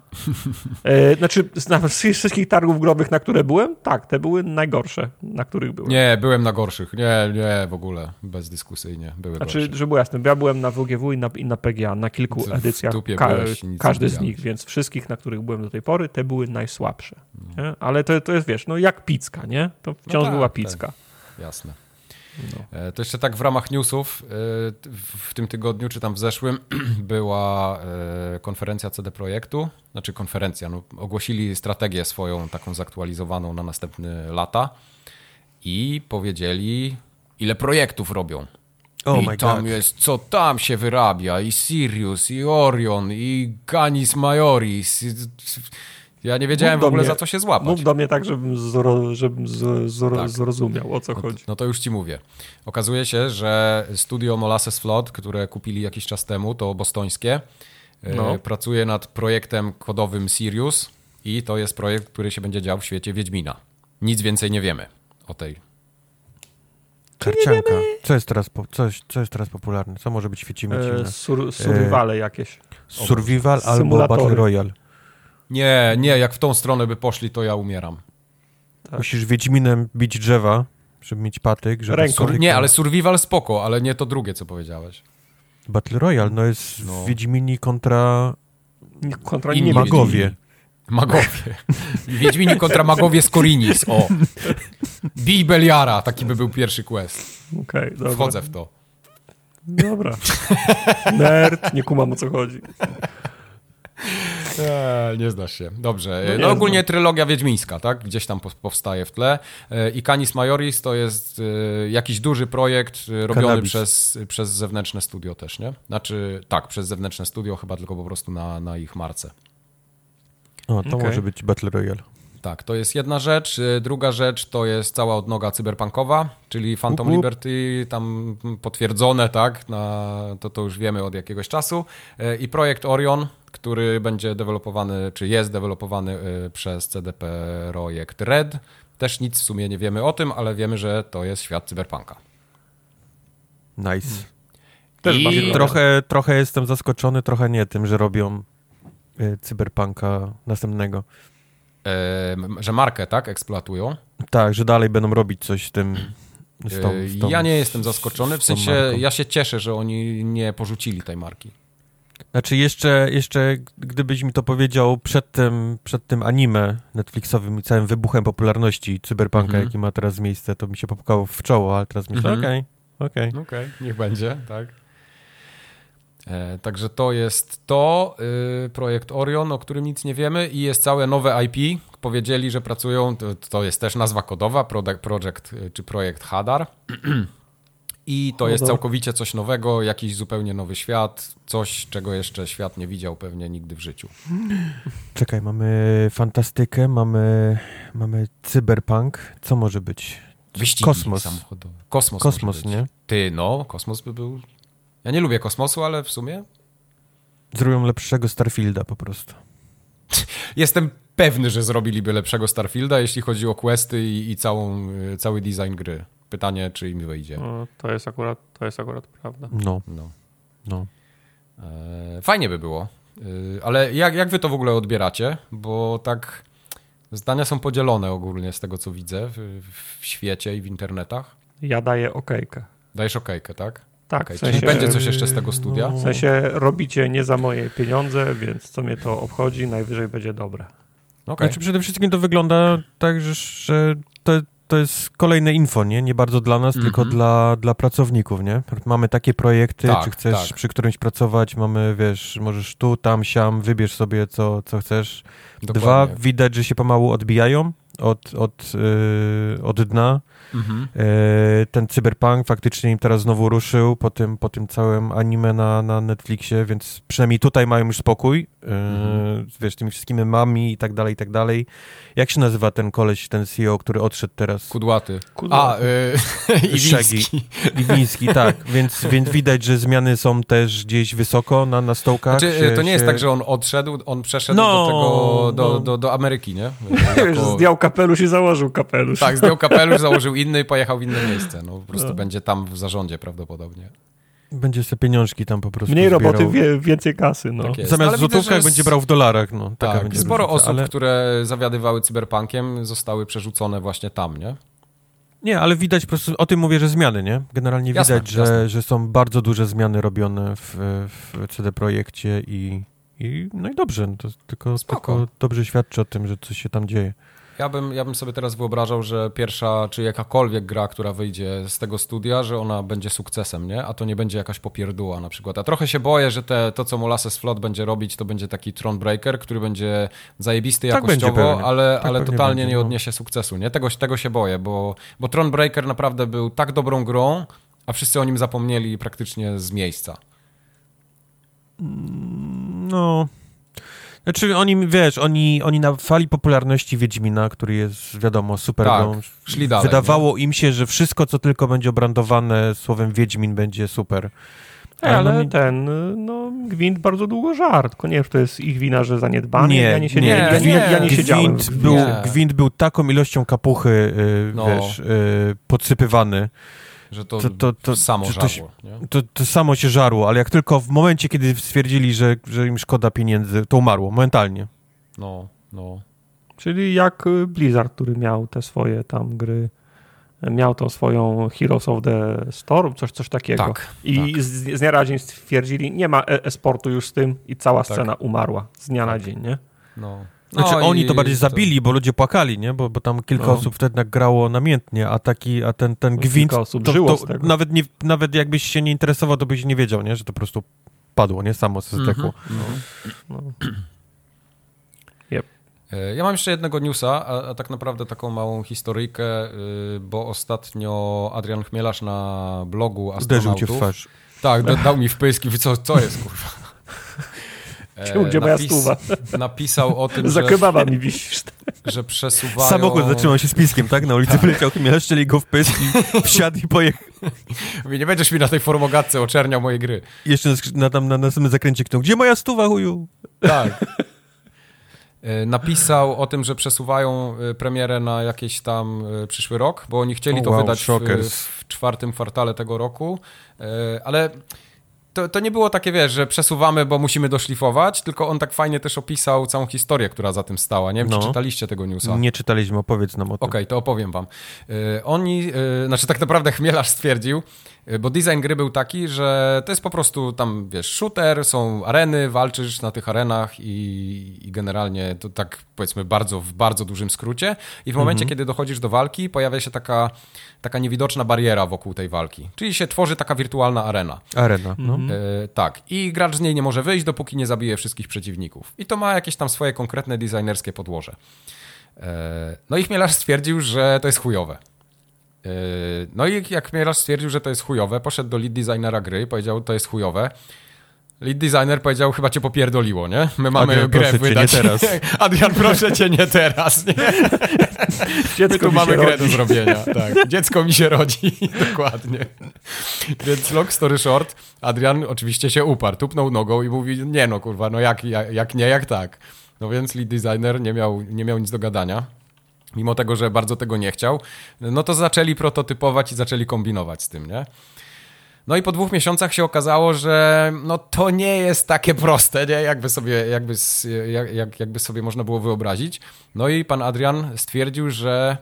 E, znaczy, z, na, z wszystkich targów growych, na które byłem, tak, te były najgorsze, na których byłem. Nie, byłem na gorszych. Nie, nie, w ogóle. Bezdyskusyjnie. Były Znaczy, gorsze. żeby było jasne, ja byłem na WGW i na, i na PGA, na kilku W edycjach, ka- byłeś każdy z nich, więc wszystkich, na których byłem do tej pory, te były najsłabsze. Nie? Ale to, to jest, wiesz, no jak pizka, nie? To wciąż tak, była tak. pizka. Jasne. No. E, To jeszcze tak w ramach newsów, e, w tym tygodniu, czy tam w zeszłym, była e, konferencja CD Projektu, znaczy konferencja, no, ogłosili strategię swoją taką zaktualizowaną na następne lata i powiedzieli, ile projektów robią. Oh I tam god. jest, co tam się wyrabia, i Sirius, i Orion, i Canis Majoris. I, ja nie wiedziałem Mów w ogóle mnie. za co się złapać. Mów do mnie tak, żebym, zro, żebym z, zro, Tak. zrozumiał, o co No chodzi. no to już ci mówię. Okazuje się, że studio Molasses Flood, które kupili jakiś czas temu, to bostońskie, e, No. pracuje nad projektem kodowym Sirius i to jest projekt, który się będzie dział w świecie Wiedźmina. Nic więcej nie wiemy o tej. Karcianka. Co jest teraz, po, co, jest- co jest teraz popularne? Co może być w świecie E, sur, survivale jakieś. Survival albo. Battle Royale. Nie, nie, jak w tą stronę by poszli, to ja umieram. Tak. Musisz Wiedźminem bić drzewa, żeby mieć patyk. Żeby Ręką. sobie- Nie, ale survival spoko, ale nie to drugie, co powiedziałeś. Battle Royale, no jest No. Wiedźmini kontra Kontra Inni nie magowie. Magowie. Wiedźmini kontra magowie z Korinis, o. Bij Beliara, taki by był pierwszy quest. Okej, dobra. Wchodzę w to. Dobra. Nerd, nie kumam o co chodzi. Eee, nie znasz się. Dobrze. No No, nie ogólnie znam. trylogia Wiedźmińska, tak? Gdzieś tam po- powstaje w tle. E, I Canis Majoris to jest e, jakiś duży projekt e, robiony Cannabis. przez, przez zewnętrzne studio też, nie? Znaczy, tak, przez zewnętrzne studio, chyba tylko po prostu na, na ich marce. O, to Okej. może być Battle Royale. Tak, to jest jedna rzecz. E, Druga rzecz to jest cała odnoga cyberpunkowa, czyli Phantom. Liberty, tam potwierdzone, tak? Na, to, to już wiemy od jakiegoś czasu. E, I projekt Orion, który będzie dewelopowany, czy jest dewelopowany e, przez CDP Projekt Red. Też nic w sumie nie wiemy o tym, ale wiemy, że to jest świat cyberpunka. Nice. Też I- Trochę, trochę jestem zaskoczony, trochę nie tym, że robią y, cyberpunka następnego. E, m- że markę, tak, eksploatują. Tak, że dalej będą robić coś z tym. Z tą, z tą, ja nie jestem zaskoczony, w sensie marką. ja się cieszę, że oni nie porzucili tej marki. Znaczy jeszcze, jeszcze gdybyś mi to powiedział przed tym, przed tym anime Netflixowym i całym wybuchem popularności cyberpunka, Mhm. jaki ma teraz miejsce, to mi się popkało w czoło, ale teraz myślę, Mhm. okej, okej. Okej, niech będzie, tak. E, także to jest to, y, projekt Orion, o którym nic nie wiemy i jest całe nowe IP. Powiedzieli, że pracują, to, to jest też nazwa kodowa, Product, Project y, czy projekt Hadar. I to jest całkowicie coś nowego, jakiś zupełnie nowy świat, coś, czego jeszcze świat nie widział pewnie nigdy w życiu. Czekaj, mamy fantastykę, mamy, mamy cyberpunk, co może być? Wyścigi Kosmos. samochodowe. Kosmos, Kosmos, nie? Ty, no, kosmos by był... Ja nie lubię kosmosu, ale w sumie Zrobią lepszego Starfielda po prostu. Jestem pewny, że zrobiliby lepszego Starfielda, jeśli chodzi o questy i, i całą, y, cały design gry. Pytanie, czy im wyjdzie. No, to, jest akurat, to jest akurat prawda. No, No. no. E, fajnie by było. Y, ale jak, jak wy to w ogóle odbieracie? Bo tak zdania są podzielone ogólnie z tego, co widzę w, w świecie i w internetach. Ja daję okejkę. Dajesz okejkę, tak? Tak, Okej, w sensie, Czyli będzie coś jeszcze z tego studia? no. w sensie robicie nie za moje pieniądze, więc co mnie to obchodzi, najwyżej będzie dobre. Okej. Znaczy przede wszystkim to wygląda tak, że, że to, to jest kolejne info, nie? Nie bardzo dla nas, Mhm. tylko dla, dla pracowników, nie? Mamy takie projekty, Tak, czy chcesz tak. przy którymś pracować, mamy, wiesz, możesz tu, tam, siam, wybierz sobie co, co chcesz. Dwa, Dokładnie. widać, że się pomału odbijają od, od, yy, od dna. Mhm. E, ten cyberpunk faktycznie im teraz znowu ruszył po tym, po tym całym anime na, na Netflixie, więc przynajmniej tutaj mają już spokój. E, Mhm. Wiesz, tymi wszystkimi mami i tak dalej, i tak dalej. Jak się nazywa ten koleś, ten CEO, który odszedł teraz? Kudłaty. Kudłaty. A, y, i Shaggy. Wiński. Liwiński, tak. Więc, więc widać, że zmiany są też gdzieś wysoko na, na stołkach. Znaczy, się, to nie jest się... tak, że on odszedł, on przeszedł No, do tego, do, no. do, do Ameryki, nie? Jako- zdjął kapelusz i założył kapelusz. Tak, zdjął kapelusz, założył inny i pojechał w inne miejsce. No, po prostu No. będzie tam w zarządzie prawdopodobnie. Będzie sobie pieniążki tam po prostu Mniej zbierał. roboty, wie, więcej kasy. No. Tak jest. Zamiast Ale w widzę, złotówkach że będzie s- brał w dolarach. No, Tak, będzie sporo różnica, osób, ale... które zawiadywały cyberpunkiem, zostały przerzucone właśnie tam, nie? Nie, ale widać po prostu, o tym mówię, że zmiany, nie? Generalnie Jasne, widać, że, jasne. że są bardzo duże zmiany robione w, w CD Projekcie i, i no i dobrze, no to tylko, Spoko. tylko dobrze świadczy o tym, że coś się tam dzieje. Ja bym, ja bym sobie teraz wyobrażał, że pierwsza, czy jakakolwiek gra, która wyjdzie z tego studia, że ona będzie sukcesem, nie? A to nie będzie jakaś popierduła na przykład. A trochę się boję, że te, to, co Molasses Flood będzie robić, to będzie taki Thronebreaker, który będzie zajebisty Tak będzie jakościowo, pewnie. ale, Tak ale totalnie będzie, nie no. odniesie sukcesu, nie? Tego, tego się boję, bo, bo Thronebreaker naprawdę był tak dobrą grą, a wszyscy o nim zapomnieli praktycznie z miejsca. No... Znaczy oni, wiesz, oni, oni na fali popularności Wiedźmina, który jest, wiadomo, super Tak, grą, szli dalej, wydawało im się, że wszystko, co tylko będzie obrandowane słowem Wiedźmin, będzie super. Ej, ale no mi- ten, no, Gwint bardzo długo żart. Tylko nie wiem, to jest ich wina, że zaniedbany. Nie, ja nie, się, nie, nie, ja, nie. nie, ja nie siedziałem. Gwint był, Nie. gwint był taką ilością kapuchy, y, No. wiesz, y, podsypywany, Że to, To- to- to- samo to- żarło, nie? to, to samo się żarło, ale jak tylko w momencie, kiedy stwierdzili, że, że im szkoda pieniędzy, to umarło, momentalnie. No, no. Czyli jak y, Blizzard, który miał te swoje tam gry, miał tą swoją Heroes of the Storm, coś, coś takiego. Tak, I tak. z, z dnia na dzień stwierdzili, nie ma e-sportu już z tym i cała Tak. scena umarła z dnia na Tak. dzień, nie? No. Znaczy No oni to bardziej to- zabili, bo ludzie płakali, nie? Bo, bo tam kilka No. osób wtedy tak grało namiętnie, a taki, a ten, ten Kilka gwint, osób to, żyło to z tego. nawet, nie, nawet jakbyś się nie interesował, to byś nie wiedział, nie? Że to po prostu padło, nie? Samo z Mhm. teku. No. E, Ja mam jeszcze jednego newsa, a, a tak naprawdę taką małą historyjkę, y, bo ostatnio Adrian Chmielarz na blogu Uderzył cię w astronautów... twarz. Tak, da, dał mi wpysk i co, co jest, kurwa? E, gdzie moja stuwa? Napisał o tym, Za że, mi wisisz. że przesuwają... Samochód zatrzymał się z piskiem, tak? Na ulicy wyleciał chmiel, szczeli go w pysk i wsiadł i pojechał. Mówi, nie będziesz mi na tej formogatce oczerniał mojej gry. Jeszcze na, tam, na następnym zakręcie knął, gdzie moja stuwa, chuju? Tak. E, Napisał o tym, że przesuwają e, premierę na jakiś tam przyszły rok, bo oni chcieli O, to wow, wydać w, w czwartym kwartale tego roku, ale to, to nie było takie, wiesz, że przesuwamy, bo musimy doszlifować, tylko on tak fajnie też opisał całą historię, która za tym stała. Nie wiem, No. czy czytaliście tego newsa. Nie czytaliśmy, opowiedz nam o tym. Okej, to opowiem wam. Y, oni, y, znaczy tak naprawdę Chmielarz stwierdził, bo design gry był taki, że to jest po prostu tam, wiesz, shooter, są areny, walczysz na tych arenach i, i generalnie to tak powiedzmy bardzo, w bardzo dużym skrócie i w momencie, kiedy dochodzisz do walki, pojawia się taka, taka niewidoczna bariera wokół tej walki, czyli się tworzy taka wirtualna arena. Arena, no. E, tak. I gracz z niej nie może wyjść, dopóki nie zabije wszystkich przeciwników. I to ma jakieś tam swoje konkretne designerskie podłoże. E, no i Chmielarz stwierdził, że to jest chujowe. E, no i jak Chmielarz stwierdził, że to jest chujowe, poszedł do lead designera gry i powiedział, to jest chujowe. Lead designer powiedział, chyba cię popierdoliło, nie? My mamy Adrian, grę proszę cię, wydać. nie teraz. Adrian, proszę cię, nie teraz. Nie? Dziecko tu mi mamy się grę rodzi. do zrobienia. Tak. Dziecko mi się rodzi. Dokładnie. Więc long story short, Adrian oczywiście się uparł, tupnął nogą i mówi, nie no kurwa, no jak, jak, jak nie, jak tak. No więc lead designer nie miał, nie miał nic do gadania. Mimo tego, że bardzo tego nie chciał, no to zaczęli prototypować i zaczęli kombinować z tym, nie? No i po dwóch miesiącach się okazało, że no to nie jest takie proste, nie? Jakby sobie, jakby, jak, jakby sobie można było wyobrazić. No i pan Adrian stwierdził, że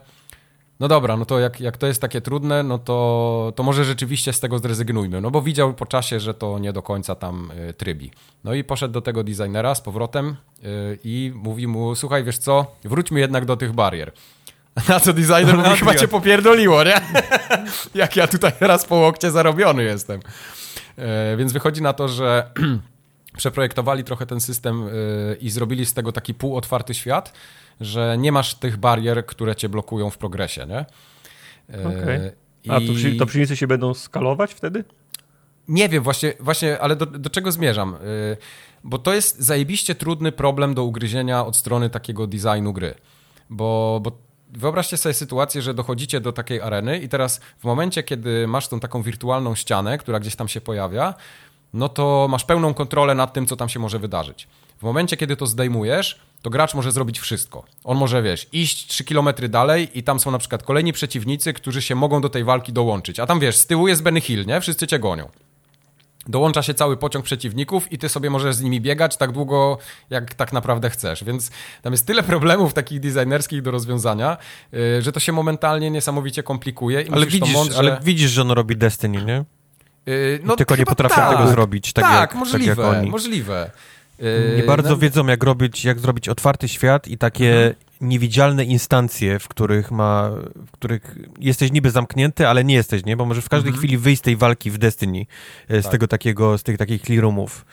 no dobra, no to jak, jak to jest takie trudne, no to, to może rzeczywiście z tego zrezygnujmy. No bo widział po czasie, że to nie do końca tam y, trybi. No i poszedł do tego designera z powrotem y, i mówi mu, słuchaj, wiesz co, wróćmy jednak do tych barier. Na co designer mówi, chyba cię popierdoliło, nie? jak ja tutaj raz po łokcie zarobiony jestem. E, więc wychodzi na to, że przeprojektowali trochę ten system y, i zrobili z tego taki półotwarty świat, że nie masz tych barier, które cię blokują w progresie, nie? E, Okej. A to, przy, to przeciwnicy się będą skalować wtedy? nie wiem właśnie, właśnie ale do, do czego zmierzam? Y, Bo to jest zajebiście trudny problem do ugryzienia od strony takiego designu gry. Bo, bo wyobraźcie sobie sytuację, że dochodzicie do takiej areny i teraz w momencie, kiedy masz tą taką wirtualną ścianę, która gdzieś tam się pojawia, no to masz pełną kontrolę nad tym, co tam się może wydarzyć. W momencie, kiedy to zdejmujesz, to gracz może zrobić wszystko. On może, wiesz, iść 3 km dalej i tam są na przykład kolejni przeciwnicy, którzy się mogą do tej walki dołączyć. A tam, wiesz, z tyłu jest Benny Hill, nie? Wszyscy cię gonią. Dołącza się cały pociąg przeciwników i ty sobie możesz z nimi biegać tak długo, jak tak naprawdę chcesz. Więc tam jest tyle problemów takich designerskich do rozwiązania, yy, że to się momentalnie niesamowicie komplikuje. I Ale widzisz, mądrze... ale widzisz, że on robi Destiny, nie? Yy, tylko nie potrafią tak. tego zrobić, tak tak, jak- tak możliwe, jak oni. możliwe. Yy, Nie bardzo no- wiedzą, jak robić, jak zrobić otwarty świat i takie Mhm. niewidzialne instancje, w których ma, w których jesteś niby zamknięty, ale nie jesteś, nie? Bo możesz w każdej Mhm. chwili wyjść z tej walki w Destiny, e, z Tak. tego takiego, z tych takich clearroomów.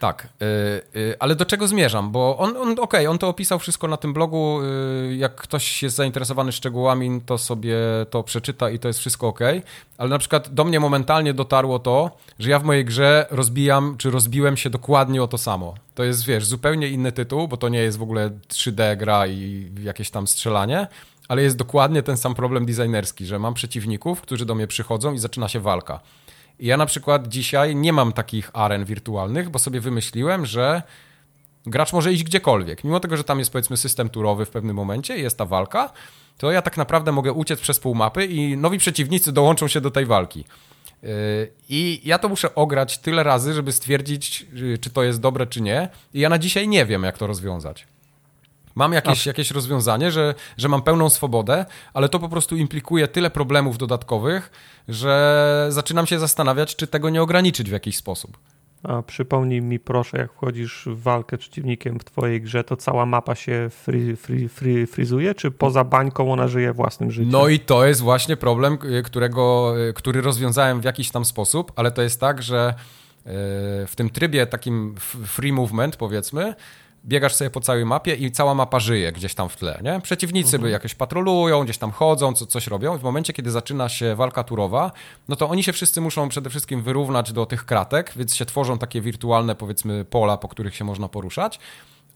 Tak, y, y, ale do czego zmierzam? Bo on, on okej, on to opisał wszystko na tym blogu. y, Jak ktoś jest zainteresowany szczegółami, to sobie to przeczyta i to jest wszystko okej. Ale na przykład do mnie momentalnie dotarło to, że ja w mojej grze rozbijam, czy rozbiłem się dokładnie o to samo. To jest, wiesz, zupełnie inny tytuł, bo to nie jest w ogóle 3D gra i jakieś tam strzelanie, ale jest dokładnie ten sam problem designerski, że mam przeciwników, którzy do mnie przychodzą i zaczyna się walka. Ja na przykład dzisiaj nie mam takich aren wirtualnych, bo sobie wymyśliłem, że gracz może iść gdziekolwiek. Mimo tego, że tam jest powiedzmy system turowy w pewnym momencie jest ta walka, to ja tak naprawdę mogę uciec przez pół mapy i nowi przeciwnicy dołączą się do tej walki. Yy, I ja to muszę ograć tyle razy, żeby stwierdzić, yy, czy to jest dobre, czy nie. I ja na dzisiaj nie wiem, jak to rozwiązać. Mam jakieś, jakieś rozwiązanie, że, że mam pełną swobodę, ale to po prostu implikuje tyle problemów dodatkowych, że zaczynam się zastanawiać, czy tego nie ograniczyć w jakiś sposób. A przypomnij mi proszę, jak wchodzisz w walkę z przeciwnikiem w twojej grze, to cała mapa się fri, fri, fri, frizuje, czy poza bańką ona żyje własnym życiem? No i to jest właśnie problem, y, którego, y, który rozwiązałem w jakiś tam sposób, ale to jest tak, że y, w tym trybie takim free movement powiedzmy, biegasz sobie po całej mapie i cała mapa żyje gdzieś tam w tle, nie? Przeciwnicy by jakoś patrolują, gdzieś tam chodzą, co, coś robią i w momencie, kiedy zaczyna się walka turowa, no to oni się wszyscy muszą przede wszystkim wyrównać do tych kratek, więc się tworzą takie wirtualne, powiedzmy, pola, po których się można poruszać.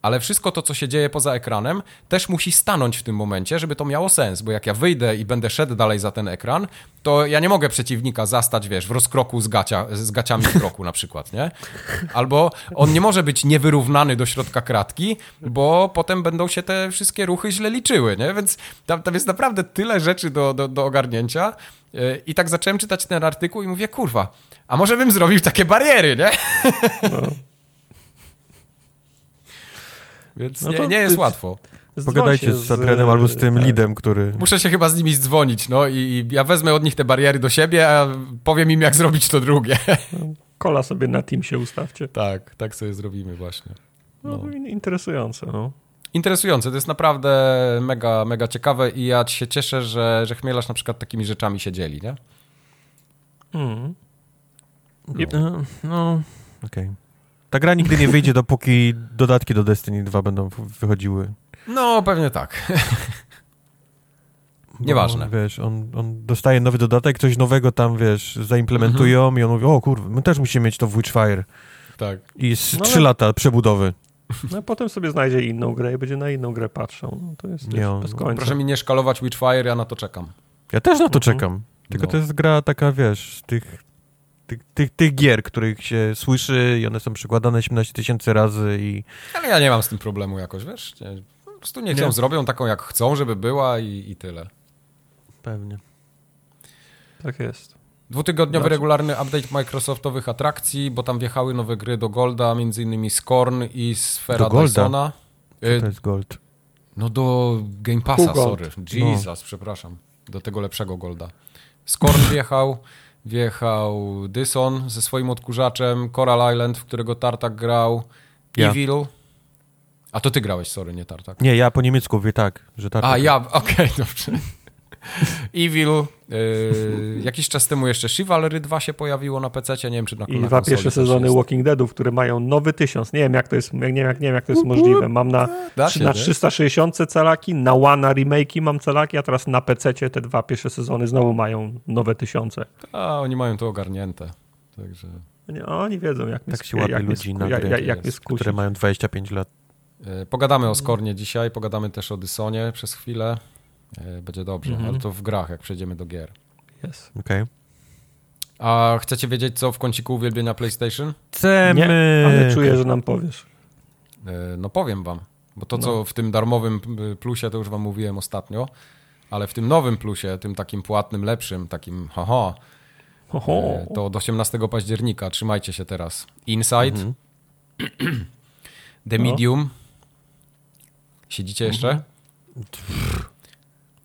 Ale wszystko to, co się dzieje poza ekranem, też musi stanąć w tym momencie, żeby to miało sens, bo jak ja wyjdę i będę szedł dalej za ten ekran, to ja nie mogę przeciwnika zastać, wiesz, w rozkroku z, gacia, z gaciami w kroku na przykład, nie? Albo on nie może być niewyrównany do środka kratki, bo potem będą się te wszystkie ruchy źle liczyły, nie? Więc tam, tam jest naprawdę tyle rzeczy do, do, do ogarnięcia. Yy, I tak zacząłem czytać ten artykuł i mówię, kurwa, a może bym zrobił takie bariery, nie? Więc No nie, to nie jest ty- łatwo. Pogadajcie z Adrenem albo z tym tak. lidem, który... Muszę się chyba z nimi dzwonić, no i, i ja wezmę od nich te bariery do siebie, a powiem im, jak zrobić to drugie. Kola sobie na team się ustawcie. tak, tak sobie zrobimy właśnie. No, interesujące, no. Interesujące, to jest naprawdę mega, mega ciekawe i ja się cieszę, że, że Chmielarz na przykład takimi rzeczami się dzieli, nie? Mm. No, no okej. Ta gra nigdy nie wyjdzie, dopóki dodatki do Destiny 2 będą wychodziły. No, pewnie tak. Bo Nieważne. On, wiesz, on, on dostaje nowy dodatek, coś nowego tam, wiesz, zaimplementują Mhm. i on mówi, o kurwa, my też musimy mieć to w Witchfire. tak. I jest No trzy ale- lata przebudowy. No a potem sobie znajdzie inną grę i będzie na inną grę patrzył. No, to jest Nie, on- bez końca. Proszę mi nie szkalować Witchfire, ja na to czekam. Ja też na to Mhm. czekam. Tylko No. to jest gra taka, wiesz, z tych, tych, tych, tych gier, których się słyszy i one są przekładane 18 tysięcy razy i Ale ja nie mam z tym problemu jakoś, wiesz? Nie, po prostu niech Nie? ją zrobią taką, jak chcą, żeby była i, i tyle. pewnie. Tak jest. Dwutygodniowy Znaczy- regularny update Microsoftowych atrakcji, bo tam wjechały nowe gry do Golda, między innymi Scorn i Sfera Do Golda? Dysona. Co Y, to jest Gold? No do Game Passa, Who Gold? sorry. Jesus, przepraszam. Do tego lepszego Golda. Scorn wjechał, wjechał Dyson ze swoim odkurzaczem, Coral Island, w którego Tartak grał, Ja. Evil. A to ty grałeś, sorry, nie Tartak. Nie, ja po niemiecku wie tak, że tak. A, ja, okej, dobrze. Evil. y, jakiś czas temu jeszcze Chivalry 2 się pojawiło na PC, nie wiem czy na I na dwa pierwsze sezony jest. Walking Deadów, które mają nowy tysiąc. Nie wiem, jak to jest, nie wiem, jak, nie wiem, jak to jest możliwe. Mam na, się, na nie? 360 celaki, na One remake'i mam celaki, a teraz na PC te dwa pierwsze sezony znowu mają nowe tysiące. A, oni mają to ogarnięte. Także Nie, oni wiedzą, jak mnie Tak się łapie jak ludzi na jak, gry, jak, jak jest, które mają 25 lat. y, pogadamy o Skornie dzisiaj, pogadamy też o Dysonie przez chwilę. Y, będzie dobrze, Mhm. ale to w grach, jak przejdziemy do gier. Jest. Okej. A chcecie wiedzieć, co w kąciku uwielbienia PlayStation? Chcemy... Nie, ale czuję, że nam powiesz. Y, No powiem wam, bo to, No. co w tym darmowym plusie, to już wam mówiłem ostatnio, ale w tym nowym plusie, tym takim płatnym, lepszym, takim haha, Oho. E, To od 18 października, trzymajcie się teraz. Inside, Mhm. The No. Medium. Siedzicie jeszcze?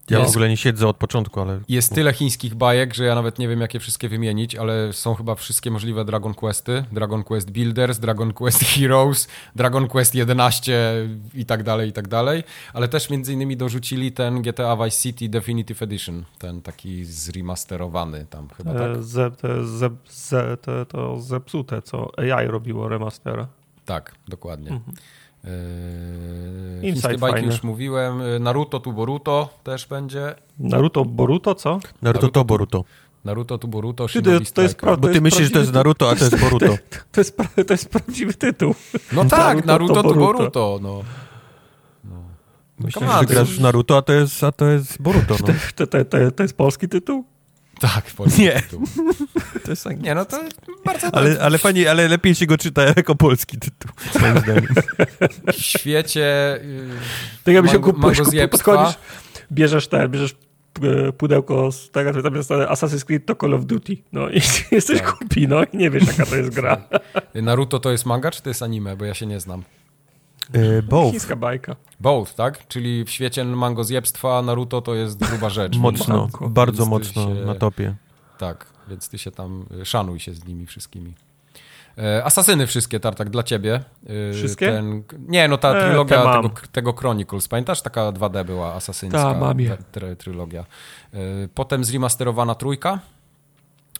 Ja w Jest- ogóle nie siedzę od początku, ale... Jest tyle chińskich bajek, że ja nawet nie wiem, jakie wszystkie wymienić, ale są chyba wszystkie możliwe Dragon Questy. Dragon Quest Builders, Dragon Quest Heroes, Dragon Quest 11 i tak dalej, i tak dalej. Ale też między innymi dorzucili ten GTA Vice City Definitive Edition, ten taki zremasterowany tam chyba, tak? E, Ze, te, ze, ze, te, to zepsute, co AI robiło remastera. Tak, dokładnie. Mhm. Yy, chińskie bajki fajny. już mówiłem. Yy, Naruto tu Boruto też będzie. Naruto Boruto, co? Naruto to Boruto. Naruto tu Boruto, Ty, to, to jest Striker. pra- Bo ty jest myślisz, że to jest Naruto, a to jest Boruto. ty- To jest, to jest prawdziwy tytuł. No tak, Naruto Naruto to tu Boruto. Boruto. No. Myślisz, że to grasz w Naruto, a to jest, a to jest Boruto, no. To, to, to, to jest polski tytuł? Tak, polski Nie. tytuł. To jest Nie, no to bardzo ale, ale fajnie, ale lepiej się go czyta jako polski tytuł, moim zdaniem. w świecie yy, Tak jakbyś się mango, kup- mangozjebstwa. podchodzisz, bierzesz ten, bierzesz e, pudełko z tego, tam jest Assassin's Creed to Call of Duty. No i jesteś Tak. kupi, no i nie wiesz jaka to jest gra. Naruto to jest manga, czy to jest anime? Bo ja się nie znam. E, both. Chińska bajka. Both, tak? Czyli w świecie mangozjebstwa Naruto to jest gruba rzecz. Mocno, Więc- bardzo więc mocno się- na topie. Tak, więc ty się tam y, szanuj się z nimi wszystkimi. E, Asasyny wszystkie, Tartak, dla ciebie. E, Wszystkie? Ten, nie, no ta E, trylogia te tego, tego Chronicles, pamiętasz? Taka 2D była asasyńska Ta, mam je. try, trylogia. E, Potem zremasterowana trójka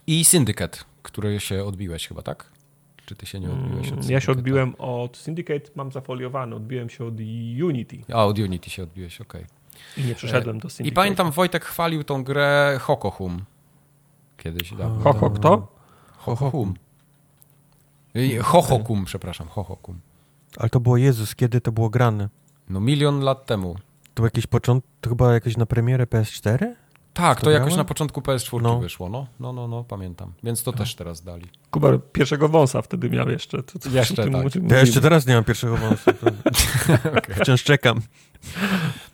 i Syndicate, który się odbiłeś chyba, tak? Czy ty się nie odbiłeś od Mm, Ja się odbiłem od Syndicate, mam zafoliowany, odbiłem się od Unity A, od Unity się odbiłeś, okej. i nie przeszedłem do I Syndicate. pamiętam, Wojtek chwalił tą grę Hokohum. Kiedyś dawno. Ho, ho, kto? Hohokum. I- Hohokum, przepraszam, Hohokum. Ale to było, Jezus, kiedy to było grane? No milion lat temu. To był jakiś początek, to chyba jakieś na premierę PS4? Tak, to To jakoś na początku PS4 No. wyszło, no. No, no, no, pamiętam. Więc to też teraz dali. Kubar pierwszego wąsa wtedy miał jeszcze. To, to, Jeszcze, tym- tak. Ja jeszcze teraz nie mam pierwszego wąsu. To... Wciąż czekam.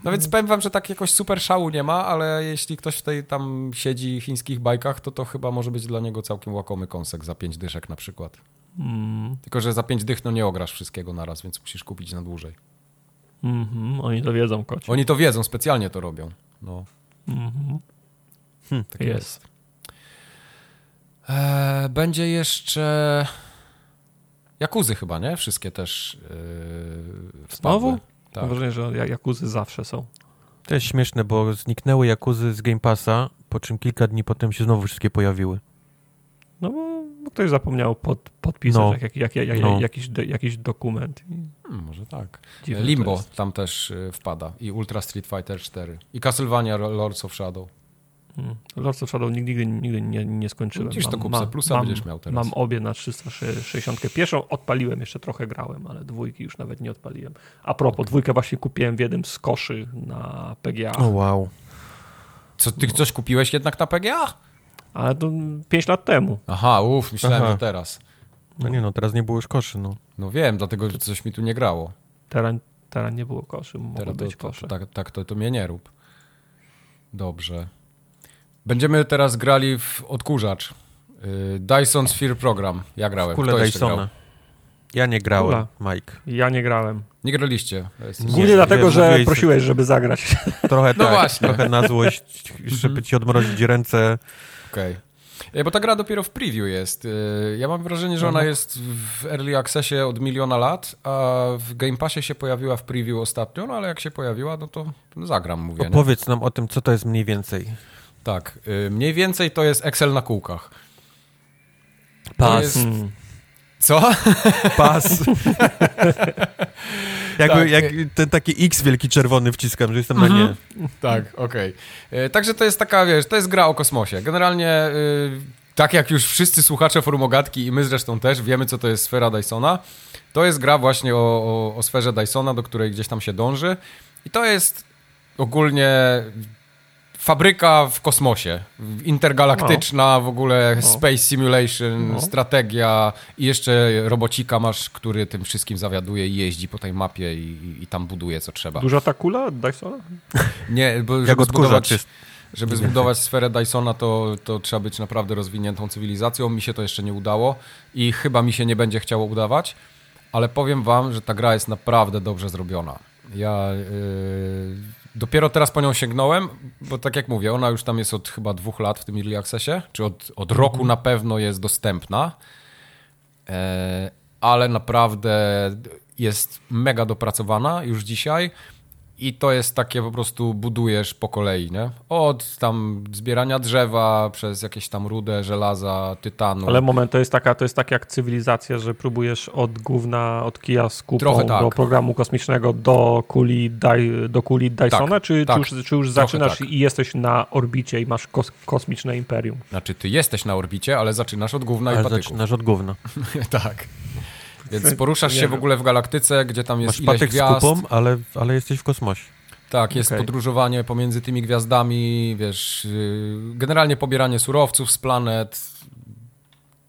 No więc powiem wam, że tak jakoś super szału nie ma, ale jeśli ktoś w tej tam siedzi chińskich bajkach, to to chyba może być dla niego całkiem łakomy kąsek za pięć dyszek na przykład. Mm, Tylko, że za pięć dych no nie ograsz wszystkiego naraz, więc musisz kupić na dłużej. mhm, oni to wiedzą, koci. Oni to wiedzą, specjalnie to robią. No, Mhm. tak Jest. jest. Eee, będzie jeszcze... Jakuzy chyba, nie? Wszystkie też yy, wpadły. Znowu? Tak. Mam wrażenie, że ja- jakuzy zawsze są. To jest śmieszne, bo zniknęły Jakuzy z Game Passa, po czym kilka dni potem się znowu wszystkie pojawiły. No bo, bo ktoś zapomniał pod, podpisać No. jak, jak, jak, jak, No. jakiś, jakiś dokument. I Hmm, może tak. dziwne Limbo tam też y, wpada. I Ultra Street Fighter 4. I Castlevania Lords of Shadow. Mm. Lords of Shadow nigdy, nigdy nie, nie skończyłem. Widzisz, to kup plusa mam, będziesz miał teraz. Mam obie na 360. Pierwszą odpaliłem, jeszcze trochę grałem, ale dwójki już nawet nie odpaliłem. A propos, dwójkę właśnie kupiłem w jednym z koszy na PGA. O wow. Co, ty coś kupiłeś jednak na PGA? Ale to 5 lat temu. Aha, uff, myślałem, Aha. że teraz. No nie no, teraz nie było już koszy, no. No wiem, dlatego że coś mi tu nie grało. Teraz, teraz nie było koszy, mogło Teraz to, być to, kosze. to, tak, tak to, to mnie nie rób. Dobrze. Będziemy teraz grali w odkurzacz. Y, Dyson Sphere Program. Ja grałem. Kule jeszcze grał? Dysona. Ja nie grałem, Kula. Mike. Ja nie grałem. Nie graliście. Nie. Głównie dlatego, że prosiłeś, żeby zagrać. Trochę No tak, właśnie. trochę na złość, żeby ci odmrozić ręce. Okej. E, Bo ta gra dopiero w preview jest. E, Ja mam wrażenie, że ona jest w Early Accessie od miliona lat, a w Game Passie się pojawiła w preview ostatnio, no ale jak się pojawiła, no to zagram, mówię. Nie? Opowiedz nam o tym, co to jest mniej więcej. Tak. e, Mniej więcej to jest Excel na kółkach. Pas. jest- Hmm. Co? Pas. Jakby, Tak. jak ten taki X wielki czerwony wciskam, że jestem na Mhm. nie. tak, okej. E, Także to jest taka, wiesz, to jest gra o kosmosie. Generalnie, e, tak jak już wszyscy słuchacze Forum Ogatki i my zresztą też wiemy, co to jest sfera Dysona, to jest gra właśnie o, o, o sferze Dysona, do której gdzieś tam się dąży. I to jest ogólnie fabryka w kosmosie. Intergalaktyczna, w ogóle No. space simulation, No. strategia i jeszcze robocika masz, który tym wszystkim zawiaduje i jeździ po tej mapie i, i, tam buduje, co trzeba. Duża ta kula od Dysona? Nie, bo Jak żeby odkurzacz jest. żeby zbudować sferę Dysona, to, to trzeba być naprawdę rozwiniętą cywilizacją. Mi się to jeszcze nie udało i chyba mi się nie będzie chciało udawać, ale powiem wam, że ta gra jest naprawdę dobrze zrobiona. Ja yy, dopiero teraz po nią sięgnąłem, bo tak jak mówię, ona już tam jest od chyba dwóch lat w tym Early Accessie, czy od, od roku na pewno jest dostępna, e, ale naprawdę jest mega dopracowana już dzisiaj. I to jest takie po prostu budujesz po kolei, nie? Od tam zbierania drzewa, przez jakieś tam rudę, żelaza, tytanu. Ale moment, to jest taka, to jest tak jak cywilizacja, że próbujesz od gówna, od kija z kupą Trochę tak. do programu kosmicznego do kuli, daj, do kuli Dysona, czy, tak. czy już, czy już zaczynasz tak. i jesteś na orbicie i masz kos, kosmiczne imperium? Znaczy, ty jesteś na orbicie, ale zaczynasz od gówna i Ale patyków. zaczynasz od gówna. tak. Więc poruszasz się w ogóle w galaktyce, gdzie tam jest Masz ileś patyk z gwiazd. kupą, ale, ale jesteś w kosmosie. Tak, jest Okej. podróżowanie pomiędzy tymi gwiazdami, wiesz, yy, generalnie pobieranie surowców z planet.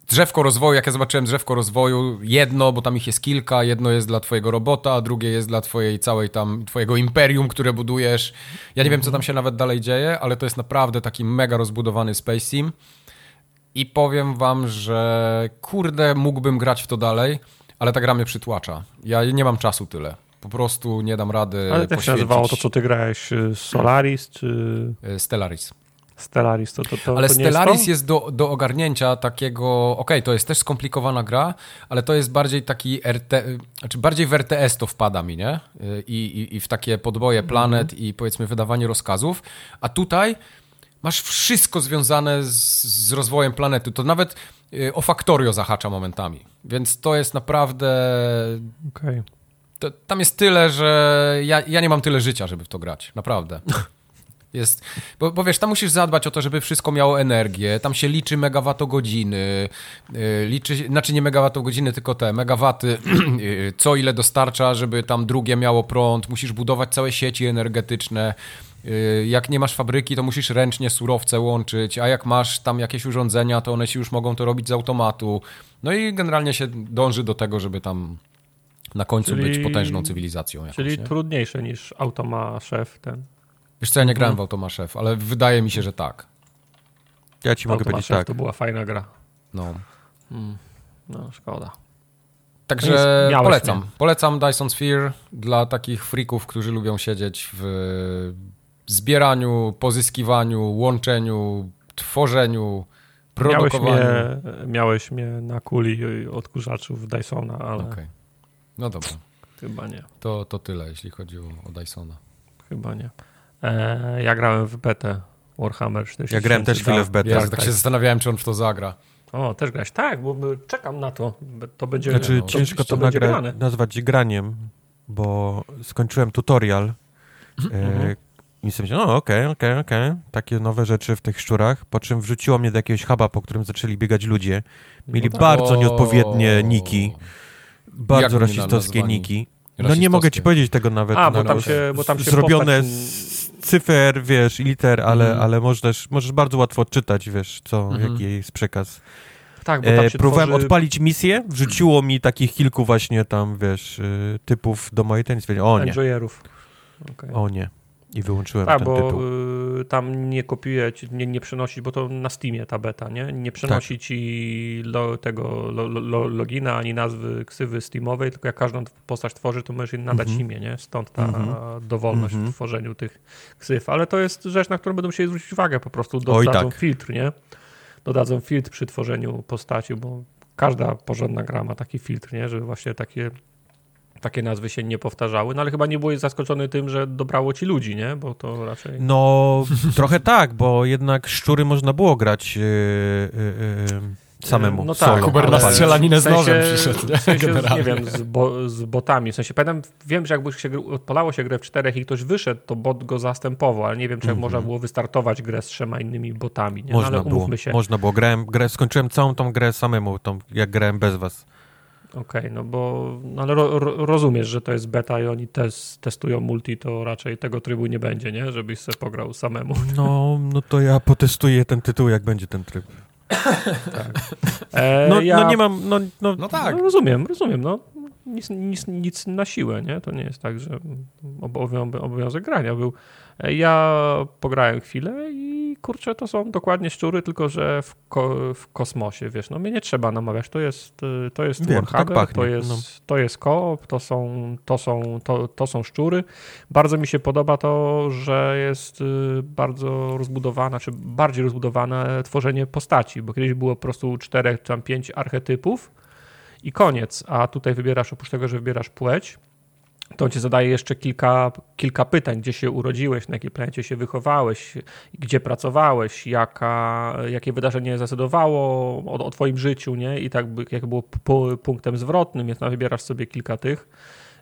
Drzewko rozwoju, jak ja zobaczyłem drzewko rozwoju, jedno, bo tam ich jest kilka, jedno jest dla twojego robota, a drugie jest dla twojej całej tam, twojego imperium, które budujesz. Ja nie wiem, co tam się nawet dalej dzieje, ale to jest naprawdę taki mega rozbudowany Space Sim. I powiem wam, że kurde, mógłbym grać w to dalej, ale ta gra mnie przytłacza. Ja nie mam czasu tyle. Po prostu nie dam rady Ale też się nazywało to, co ty grałeś, y, Solaris czy Y, Stellaris. Stellaris to, to, to Ale to Stellaris jest, jest do, do ogarnięcia takiego, okej, to jest też skomplikowana gra, ale to jest bardziej taki RT, znaczy bardziej w RTS to wpada mi, nie? I, i, i w takie podboje planet i powiedzmy wydawanie rozkazów, a tutaj masz wszystko związane z, z rozwojem planety, to nawet y, o Factorio zahacza momentami, więc to jest naprawdę, Okej. to, tam jest tyle, że ja, ja nie mam tyle życia, żeby w to grać, naprawdę. Jest, bo, bo wiesz, tam musisz zadbać o to, żeby wszystko miało energię, tam się liczy megawattogodziny, yy, liczy, znaczy nie megawattogodziny, tylko te megawaty, yy, co ile dostarcza, żeby tam drugie miało prąd, musisz budować całe sieci energetyczne, jak nie masz fabryki, to musisz ręcznie surowce łączyć, a jak masz tam jakieś urządzenia, to one ci już mogą to robić z automatu, no i generalnie się dąży do tego, żeby tam na końcu Czyli- być potężną cywilizacją jakąś, Czyli nie? trudniejsze niż Automa Szef ten. Wiesz co, ja nie grałem w Automa Chef, ale wydaje mi się, że tak. Ja ci mogę powiedzieć Szef tak. to była fajna gra. No. No, szkoda. Także No miałeś polecam. mnie. Polecam Dyson Sphere dla takich freaków, którzy lubią siedzieć w zbieraniu, pozyskiwaniu, łączeniu, tworzeniu, Miałeś produkowaniu. mnie, miałeś mnie na kuli odkurzaczów Dysona, ale Okej. No dobra, chyba nie. to, to tyle, jeśli chodzi o, o Dysona. Chyba nie. E, ja grałem w betę Warhammer 40 Ja grałem też chwilę w betę. Ja Tak, tak się zastanawiałem, czy on w to zagra. O, też grałeś. Tak, bo czekam na to. To będzie. Znaczy no, ciężko to będzie nagra- nazwać graniem, bo skończyłem tutorial Mhm. e, i sobie myślałem, no okej, okej, okej, takie nowe rzeczy w tych szczurach, po czym wrzuciło mnie do jakiegoś huba, po którym zaczęli biegać ludzie. Mieli tak. bardzo nieodpowiednie niki, bardzo Jak rasistowskie niki. No nie mogę ci powiedzieć tego nawet. A, bo tam się, bo tam się Zrobione postać- z cyfer, wiesz, liter, ale, Mhm. ale możesz, możesz bardzo łatwo odczytać, wiesz, co, Mhm. jaki jest przekaz. Tak, bo tam E, się próbowałem tworzy... odpalić misję, wrzuciło mi takich kilku właśnie tam, wiesz, y, typów do mojej tenis. O nie. Okej. o nie. I wyłączyłem Tak, ten bo tytuł. y, tam nie kopiuje, nie, nie przenosi, bo to na Steamie ta beta, nie? Nie przenosi Tak. ci lo, tego lo, lo, logina ani nazwy ksywy Steamowej, tylko jak każdą postać tworzy, to możesz jej nadać Mhm. imię, nie? Stąd ta Mhm. dowolność Mhm. w tworzeniu tych ksyw. Ale to jest rzecz, na którą będą musieli zwrócić uwagę, po prostu dodadzą tak. filtr, nie? Dodadzą filtr przy tworzeniu postaci, bo każda porządna gra ma taki filtr, nie? Żeby właśnie takie takie nazwy się nie powtarzały, no ale chyba nie byłeś zaskoczony tym, że dobrało ci ludzi, nie? Bo to raczej... No, trochę tak, bo jednak szczury można było grać y, y, y, samemu. No tak, solo. Kuber na strzelaninę w z sensie- nożem przyszedł, nie? W sensie, nie wiem, z, bo, z botami. W sensie pamiętam, wiem, że jakby się odpalało się grę w czterech i ktoś wyszedł, to bot go zastępował, ale nie wiem, czy Mhm. można było wystartować grę z trzema innymi botami. Nie? No, Można ale było, się. można było. Grałem, grę, skończyłem całą tą grę samemu, tą, jak grałem bez was. Okej, no bo no ale ro, ro, rozumiesz, że to jest beta i oni tes, testują multi, to raczej tego trybu nie będzie, nie? Żebyś sobie pograł samemu. No, no to ja potestuję ten tytuł, jak będzie ten tryb. E, No, ja, no nie mam, no, no, No tak. No, rozumiem, rozumiem, no. Nic, nic, nic na siłę, nie? To nie jest tak, że obowią- obowiązek grania był. Ja pograłem chwilę i kurczę, to są dokładnie szczury, tylko że w, ko, w kosmosie, wiesz, no mnie nie trzeba namawiać, to jest, y, to jest Wiem, tak Warhammer, pachnie, to jest, no. to jest koop, to są, to, są, to, to są szczury. Bardzo mi się podoba to, że jest y, bardzo rozbudowana, czy bardziej rozbudowane tworzenie postaci, bo kiedyś było po prostu czterech czy tam pięć archetypów, i koniec. A tutaj wybierasz, oprócz tego, że wybierasz płeć, to ci zadaje jeszcze kilka, kilka pytań, gdzie się urodziłeś, na jakiej planecie się wychowałeś, gdzie pracowałeś, jaka, jakie wydarzenie zdecydowało o, o twoim życiu, nie? I tak jak było punktem zwrotnym, więc wybierasz sobie kilka tych,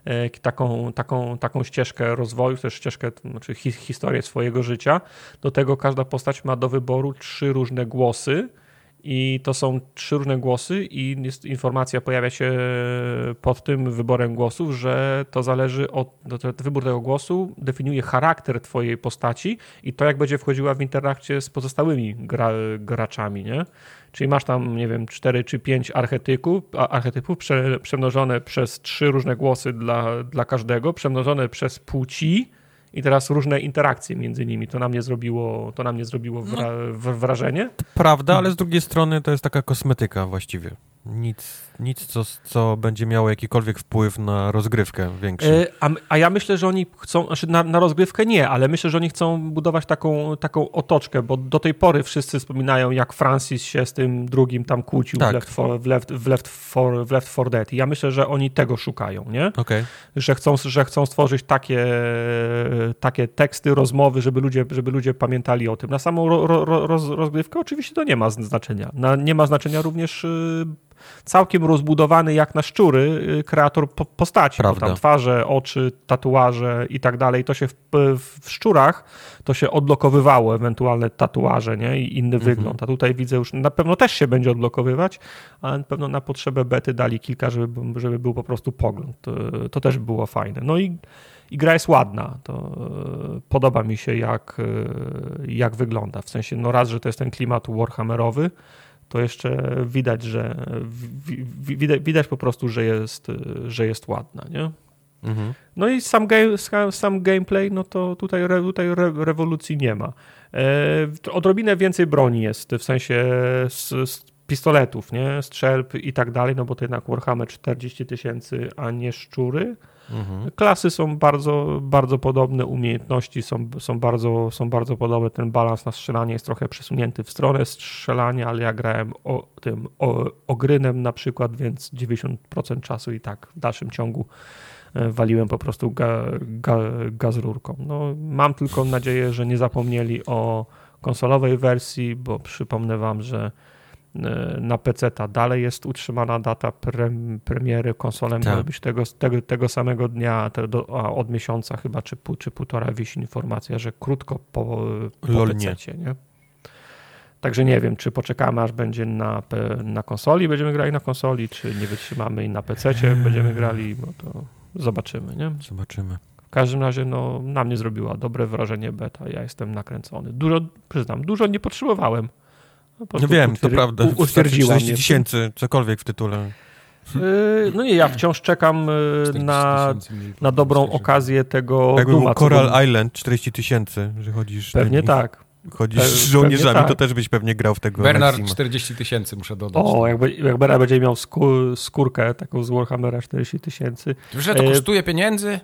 e, taką, taką, taką ścieżkę rozwoju, też ścieżkę, znaczy hi, historię swojego życia. Do tego każda postać ma do wyboru trzy różne głosy, i to są trzy różne głosy, i jest, informacja pojawia się pod tym wyborem głosów, że to zależy od. no Wybór tego głosu definiuje charakter Twojej postaci i to, jak będzie wchodziła w interakcję z pozostałymi gra, graczami, nie? Czyli masz tam, nie wiem, cztery czy pięć archetypów, archetypów prze, przemnożone przez trzy różne głosy dla, dla każdego, przemnożone przez płci. I teraz różne interakcje między nimi. To na mnie zrobiło, to na mnie zrobiło wra, w- wrażenie. prawda, ale z drugiej strony to jest taka kosmetyka właściwie. Nic, nic co, co będzie miało jakikolwiek wpływ na rozgrywkę większy. E, A, a ja myślę, że oni chcą, znaczy na, na rozgrywkę nie, ale myślę, że oni chcą budować taką, taką otoczkę, bo do tej pory wszyscy wspominają, jak Francis się z tym drugim tam kłócił Tak. w, left for, w, left, w, left for, w Left 4 Dead. I ja myślę, że oni tego szukają, nie? Okej. Że chcą, że chcą stworzyć takie, takie teksty, rozmowy, żeby ludzie, żeby ludzie pamiętali o tym. Na samą ro, ro, roz, rozgrywkę oczywiście to nie ma znaczenia. Na, nie ma znaczenia również y, całkiem rozbudowany jak na szczury y, kreator po, postaci. Bo Prawda. tam twarze, oczy, tatuaże i tak dalej. To się w, w szczurach to się odblokowywało ewentualne tatuaże nie? i inny wygląd. A tutaj widzę już, na pewno też się będzie odblokowywać, ale na pewno na potrzebę bety dali kilka, żeby, żeby był po prostu pogląd. To, to też było fajne. No i, i gra jest ładna. To e, podoba mi się jak, e, jak wygląda. W sensie, no raz, że to jest ten klimat warhammerowy, to jeszcze widać, że wi- wi- widać, widać po prostu, że jest, że jest ładna, nie? Mhm. No i sam, game, sam, sam gameplay, no to tutaj, tutaj re, rewolucji nie ma. E, odrobinę więcej broni jest, w sensie z, z pistoletów, nie? Strzelb i tak dalej, no bo to jednak Warhammer 40 tysięcy, a nie szczury. Mhm. Klasy są bardzo, bardzo podobne, umiejętności są, są, bardzo, są bardzo podobne. Ten balans na strzelanie jest trochę przesunięty w stronę strzelania, ale ja grałem o, tym o, ogrynem na przykład, więc 90% czasu i tak w dalszym ciągu e, waliłem po prostu ga, ga, gaz rurką. No, mam tylko nadzieję, że nie zapomnieli o konsolowej wersji, bo przypomnę wam, że na PC ta dalej jest utrzymana data prem, premiery, konsolę Tak. być tego, tego, tego samego dnia, te, do, a od miesiąca chyba, czy, pół, czy półtora wisi informacja, że krótko po, po Lol, nie. Nie? Także nie wiem, czy poczekamy, aż będzie na, na konsoli, będziemy grali na konsoli, czy nie wytrzymamy i na PC będziemy grali, no to zobaczymy, nie? Zobaczymy. W każdym razie, no, na mnie zrobiła dobre wrażenie beta, ja jestem nakręcony. Dużo, przyznam, dużo nie potrzebowałem. No prostu wiem, to prawda. Utwierdziła 40 mnie. tysięcy, cokolwiek w tytule. Yy, No nie, ja wciąż czekam yy, na, na dobrą okazję tego Jakby Duma, Coral był- Island 40 tysięcy, że chodzisz Pewnie tak. chodzisz z żołnierzami, tak. to też byś pewnie grał w tego Bernard Maxima. 40 tysięcy muszę dodać. O, jakby, jak Bera będzie miał skór, skórkę taką z Warhammera 40 tysięcy, Że to E, kosztuje pieniędzy?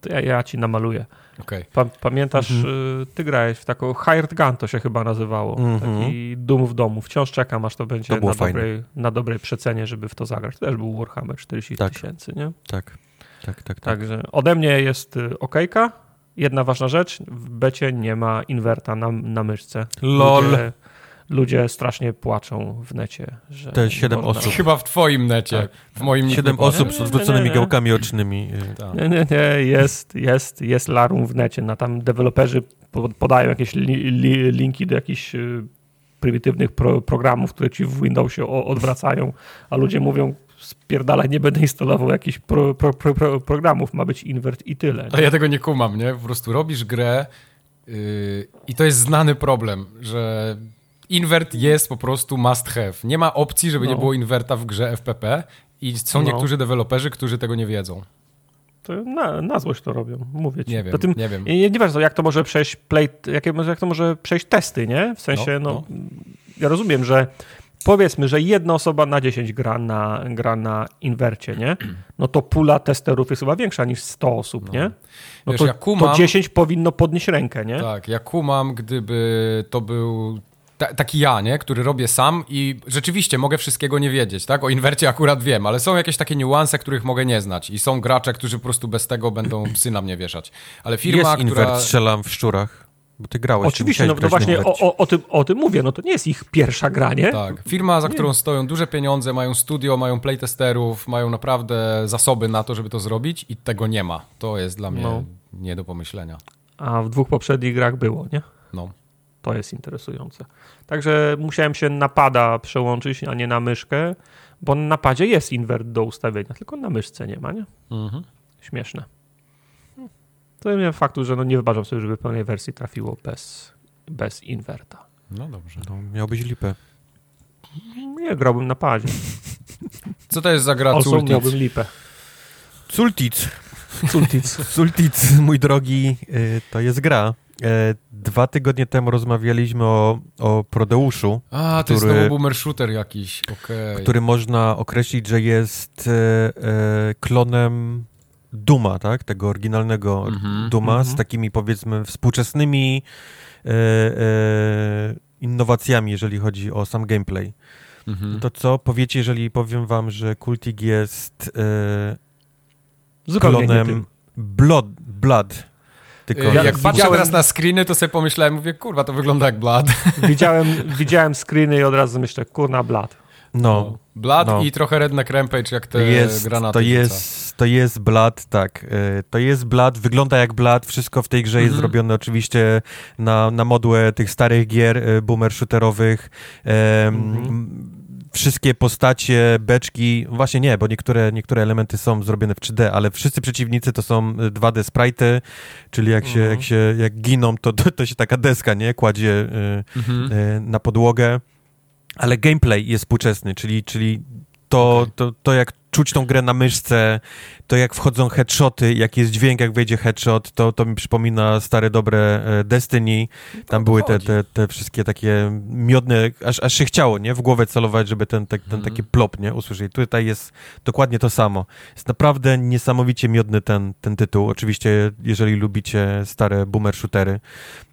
To ja, ja ci namaluję. Okej. Pa, pamiętasz, Mhm. y, ty grałeś w taką Hired Gun, to się chyba nazywało. Mhm. Taki dum w domu. Wciąż czekam, aż to będzie To na, dobrej, na dobrej przecenie, żeby w to zagrać. To też był Warhammer 40 Tak. tysięcy, nie? Tak, tak, tak. tak. Także ode mnie jest y, okejka. Jedna ważna rzecz, w becie nie ma inwerta na, na myszce. Lol. Ludzie, ludzie strasznie płaczą w necie, że Te nie siedem można- osób. Chyba w twoim necie. Tak. W moim Siedem nie osób z odwróconymi nie, nie. gałkami ocznymi. y, Tak. Nie, nie, nie, jest, jest, jest larum w necie. Na tam deweloperzy po- podają jakieś li, li, linki do jakichś y, prymitywnych pro, programów, które ci w Windowsie odwracają, a ludzie mówią spierdalaj, nie będę instalował jakichś pro, pro, pro, pro, programów, ma być invert i tyle. Ale ja tego nie kumam, nie? Po prostu robisz grę yy, i to jest znany problem, że invert jest po prostu must have. Nie ma opcji, żeby nie No. było inwerta w grze FPP i są No. niektórzy deweloperzy, którzy tego nie wiedzą. To na, na złość to robią, mówię ci. Nie wiem, tym, nie wiem. nie, nie wiem, jak to może przejść play, jak, jak to może przejść testy, nie? W sensie, No, no, ja rozumiem, że powiedzmy, że jedna osoba na 10 gra na, gra na inwercie, nie? No to pula testerów jest chyba większa niż 100 osób, nie? No Wiesz, to, ja kumam- to 10 powinno podnieść rękę, nie? Tak, ja kumam, gdyby to był ta, taki ja, nie? Który robię sam i rzeczywiście mogę wszystkiego nie wiedzieć, tak? O inwercie akurat wiem, ale są jakieś takie niuanse, których mogę nie znać i są gracze, którzy po prostu bez tego będą psy na mnie wieszać. Ale firma, Jest która... strzelam w szczurach. Bo ty grałeś. Oczywiście, no, no właśnie o, o, o, tym, o tym mówię, no to nie jest ich pierwsza gra, nie? Tak, firma, za którą stoją duże pieniądze, mają studio, mają playtesterów, mają naprawdę zasoby na to, żeby to zrobić i tego nie ma. To jest dla mnie No. nie do pomyślenia. A w dwóch poprzednich grach było, nie? No. To jest interesujące. Także musiałem się na pada przełączyć, a nie na myszkę, bo na padzie jest invert do ustawienia, tylko na myszce nie ma, nie? Mhm. Śmieszne. To nie faktu, że no nie wybaczam sobie, żeby pełnej wersji trafiło bez, bez inwerta. No dobrze. No, miałbyś lipę. Nie grałbym na padzie. Co to jest za gra Also Cultic? miałbym lipę. Sultic. Sultic. Sultic, mój drogi, y, to jest gra E, dwa tygodnie temu rozmawialiśmy o, o Prodeuszu. A, to który, jest znowu boomer shooter jakiś, okay. Który można określić, że jest e, e, klonem Duma, tak? Tego oryginalnego mm-hmm, Duma mm-hmm. z takimi powiedzmy współczesnymi e, e, innowacjami, jeżeli chodzi o sam gameplay. Mm-hmm. To co powiecie, jeżeli powiem wam, że Kultig jest e, klonem Blood, Blood tylko ja, jak patrzę widziałem... teraz na screeny, to sobie pomyślałem, mówię, kurwa, to wygląda jak Blood. Widziałem, widziałem screeny i od razu myślę, kurna, Blood. No. no. Blood no. i trochę Redneck Rampage, jak te jest, granaty. To jest, to jest Blood, tak. E, to jest Blood, wygląda jak Blood, wszystko w tej grze jest mhm. zrobione oczywiście na, na modłę tych starych gier e, boomer shooterowych. Mhm wszystkie postacie, beczki, właśnie nie, bo niektóre, niektóre elementy są zrobione w 3D, ale wszyscy przeciwnicy to są 2D sprite'y, czyli jak się, mhm. jak się, jak giną, to, to, to się taka deska, nie, kładzie y, mhm. y, na podłogę. Ale gameplay jest współczesny, czyli, czyli to, okay. to, to jak czuć tą grę na myszce, to jak wchodzą headshoty, jak jest dźwięk, jak wejdzie headshot, to, to mi przypomina stare, dobre e, Destiny. Tam były te, te, te wszystkie takie miodne, aż, aż się chciało, nie? W głowę celować, żeby ten, ten, ten mhm. taki plop, nie? Usłyszeć. Tutaj jest dokładnie to samo. Jest naprawdę niesamowicie miodny ten, ten tytuł. Oczywiście, jeżeli lubicie stare boomer shootery.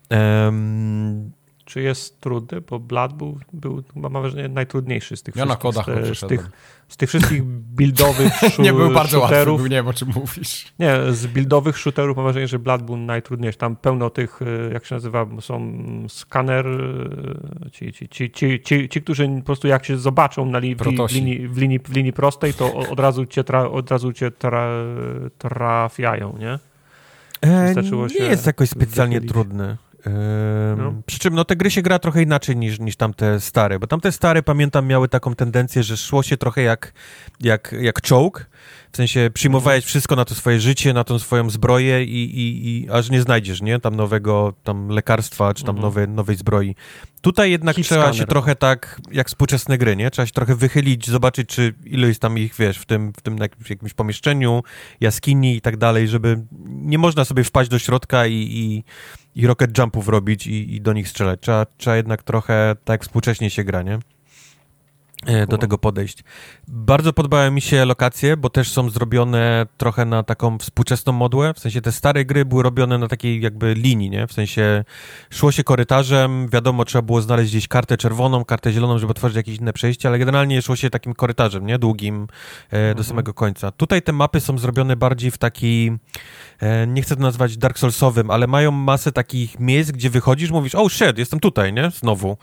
Um, czy jest trudny, bo Blood był, był mam wrażenie, najtrudniejszy z tych ja wszystkich, na kodach z, z, tych, z tych wszystkich buildowych Nie był bardzo shooterów. łatwy, nie wiem o czym mówisz. Nie, z buildowych shooterów mam wrażenie, że Blood był najtrudniejszy. Tam pełno tych, e, jak się nazywa, są skaner, e, ci, ci, ci, ci, ci, ci którzy po prostu jak się zobaczą na li, w, linii, w, linii, w linii prostej, to od razu cię, tra, od razu cię tra, trafiają, nie? E, nie jest jakoś specjalnie wychylić. trudny. No. Przy czym no, te gry się gra trochę inaczej niż, niż tamte stare, bo tamte stare, pamiętam, miały taką tendencję, że szło się trochę jak, jak, jak czołg, w sensie przyjmowałeś mhm. wszystko na to swoje życie, na tą swoją zbroję i, i, i aż nie znajdziesz, nie? Tam nowego tam lekarstwa, czy tam mhm. nowe, nowej zbroi. Tutaj jednak Hit trzeba scanner. się trochę tak, jak współczesne gry, nie? Trzeba się trochę wychylić, zobaczyć, czy ilu jest tam ich, wiesz, w tym, w tym jakimś, jakimś pomieszczeniu, jaskini i tak dalej, żeby nie można sobie wpaść do środka i, i, i rocket jumpów robić i, i do nich strzelać. Trzeba, trzeba jednak trochę tak współcześnie się gra, nie? E, do tego podejść. Bardzo podobały mi się lokacje, bo też są zrobione trochę na taką współczesną modłę, w sensie te stare gry były robione na takiej jakby linii, nie? W sensie szło się korytarzem, wiadomo, trzeba było znaleźć gdzieś kartę czerwoną, kartę zieloną, żeby otworzyć jakieś inne przejście, ale generalnie szło się takim korytarzem, nie? Długim e, do mhm. samego końca. Tutaj te mapy są zrobione bardziej w taki, e, nie chcę to nazwać Dark Soulsowym, ale mają masę takich miejsc, gdzie wychodzisz, mówisz, oh shit, jestem tutaj, nie? Znowu.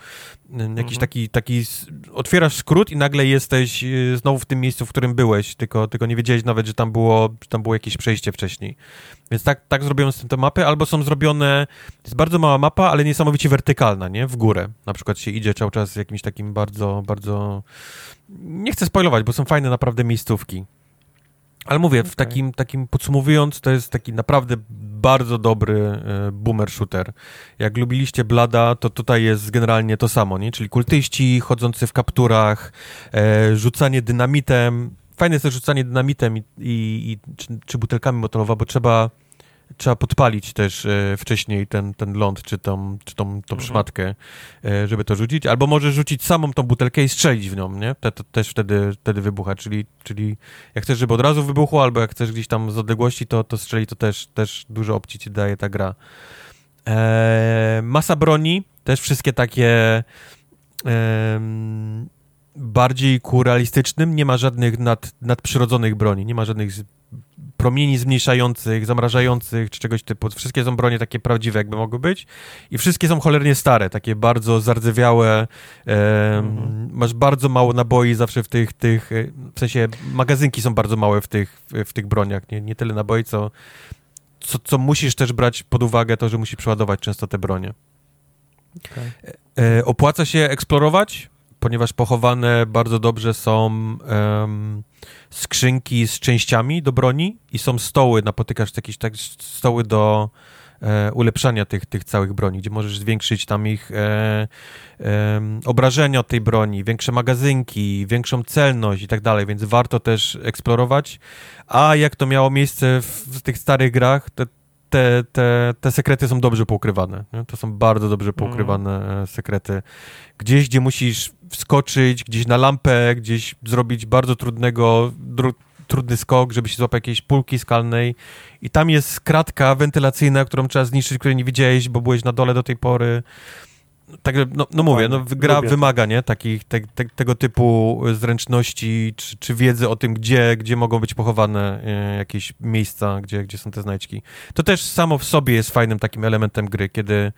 Jakiś mhm. taki, taki, otwierasz skrót i nagle jesteś y, znowu w tym miejscu, w którym byłeś, tylko, tylko nie wiedziałeś nawet, że tam było, że tam było jakieś przejście wcześniej. Więc tak, tak zrobione są te mapy, albo są zrobione, jest bardzo mała mapa, ale niesamowicie wertykalna, nie? W górę. Na przykład się idzie cały czas jakimś takim bardzo, bardzo... Nie chcę spoilować, bo są fajne naprawdę miejscówki. Ale mówię, okay. w takim, takim podsumowując, to jest taki naprawdę bardzo dobry e, boomer shooter. Jak lubiliście Blada, to tutaj jest generalnie to samo, nie? Czyli kultyści chodzący w kapturach, e, rzucanie dynamitem. Fajne jest też rzucanie dynamitem i, i, i czy, czy, butelkami motorowa, bo trzeba trzeba podpalić też e, wcześniej ten, ten ląd, czy tą, czy tą, tą mhm. szmatkę, e, żeby to rzucić, albo może rzucić samą tą butelkę i strzelić w nią, nie? To, to, też wtedy, wtedy wybucha, czyli, czyli jak chcesz, żeby od razu wybuchło, albo jak chcesz gdzieś tam z odległości, to, to strzeli, to też, też dużo opcji ci daje ta gra. E, masa broni, też wszystkie takie bardziej ku realistycznym, nie ma żadnych nad, nadprzyrodzonych broni, nie ma żadnych promieni zmniejszających, zamrażających, czy czegoś typu. Wszystkie są bronie takie prawdziwe, jakby mogły być. I wszystkie są cholernie stare, takie bardzo zardzewiałe. E, mhm. Masz bardzo mało naboi zawsze w tych, tych, e, w sensie magazynki są bardzo małe w tych, w tych broniach. Nie, nie tyle naboi, co, co, co musisz też brać pod uwagę to, że musisz przeładować często te bronie. Okay. E, opłaca się eksplorować, ponieważ pochowane bardzo dobrze są um, skrzynki z częściami do broni i są stoły, napotykasz jakieś tak, stoły do e, ulepszania tych, tych całych broni, gdzie możesz zwiększyć tam ich e, e, obrażenia od tej broni, większe magazynki, większą celność i tak dalej, więc warto też eksplorować. A jak to miało miejsce w, w tych starych grach, to te, te, te sekrety są dobrze poukrywane. Nie? To są bardzo dobrze poukrywane mm. sekrety. Gdzieś, gdzie musisz wskoczyć, gdzieś na lampę, gdzieś zrobić bardzo trudnego, trudny skok, żeby się złapać jakiejś pulki skalnej i tam jest kratka wentylacyjna, którą trzeba zniszczyć, której nie widziałeś, bo byłeś na dole do tej pory. Także, no, no mówię, no, gra Lubię. wymaga, nie, takich, te, te, tego typu zręczności, czy, czy wiedzy o tym, gdzie, gdzie mogą być pochowane e, jakieś miejsca, gdzie, gdzie są te znajdźki. To też samo w sobie jest fajnym takim elementem gry, kiedy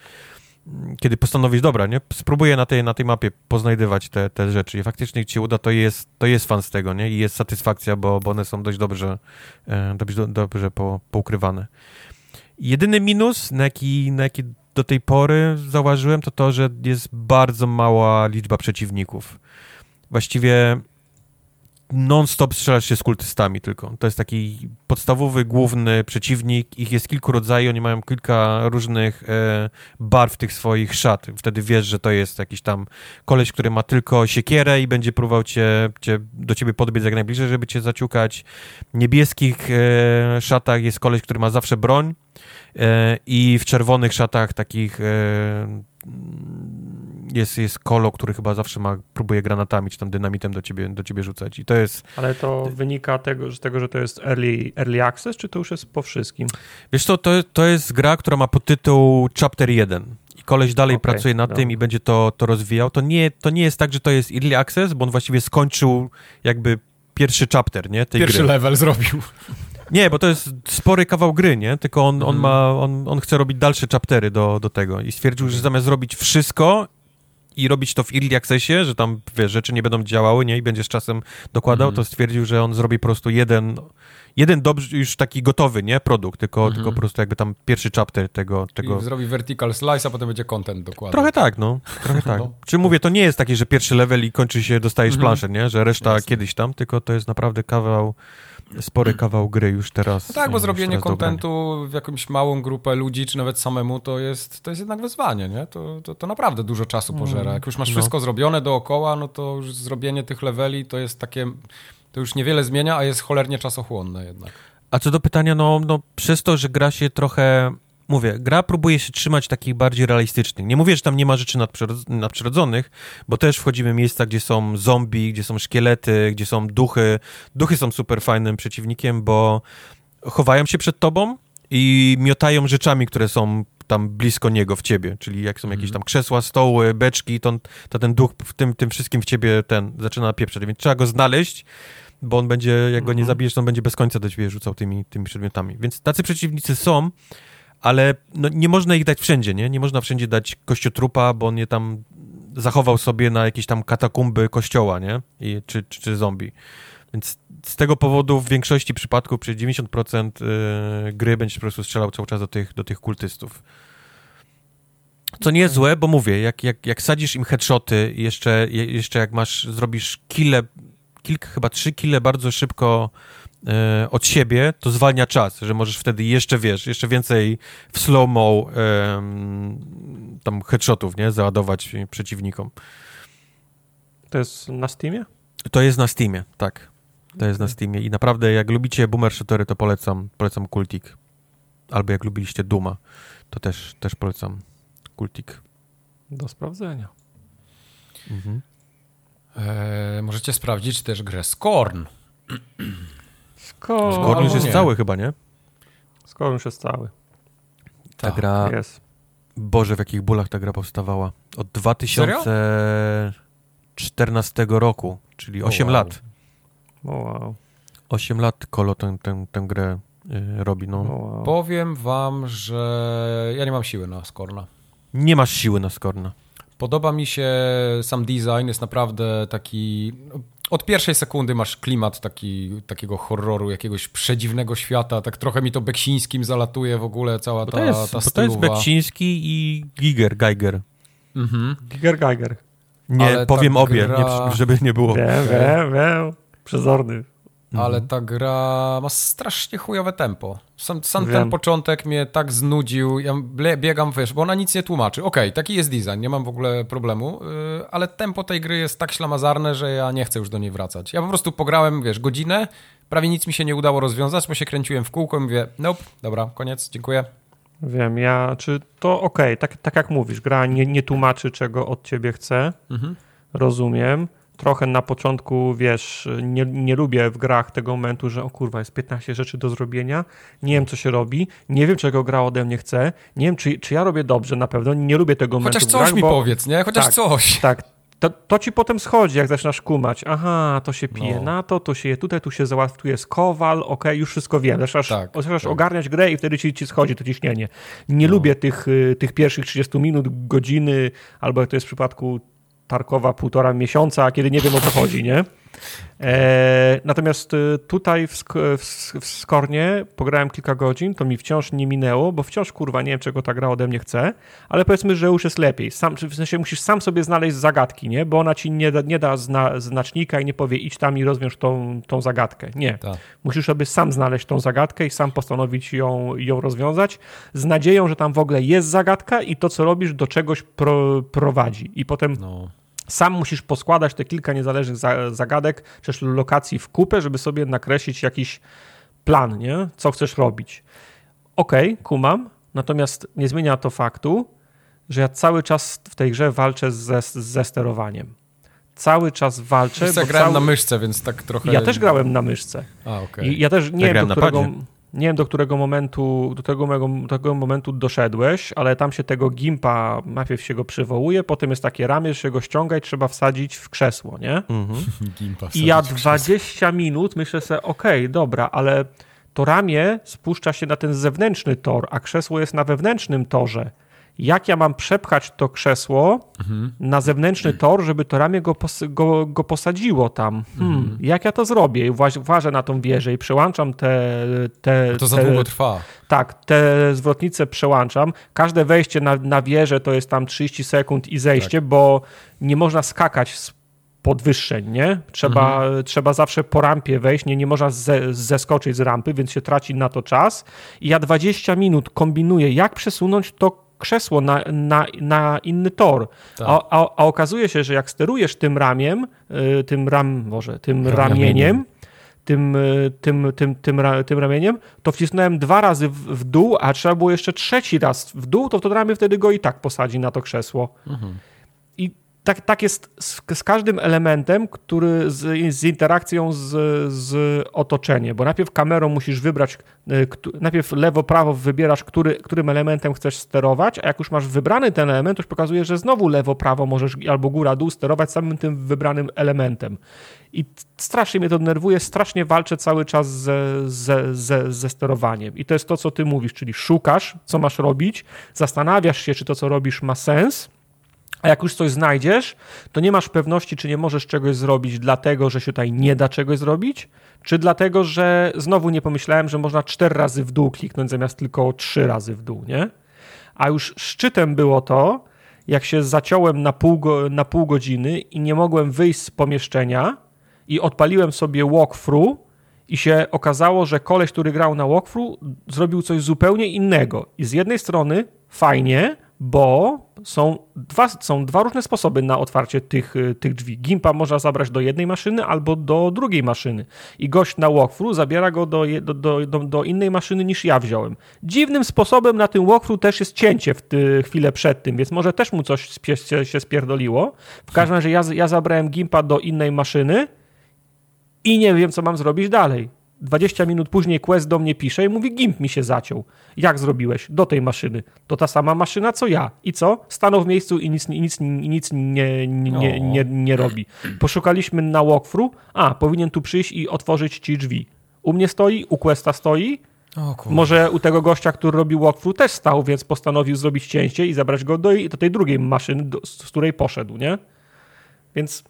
kiedy postanowisz, dobra, nie, spróbuję na tej, na tej mapie poznajdywać te, te rzeczy i faktycznie ci uda, to jest, to jest fan z tego, nie, i jest satysfakcja, bo, bo one są dość dobrze, e, dobrze, dobrze po, poukrywane. Jedyny minus, na jaki, na jaki do tej pory zauważyłem, to to, że jest bardzo mała liczba przeciwników. Właściwie non-stop strzelasz się z kultystami tylko. To jest taki podstawowy, główny przeciwnik. Ich jest kilku rodzajów, oni mają kilka różnych e, barw tych swoich szat. Wtedy wiesz, że to jest jakiś tam koleś, który ma tylko siekierę i będzie próbował cię, cię do ciebie podbiec jak najbliżej, żeby cię zaciukać. W niebieskich e, szatach jest koleś, który ma zawsze broń e, i w czerwonych szatach takich e, jest, jest kolo, który chyba zawsze ma, próbuje granatami czy tam dynamitem do ciebie, do ciebie rzucać i to jest... Ale to wynika tego, z tego, że to jest early, early access, czy to już jest po wszystkim? Wiesz co, to, to jest gra, która ma podtytuł Chapter 1 i koleś dalej okay, pracuje nad tym i będzie to, to rozwijał. To nie, to nie jest tak, że to jest early access, bo on właściwie skończył jakby pierwszy chapter, nie? Tej pierwszy gry. level zrobił. Nie, bo to jest spory kawał gry, nie? Tylko on, on mhm. ma, on, on chce robić dalsze chaptery do, do tego i stwierdził, że zamiast zrobić wszystko i robić to w early accessie, że tam, wiesz, rzeczy nie będą działały, nie? I będzie z czasem dokładał, mm. to stwierdził, że on zrobi po prostu jeden, jeden dobrze, już taki gotowy, nie? Produkt, tylko, mm -hmm. tylko po prostu jakby tam pierwszy chapter tego... tego... I zrobi vertical slice, a potem będzie content dokładnie. Trochę tak, no. Trochę tak. no. Czy mówię, to nie jest takie, że pierwszy level i kończy się, dostajesz mm -hmm. planszę, nie? Że reszta Jasne. kiedyś tam, tylko to jest naprawdę kawał spory kawał gry już teraz. No tak, bo zrobienie kontentu w jakąś małą grupę ludzi, czy nawet samemu, to jest, to jest jednak wyzwanie, nie? To, to, to naprawdę dużo czasu pożera. Mm. Jak już masz no. wszystko zrobione dookoła, no to już zrobienie tych leveli to jest takie, to już niewiele zmienia, a jest cholernie czasochłonne jednak. A co do pytania, no, no przez to, że gra się trochę mówię, gra próbuje się trzymać takich bardziej realistycznych. Nie mówię, że tam nie ma rzeczy nadprzyrodzonych, bo też wchodzimy w miejsca, gdzie są zombie, gdzie są szkielety, gdzie są duchy. Duchy są super fajnym przeciwnikiem, bo chowają się przed tobą i miotają rzeczami, które są tam blisko niego, w ciebie, czyli jak są jakieś mhm. tam krzesła, stoły, beczki, to, to ten duch w tym, tym wszystkim w ciebie ten zaczyna pieprzeć, więc trzeba go znaleźć, bo on będzie, jak go nie mhm. zabijesz, to on będzie bez końca do ciebie rzucał tymi, tymi przedmiotami. Więc tacy przeciwnicy są, ale no, nie można ich dać wszędzie, nie? Nie można wszędzie dać kościotrupa, bo on je tam zachował sobie na jakieś tam katakumby kościoła, nie? I, czy, czy, czy zombie. Więc z tego powodu w większości przypadków, przy 90% y, gry będziesz po prostu strzelał cały czas do tych, do tych kultystów. Co nie jest złe, bo mówię, jak, jak, jak sadzisz im headshoty i jeszcze, jeszcze jak masz, zrobisz kile, kilka, chyba trzy kile bardzo szybko e, od siebie, to zwalnia czas, że możesz wtedy jeszcze, wiesz, jeszcze więcej w slow-mo e, tam headshotów, nie, załadować przeciwnikom. To jest na Steamie? To jest na Steamie, tak. To jest na Steamie i naprawdę jak lubicie boomer shootery, to polecam, polecam Kultik. Albo jak lubiliście Duma, to też, też polecam Kultik. Do sprawdzenia. Mhm. E, możecie sprawdzić też grę Scorn. Skorn. Skorn już jest nie. cały chyba, nie? Skorn już jest cały. Ta tak, gra... Jest. Boże, w jakich bólach ta gra powstawała. Od 2014 Serio? roku, czyli 8 wow. lat. Oh, wow. 8 lat Kolo tę, tę, tę grę y, robi, no. Oh, wow. Powiem wam, że ja nie mam siły na Skorna. Nie masz siły na Skorna. Podoba mi się sam design, jest naprawdę taki od pierwszej sekundy masz klimat taki, takiego horroru, jakiegoś przedziwnego świata, tak trochę mi to Beksińskim zalatuje w ogóle cała ta, to jest, ta styluwa. To jest Beksiński i Giger, Geiger. Mhm. Giger, Geiger. Nie, Ale powiem obie, gra... nie, żeby nie było. Wiem, wiem, wiem. Przezorny. Mhm. ale ta gra ma strasznie chujowe tempo. Sam, sam ten początek mnie tak znudził, ja biegam, wiesz, bo ona nic nie tłumaczy. Okej, okay, taki jest design, nie mam w ogóle problemu, yy, ale tempo tej gry jest tak ślamazarne, że ja nie chcę już do niej wracać. Ja po prostu pograłem, wiesz, godzinę, prawie nic mi się nie udało rozwiązać, bo się kręciłem w kółko i mówię, nope, dobra, koniec, dziękuję. Wiem, ja, czy to okej, tak, tak jak mówisz, gra nie, nie tłumaczy, czego od ciebie chce, Mhm. rozumiem. Trochę na początku, wiesz, nie, nie lubię w grach tego momentu, że o kurwa, jest 15 rzeczy do zrobienia, nie wiem, co się robi, nie wiem, czego gra ode mnie chce, nie wiem, czy, czy ja robię dobrze na pewno, nie lubię tego momentu Chociaż coś grach, mi bo, powiedz, nie? Chociaż tak. coś. Tak, to, to ci potem schodzi, jak zaczynasz kumać. Aha, to się pije No. na to, to się je tutaj, tu się załatwia, tu jest kowal, okej, już wszystko wiem. Zaczynasz, Tak, zaczynasz tak. ogarniać grę i wtedy ci, ci schodzi to ciśnienie. Nie No. lubię tych, y, tych pierwszych 30 minut, godziny, albo jak to jest w przypadku Tarkowa półtora miesiąca, kiedy nie wiem o co chodzi, nie? E, natomiast y, tutaj w, w, w Skornie pograłem kilka godzin, to mi wciąż nie minęło, bo wciąż kurwa nie wiem, czego ta gra ode mnie chce, ale powiedzmy, że już jest lepiej. Sam, w sensie musisz sam sobie znaleźć zagadki, nie? Bo ona ci nie da, nie da zna, znacznika i nie powie idź tam i rozwiąż tą, tą zagadkę. Nie. Tak. Musisz sobie sam znaleźć tą zagadkę i sam postanowić ją, ją rozwiązać z nadzieją, że tam w ogóle jest zagadka i to, co robisz, do czegoś pro, prowadzi. I potem No. Sam musisz poskładać te kilka niezależnych za, zagadek, czy lokacji w kupę, żeby sobie nakreślić jakiś plan, nie? Co chcesz robić. Okej, kumam, natomiast nie zmienia to faktu, że ja cały czas w tej grze walczę ze, ze sterowaniem. Cały czas walczę. Bo grałem cały... na myszce, więc tak trochę... Ja też grałem na myszce. A, okej. I ja też nie Ja wiem, do na którego, padzie. Nie wiem, do którego momentu, do tego, mego, do tego momentu doszedłeś, ale tam się tego gimpa, najpierw się go przywołuje, potem jest takie ramię, że się go ściąga i trzeba wsadzić w krzesło, nie? Mhm. Gimpa I ja wsadzić w krzesło. 20 minut myślę sobie, okej, dobra, ale to ramię spuszcza się na ten zewnętrzny tor, a krzesło jest na wewnętrznym torze. Jak ja mam przepchać to krzesło Mhm. na zewnętrzny tor, żeby to ramię go, pos go, go posadziło tam? Hmm, Mhm. Jak ja to zrobię? I Włażę na tą wieżę i przełączam te... te To za te, długo trwa. tak, te zwrotnice przełączam. Każde wejście na, na wieżę to jest tam 30 sekund i zejście, Tak. bo nie można skakać z podwyższeń, nie? Trzeba, Mhm. trzeba zawsze po rampie wejść, nie, nie można ze, zeskoczyć z rampy, więc się traci na to czas. I ja 20 minut kombinuję, jak przesunąć to krzesło na, na, na inny tor. Tak. A, a, a okazuje się, że jak sterujesz tym ramiem, y, tym ram, może, tym Ramieniem. ramieniem, tym, y, tym, tym, tym, tym ramieniem, to wcisnąłem dwa razy w, w dół, a trzeba było jeszcze trzeci raz w dół, to to ramię wtedy go i tak posadzi na to krzesło. I tak, tak jest z, z każdym elementem, który z, z interakcją z, z otoczeniem, bo najpierw kamerą musisz wybrać, któ- najpierw lewo, prawo wybierasz, który, którym elementem chcesz sterować, a jak już masz wybrany ten element, to już pokazuje, że znowu lewo, prawo możesz albo góra, dół sterować samym tym wybranym elementem. I strasznie mnie to denerwuje, strasznie walczę cały czas ze, ze, ze, ze sterowaniem. I to jest to, co ty mówisz, czyli szukasz, co masz robić, zastanawiasz się, czy to, co robisz, ma sens, a jak już coś znajdziesz, to nie masz pewności, czy nie możesz czegoś zrobić, dlatego że się tutaj nie da czegoś zrobić, czy dlatego, że znowu nie pomyślałem, że można cztery razy w dół kliknąć zamiast tylko trzy razy w dół, nie? A już szczytem było to, jak się zaciąłem na pół, na pół godziny i nie mogłem wyjść z pomieszczenia i odpaliłem sobie walkthrough i się okazało, że koleś, który grał na walkthrough zrobił coś zupełnie innego. I z jednej strony fajnie, bo są dwa, są dwa różne sposoby na otwarcie tych, y, tych drzwi. Gimpa można zabrać do jednej maszyny albo do drugiej maszyny. I gość na walkthrough zabiera go do, do, do, do, innej maszyny niż ja wziąłem. Dziwnym sposobem na tym walkthrough też jest cięcie w ty, chwilę przed tym, więc może też mu coś spie, się, się spierdoliło. W każdym razie ja, ja zabrałem Gimpa do innej maszyny i nie wiem, co mam zrobić dalej. 20 minut później Quest do mnie pisze i mówi, Gimp mi się zaciął. Jak zrobiłeś? Do tej maszyny. To ta sama maszyna, co ja. I co? Stanął w miejscu i nic, nic, nic nie, nie, nie, nie, nie robi. Poszukaliśmy na walkthrough. A, powinien tu przyjść i otworzyć ci drzwi. U mnie stoi, u Questa stoi. Może u tego gościa, który robił walkthrough też stał, więc postanowił zrobić cięcie i zabrać go do, do tej drugiej maszyny, do, z której poszedł, nie? Więc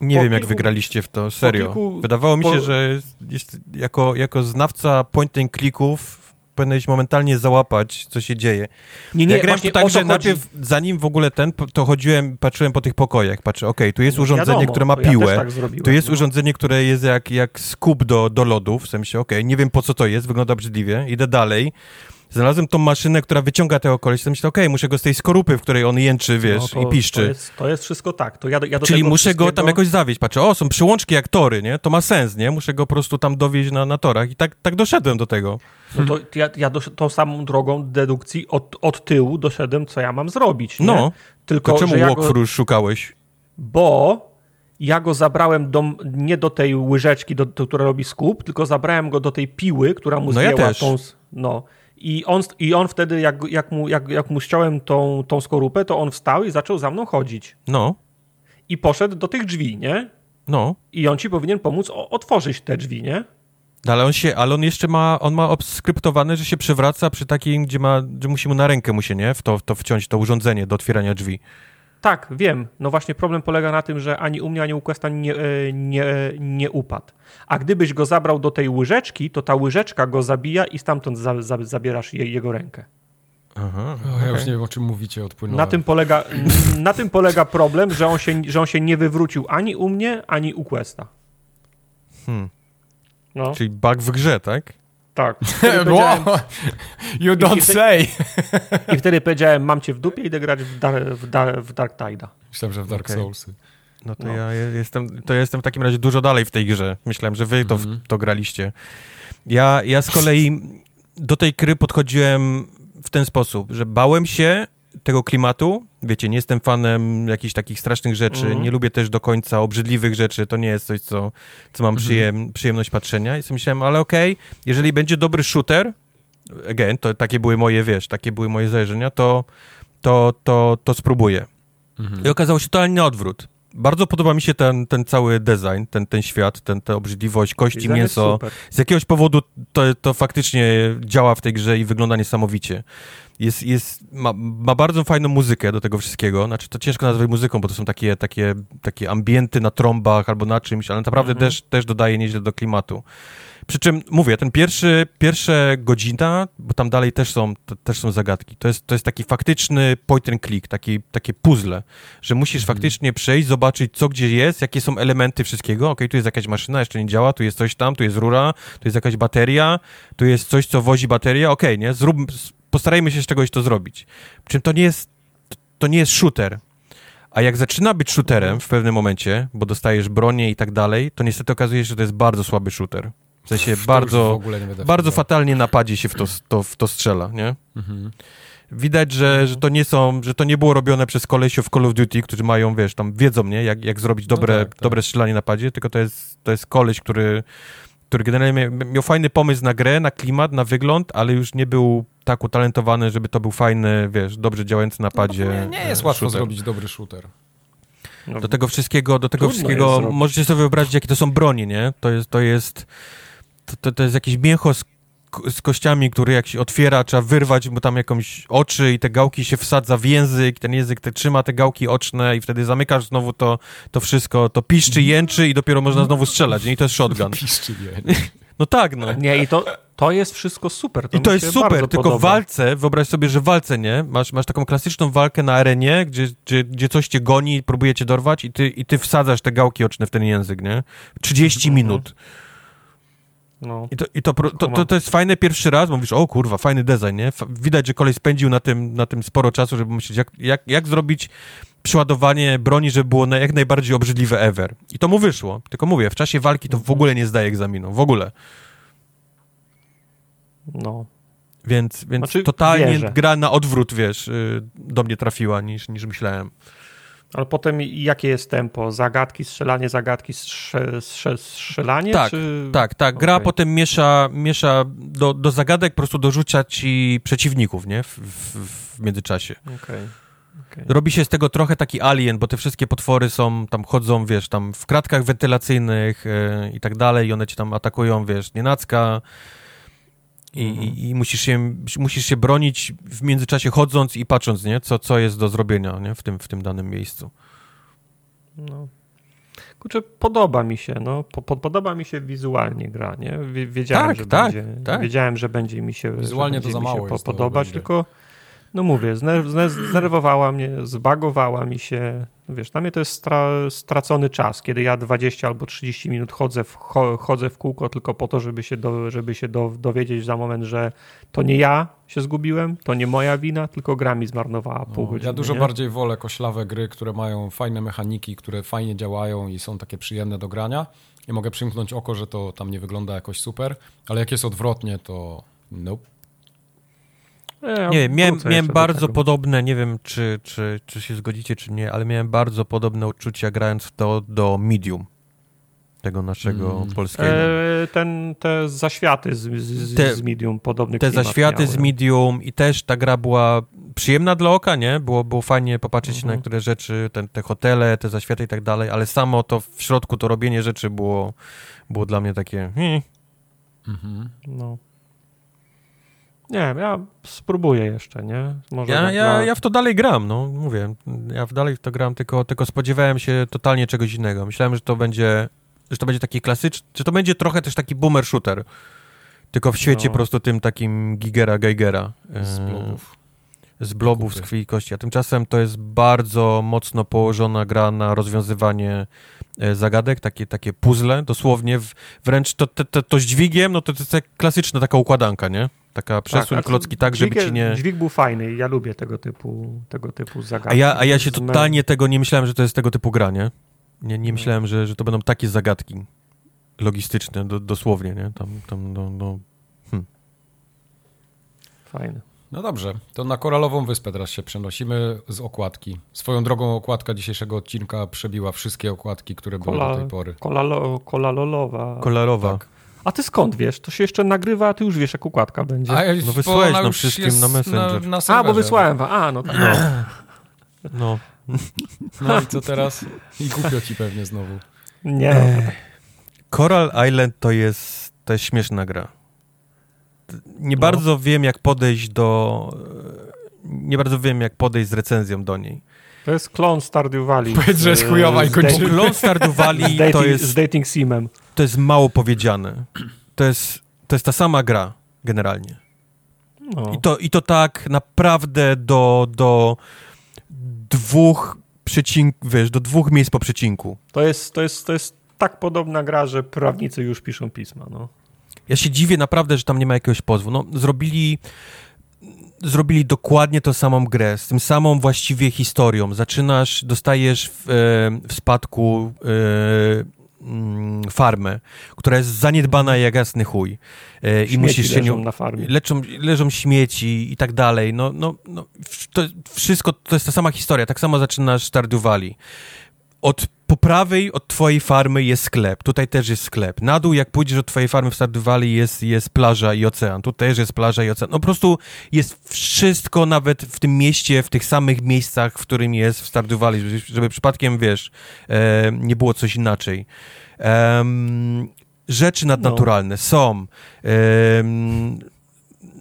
Nie Po wiem, jak kilku- wygraliście w to, serio. kilku- Wydawało mi po- się, że jest, jako, jako znawca point and clicków powinieneś momentalnie załapać, co się dzieje. nie, nie, ja grałem tak, że chodzi. najpierw, zanim w ogóle ten, to chodziłem, patrzyłem po tych pokojach, patrzę, okej, tu jest No urządzenie, wiadomo, które ma ja piłę, też tak tu jest no. urządzenie, które jest jak, jak skup do, do lodu, w sensie, okej, nie wiem po co to jest, wygląda obrzydliwie, idę dalej, Znalazłem tą maszynę, która wyciąga tego koleś, to myślę, okej, muszę go z tej skorupy, w której on jęczy, wiesz, No to, i piszczy. To jest, to jest wszystko tak. To ja, ja do Czyli muszę go tam wszystkiego- jakoś zawieźć. Patrzę, o, są przyłączki jak tory, nie? To ma sens, nie? Muszę go po prostu tam dowieźć na, na torach. I tak, tak doszedłem do tego. No to ja, ja dosz, tą samą drogą dedukcji od, od tyłu doszedłem, co ja mam zrobić. Nie? No, Tylko, To czemu ja walkthrough szukałeś? Bo ja go zabrałem do, nie do tej łyżeczki, do, do, która robi skup, tylko zabrałem go do tej piły, która mu No ja też. tą... No. I on, I on wtedy, jak, jak, mu, jak, jak mu ściąłem tą, tą skorupę, to on wstał i zaczął za mną chodzić. No, I poszedł do tych drzwi, nie? no. I on ci powinien pomóc otworzyć te drzwi, nie? No, Ale on się, ale on jeszcze ma, on ma obskryptowane, że się przewraca przy takim, gdzie ma, że musi mu na rękę mu się, nie? W to, w to wciąć to urządzenie do otwierania drzwi. Tak, wiem. No właśnie problem polega na tym, że ani u mnie, ani u Questa nie, e, nie, nie upadł. A gdybyś go zabrał do tej łyżeczki, to ta łyżeczka go zabija i stamtąd za, za, zabierasz je, jego rękę. Aha. O, ja już nie wiem, o czym mówicie, odpłynąłem. Na tym, polega, na tym polega problem, że on, się, że on się nie wywrócił ani u mnie, ani u Questa. Hmm. No, Czyli bug w grze, tak? Tak. You don't Jeśli- say! I wtedy powiedziałem, mam cię w dupie, idę grać w, dar, w, dar, w Dark Tide'a. Myślałem, że w Dark Okej. Soulsy. No to No. ja je- jestem, to ja jestem w takim razie dużo dalej w tej grze. Myślałem, że wy to, Mhm. to graliście. Ja, ja z kolei do tej gry podchodziłem w ten sposób, że bałem się tego klimatu. Wiecie, nie jestem fanem jakichś takich strasznych rzeczy, Mhm. nie lubię też do końca obrzydliwych rzeczy, to nie jest coś, co, co mam przyjem, przyjemność patrzenia. I sobie myślałem, ale okej, jeżeli będzie dobry shooter, again, to takie były moje, wiesz, takie były moje założenia, to, to, to, to spróbuję. Mhm. I okazało się totalnie odwrót. Bardzo podoba mi się ten, ten cały design, ten, ten świat, ten, ta obrzydliwość, kości, Design mięso. Z jakiegoś powodu to, to faktycznie działa w tej grze i wygląda niesamowicie. Jest, jest, ma, ma bardzo fajną muzykę do tego wszystkiego. Znaczy, to ciężko nazwać muzyką, bo to są takie, takie, takie ambienty na trąbach albo na czymś, ale naprawdę Mhm. też, też dodaje nieźle do klimatu. Przy czym, mówię, ten pierwszy, pierwsze godzina, bo tam dalej też są, to, też są zagadki, to jest, to jest taki faktyczny point and click, taki, takie puzzle, że musisz faktycznie przejść, zobaczyć co gdzie jest, jakie są elementy wszystkiego. Okej, tu jest jakaś maszyna, jeszcze nie działa, tu jest coś tam, tu jest rura, tu jest jakaś bateria, tu jest coś, co wozi baterię. Okej, nie? Zrób, postarajmy się z czegoś to zrobić. Przy czym to nie jest, to nie jest shooter. A jak zaczyna być shooterem w pewnym momencie, bo dostajesz bronię i tak dalej, to niestety okazuje się, że to jest bardzo słaby shooter. W sensie w bardzo, bardzo fatalnie napadzie się w to, to, w to strzela, nie? Mhm. Widać, że, że to nie są, że to nie było robione przez kolesiów w Call of Duty, którzy mają, wiesz, tam wiedzą, nie, jak, jak zrobić No dobre, tak, tak. dobre strzelanie na padzie, tylko to jest, to jest koleś, który, który generalnie mia- miał fajny pomysł na grę, na klimat, na wygląd, ale już nie był tak utalentowany, żeby to był fajny, wiesz, dobrze działający na padzie. Nie, nie jest e, łatwo shooter. zrobić dobry shooter. No, Do tego wszystkiego, do tego Trudno wszystkiego możecie sobie wyobrazić, jakie to są broni, nie? To jest, to jest, to, to, to jest jakieś mięcho z, z kościami, które jak się otwiera, trzeba wyrwać mu tam jakąś oczy i te gałki się wsadza w język, ten język te, trzyma te gałki oczne i wtedy zamykasz znowu to, to wszystko, to piszczy, jęczy i dopiero można znowu strzelać, nie? I to jest shotgun. Piszczy nie. No tak, no. Nie, i to, to jest wszystko super. To I to jest super, tylko w podoba. walce, wyobraź sobie, że w walce, nie? Masz, masz taką klasyczną walkę na arenie, gdzie, gdzie, gdzie coś cię goni, próbuje cię dorwać i ty, i ty wsadzasz te gałki oczne w ten język, nie? 30 Mhm. No. I, to, i to, to, to, to jest fajne pierwszy raz, mówisz, o kurwa, fajny design, nie? Widać, że kolej spędził na tym, na tym sporo czasu, żeby myśleć, jak, jak, jak zrobić przeładowanie broni, żeby było jak najbardziej obrzydliwe ever. I to mu wyszło. Tylko mówię, w czasie walki to w ogóle nie zdaje egzaminu. W ogóle. no. Więc, więc Znaczy, totalnie wierzę. gra na odwrót, wiesz, y, do mnie trafiła niż, niż myślałem. Ale potem jakie jest tempo? Zagadki, strzelanie, zagadki, strze, strze, strzelanie? Tak, czy... Tak, tak. Gra Okej. potem miesza, miesza do, do zagadek, po prostu dorzuca ci przeciwników, nie? W, w, w międzyczasie. Okej. okej. Robi się z tego trochę taki alien, bo te wszystkie potwory są, tam chodzą, wiesz, tam w kratkach wentylacyjnych y, i tak dalej i one ci tam atakują, wiesz, nienacka i, Mhm. i, musisz, się, musisz się bronić w międzyczasie chodząc i patrząc, nie? Co, co jest do zrobienia, nie? W tym, w tym danym miejscu. No. Kurczę, podoba mi się, no. Po, po, podoba mi się wizualnie gra, nie? Wie- Wiedziałem, Tak, że tak, będzie, tak. wiedziałem, że będzie mi się Wizualnie to za mało po, to podobać, tylko No mówię, zner zner znerwowała mnie, zbagowała mi się. Wiesz, dla mnie to jest stra stracony czas, kiedy ja 20 albo 30 minut chodzę w, cho chodzę w kółko tylko po to, żeby się, do, żeby się do, dowiedzieć za moment, że to nie ja się zgubiłem, to nie moja wina, tylko gra mi zmarnowała pół No, godziny. ja dużo nie? bardziej wolę koślawe gry, które mają fajne mechaniki, które fajnie działają i są takie przyjemne do grania. I mogę przymknąć oko, że to tam nie wygląda jakoś super, ale jak jest odwrotnie, to nope. Nie, miałem, miałem bardzo podobne, nie wiem czy, czy, czy się zgodzicie, czy nie, ale miałem bardzo podobne uczucia grając w to do Medium, tego naszego Mm. polskiego. E, ten, te zaświaty z, z, Te- z Medium podobny Te zaświaty miały. z Medium i też ta gra była przyjemna dla oka, nie? Było, było fajnie popatrzeć Mhm. na niektóre rzeczy, te, te hotele, te zaświaty i tak dalej, ale samo to w środku, to robienie rzeczy było, było dla mnie takie... Hmm. Mhm. No. Nie wiem, ja spróbuję jeszcze, nie? Może Ja, ja, dla- ja w to dalej gram, no mówię. Ja w dalej w to gram, tylko, tylko spodziewałem się totalnie czegoś innego. Myślałem, że to będzie, że to będzie taki klasyczny, że to będzie trochę też taki boomer shooter. Tylko w świecie No. po prostu tym takim Gigera Geigera. Z e. Z blobów, z Kupy. krwi i kości. A tymczasem to jest bardzo mocno położona gra na rozwiązywanie e, zagadek, takie, takie puzzle, dosłownie. W, wręcz to, to, to, to z dźwigiem, no to, to jest klasyczna taka układanka, nie? Taka przesuń a klocki tak, żeby dźwig- ci nie... Dźwig był fajny, ja lubię tego typu, tego typu zagadki. A ja, a ja się totalnie tego nie myślałem, że to jest tego typu gra, nie? Nie, nie No. myślałem, że, że to będą takie zagadki logistyczne, do, dosłownie, nie? Tam, tam, no, no. Fajny. No dobrze, to na Koralową Wyspę teraz się przenosimy z okładki. Swoją drogą okładka dzisiejszego odcinka przebiła wszystkie okładki, które były Kola- do tej pory. Kolalo, kolalolowa. Kolorowa. Tak. A ty skąd wiesz? To się jeszcze nagrywa, a ty już wiesz, jak układka będzie. A, No wysłałeś nam już wszystkim na Messenger. Na, na a, bo wysłałem wam. A, no tak. No. No i co teraz? I głupio ci pewnie znowu. Nie, Ech. no, Coral Island to jest, to jest śmieszna gra. Nie No. bardzo wiem, jak podejść do... Nie bardzo wiem, jak podejść z recenzją do niej. To jest klon Stardew Valley. Powiedz, że jest z- chujowa i z kończymy. Lone Stardew Z Valley dating, to z jest, dating simem. to jest mało powiedziane. To jest, to jest ta sama gra, generalnie. No. I to, I to tak naprawdę do, do dwóch przecinków, wiesz, do dwóch miejsc po przecinku. To, jest, to, jest, to jest tak podobna gra, że prawnicy już piszą pisma. No. Ja się dziwię naprawdę, że tam nie ma jakiegoś pozwu. No, zrobili, zrobili dokładnie tą samą grę, z tym samą właściwie historią. Zaczynasz, dostajesz w, e, w spadku e, mm, farmę, która jest zaniedbana jak jasny chuj. E, I musisz się nią... na farmie. Leczą, leżą śmieci i tak dalej. No, no, no, to wszystko to jest ta sama historia. Tak samo zaczynasz Stardew Valley. Od po prawej od twojej farmy jest sklep. Tutaj też jest sklep. Na dół, jak pójdziesz od twojej farmy w Stardew Valley, jest, jest plaża i ocean. Tu też jest plaża i ocean. No po prostu jest wszystko nawet w tym mieście, w tych samych miejscach, w którym jest w Stardew Valley, żeby, żeby przypadkiem, wiesz, e, nie było coś inaczej. Rzeczy nadnaturalne są. Em,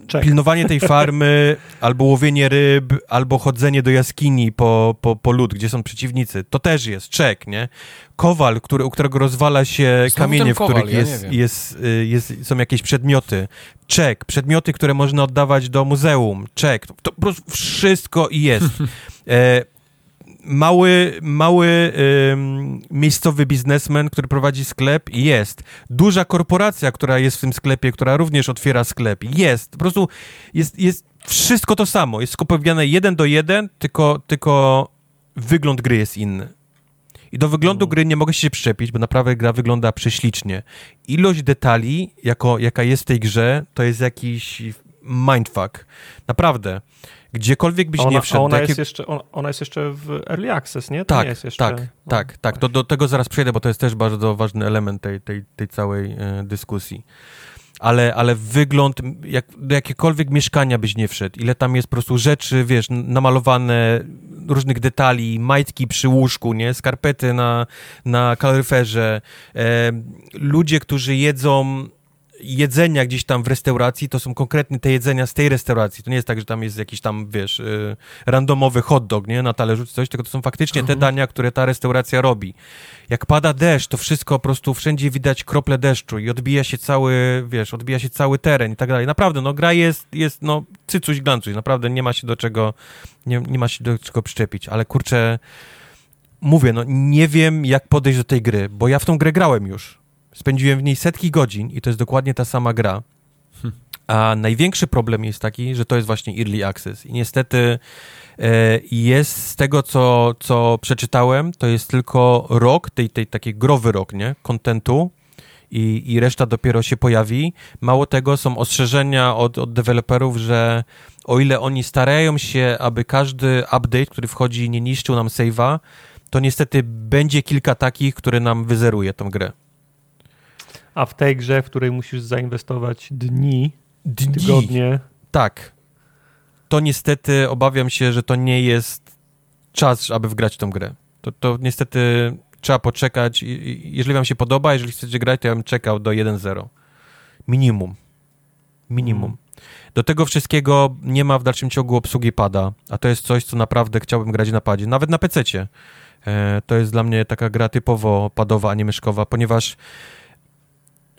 Czek. pilnowanie tej farmy, albo łowienie ryb, albo chodzenie do jaskini po, po, po lód, gdzie są przeciwnicy. To też jest, czek, nie? Kowal, który, u którego rozwala się Znowu kamienie, w kowal, których ja jest, jest, y, jest, są jakieś przedmioty. Czek, przedmioty, które można oddawać do muzeum. Czek, to, to po prostu wszystko jest. E, mały, mały ym, miejscowy biznesmen, który prowadzi sklep, jest. Duża korporacja, która jest w tym sklepie, która również otwiera sklep, jest. Po prostu jest, jest wszystko to samo. Jest skupowane jeden do jeden, tylko, tylko wygląd gry jest inny. I do wyglądu No. gry nie mogę się przyczepić, bo naprawdę gra wygląda prześlicznie. Ilość detali, jako, jaka jest w tej grze, to jest jakiś mindfuck. Naprawdę. Gdziekolwiek byś ona, nie wszedł, ona, jest jeszcze, ona, ona jest jeszcze w Early Access, nie? To tak, nie jest jeszcze... tak, no, tak, tak. Do, do tego zaraz przejdę, bo to jest też bardzo ważny element tej, tej, tej całej e, dyskusji. Ale, ale wygląd, jak, do jakiekolwiek mieszkania byś nie wszedł, ile tam jest po prostu rzeczy, wiesz, namalowane, różnych detali, majtki przy łóżku, nie, skarpety na, na kaloryferze, e, ludzie, którzy jedzą jedzenia gdzieś tam w restauracji, to są konkretnie te jedzenia z tej restauracji. To nie jest tak, że tam jest jakiś tam, wiesz, y, randomowy hot dog, nie, na talerzu czy coś, tylko to są faktycznie te dania, które ta restauracja robi. Jak pada deszcz, to wszystko po prostu wszędzie widać krople deszczu i odbija się cały, wiesz, odbija się cały teren i tak dalej. Naprawdę, no gra jest, jest no, cycuś glancuś, naprawdę nie ma się do czego, nie, nie ma się do czego przyczepić, ale kurczę, mówię, no nie wiem jak podejść do tej gry, bo ja w tą grę grałem już. Spędziłem w niej setki godzin i to jest dokładnie ta sama gra. A największy problem jest taki, że to jest właśnie Early Access. I niestety e, jest z tego, co, co przeczytałem, to jest tylko rok, tej, tej taki growy rok, nie? Kontentu i, i reszta dopiero się pojawi. Mało tego, są ostrzeżenia od, od deweloperów, że o ile oni starają się, aby każdy update, który wchodzi, nie niszczył nam save'a, to niestety będzie kilka takich, które nam wyzeruje tą grę. A w tej grze, w której musisz zainwestować dni, Dni. tygodnie, Tak. To niestety obawiam się, że to nie jest czas, aby wgrać tą grę. To, to niestety trzeba poczekać. Jeżeli wam się podoba, jeżeli chcecie grać, to ja bym czekał do 1.0. Minimum. Minimum. Do tego wszystkiego nie ma w dalszym ciągu obsługi pada, a to jest coś, co naprawdę chciałbym grać na padzie, nawet na PC-cie. E, to jest dla mnie taka gra typowo padowa, a nie myszkowa, ponieważ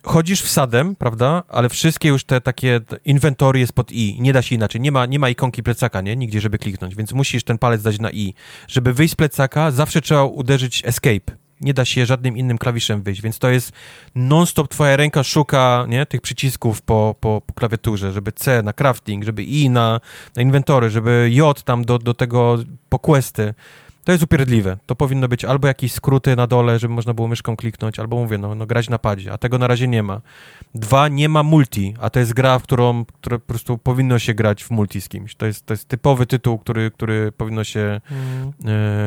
chodzisz wsadem, prawda, ale wszystkie już te takie inwentory jest pod i, nie da się inaczej, nie ma, nie ma ikonki plecaka, nie, nigdzie, żeby kliknąć, więc musisz ten palec dać na i. Żeby wyjść z plecaka, zawsze trzeba uderzyć escape. Nie da się żadnym innym klawiszem wyjść, więc to jest non-stop twoja ręka szuka, nie, tych przycisków po, po, po klawiaturze, żeby C na crafting, żeby I na, na inwentory, żeby J tam do, do tego po questy. To jest upierdliwe. To powinno być albo jakieś skróty na dole, żeby można było myszką kliknąć, albo mówię, no, no grać na padzie, a tego na razie nie ma. Dwa, nie ma multi, a to jest gra, w którą które po prostu powinno się grać w multi z kimś. To jest, to jest typowy tytuł, który, który powinno się e,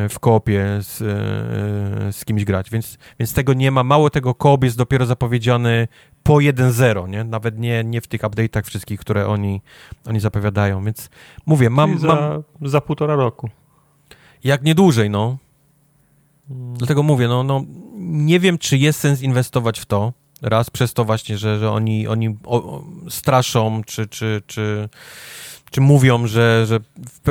w koopie z, e, z kimś grać, więc, więc tego nie ma. Mało tego, koop jest dopiero zapowiedziany po 1.0, nie? Nawet nie, nie w tych update'ach wszystkich, które oni, oni zapowiadają, więc mówię, mam, Czyli za, mam za półtora roku. Jak nie dłużej, no. Dlatego mówię, no, no nie wiem, czy jest sens inwestować w to. Raz przez to właśnie, że, że oni, oni straszą, czy, czy, czy, czy mówią, że, że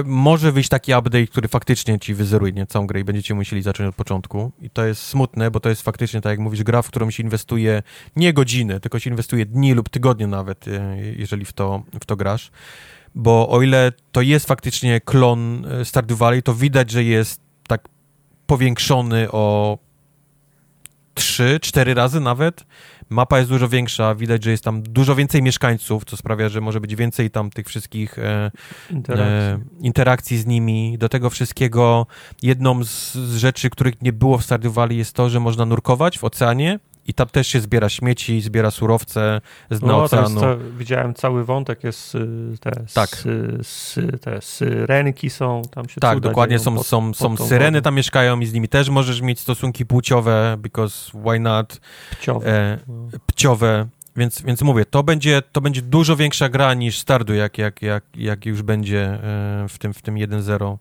może wyjść taki update, który faktycznie ci wyzeruje nie, całą grę i będziecie musieli zacząć od początku. I to jest smutne, bo to jest faktycznie, tak jak mówisz, gra, w którą się inwestuje nie godziny, tylko się inwestuje dni lub tygodnie nawet, e, jeżeli w to, w to grasz. Bo o ile to jest faktycznie klon e, Stardew Valley, to widać, że jest tak powiększony o 3-4 razy nawet. Mapa jest dużo większa, widać, że jest tam dużo więcej mieszkańców, co sprawia, że może być więcej tam tych wszystkich e, Interakcji. e, interakcji z nimi. Do tego wszystkiego jedną z, z rzeczy, których nie było w Stardew Valley jest to, że można nurkować w oceanie i tam też się zbiera śmieci, zbiera surowce z dna No, oceanu. ca- widziałem cały wątek, jest y, te, Tak. sy, sy, te syrenki są, tam się Tak, dokładnie są, pod- są, pod są syreny tam mieszkają i z nimi też możesz mieć stosunki płciowe, because why not, Pciowe. e, pciowe, więc, więc mówię, to będzie, to będzie dużo większa gra niż Stardew, jak, jak, jak, jak już będzie e, w tym, w tym 1.0.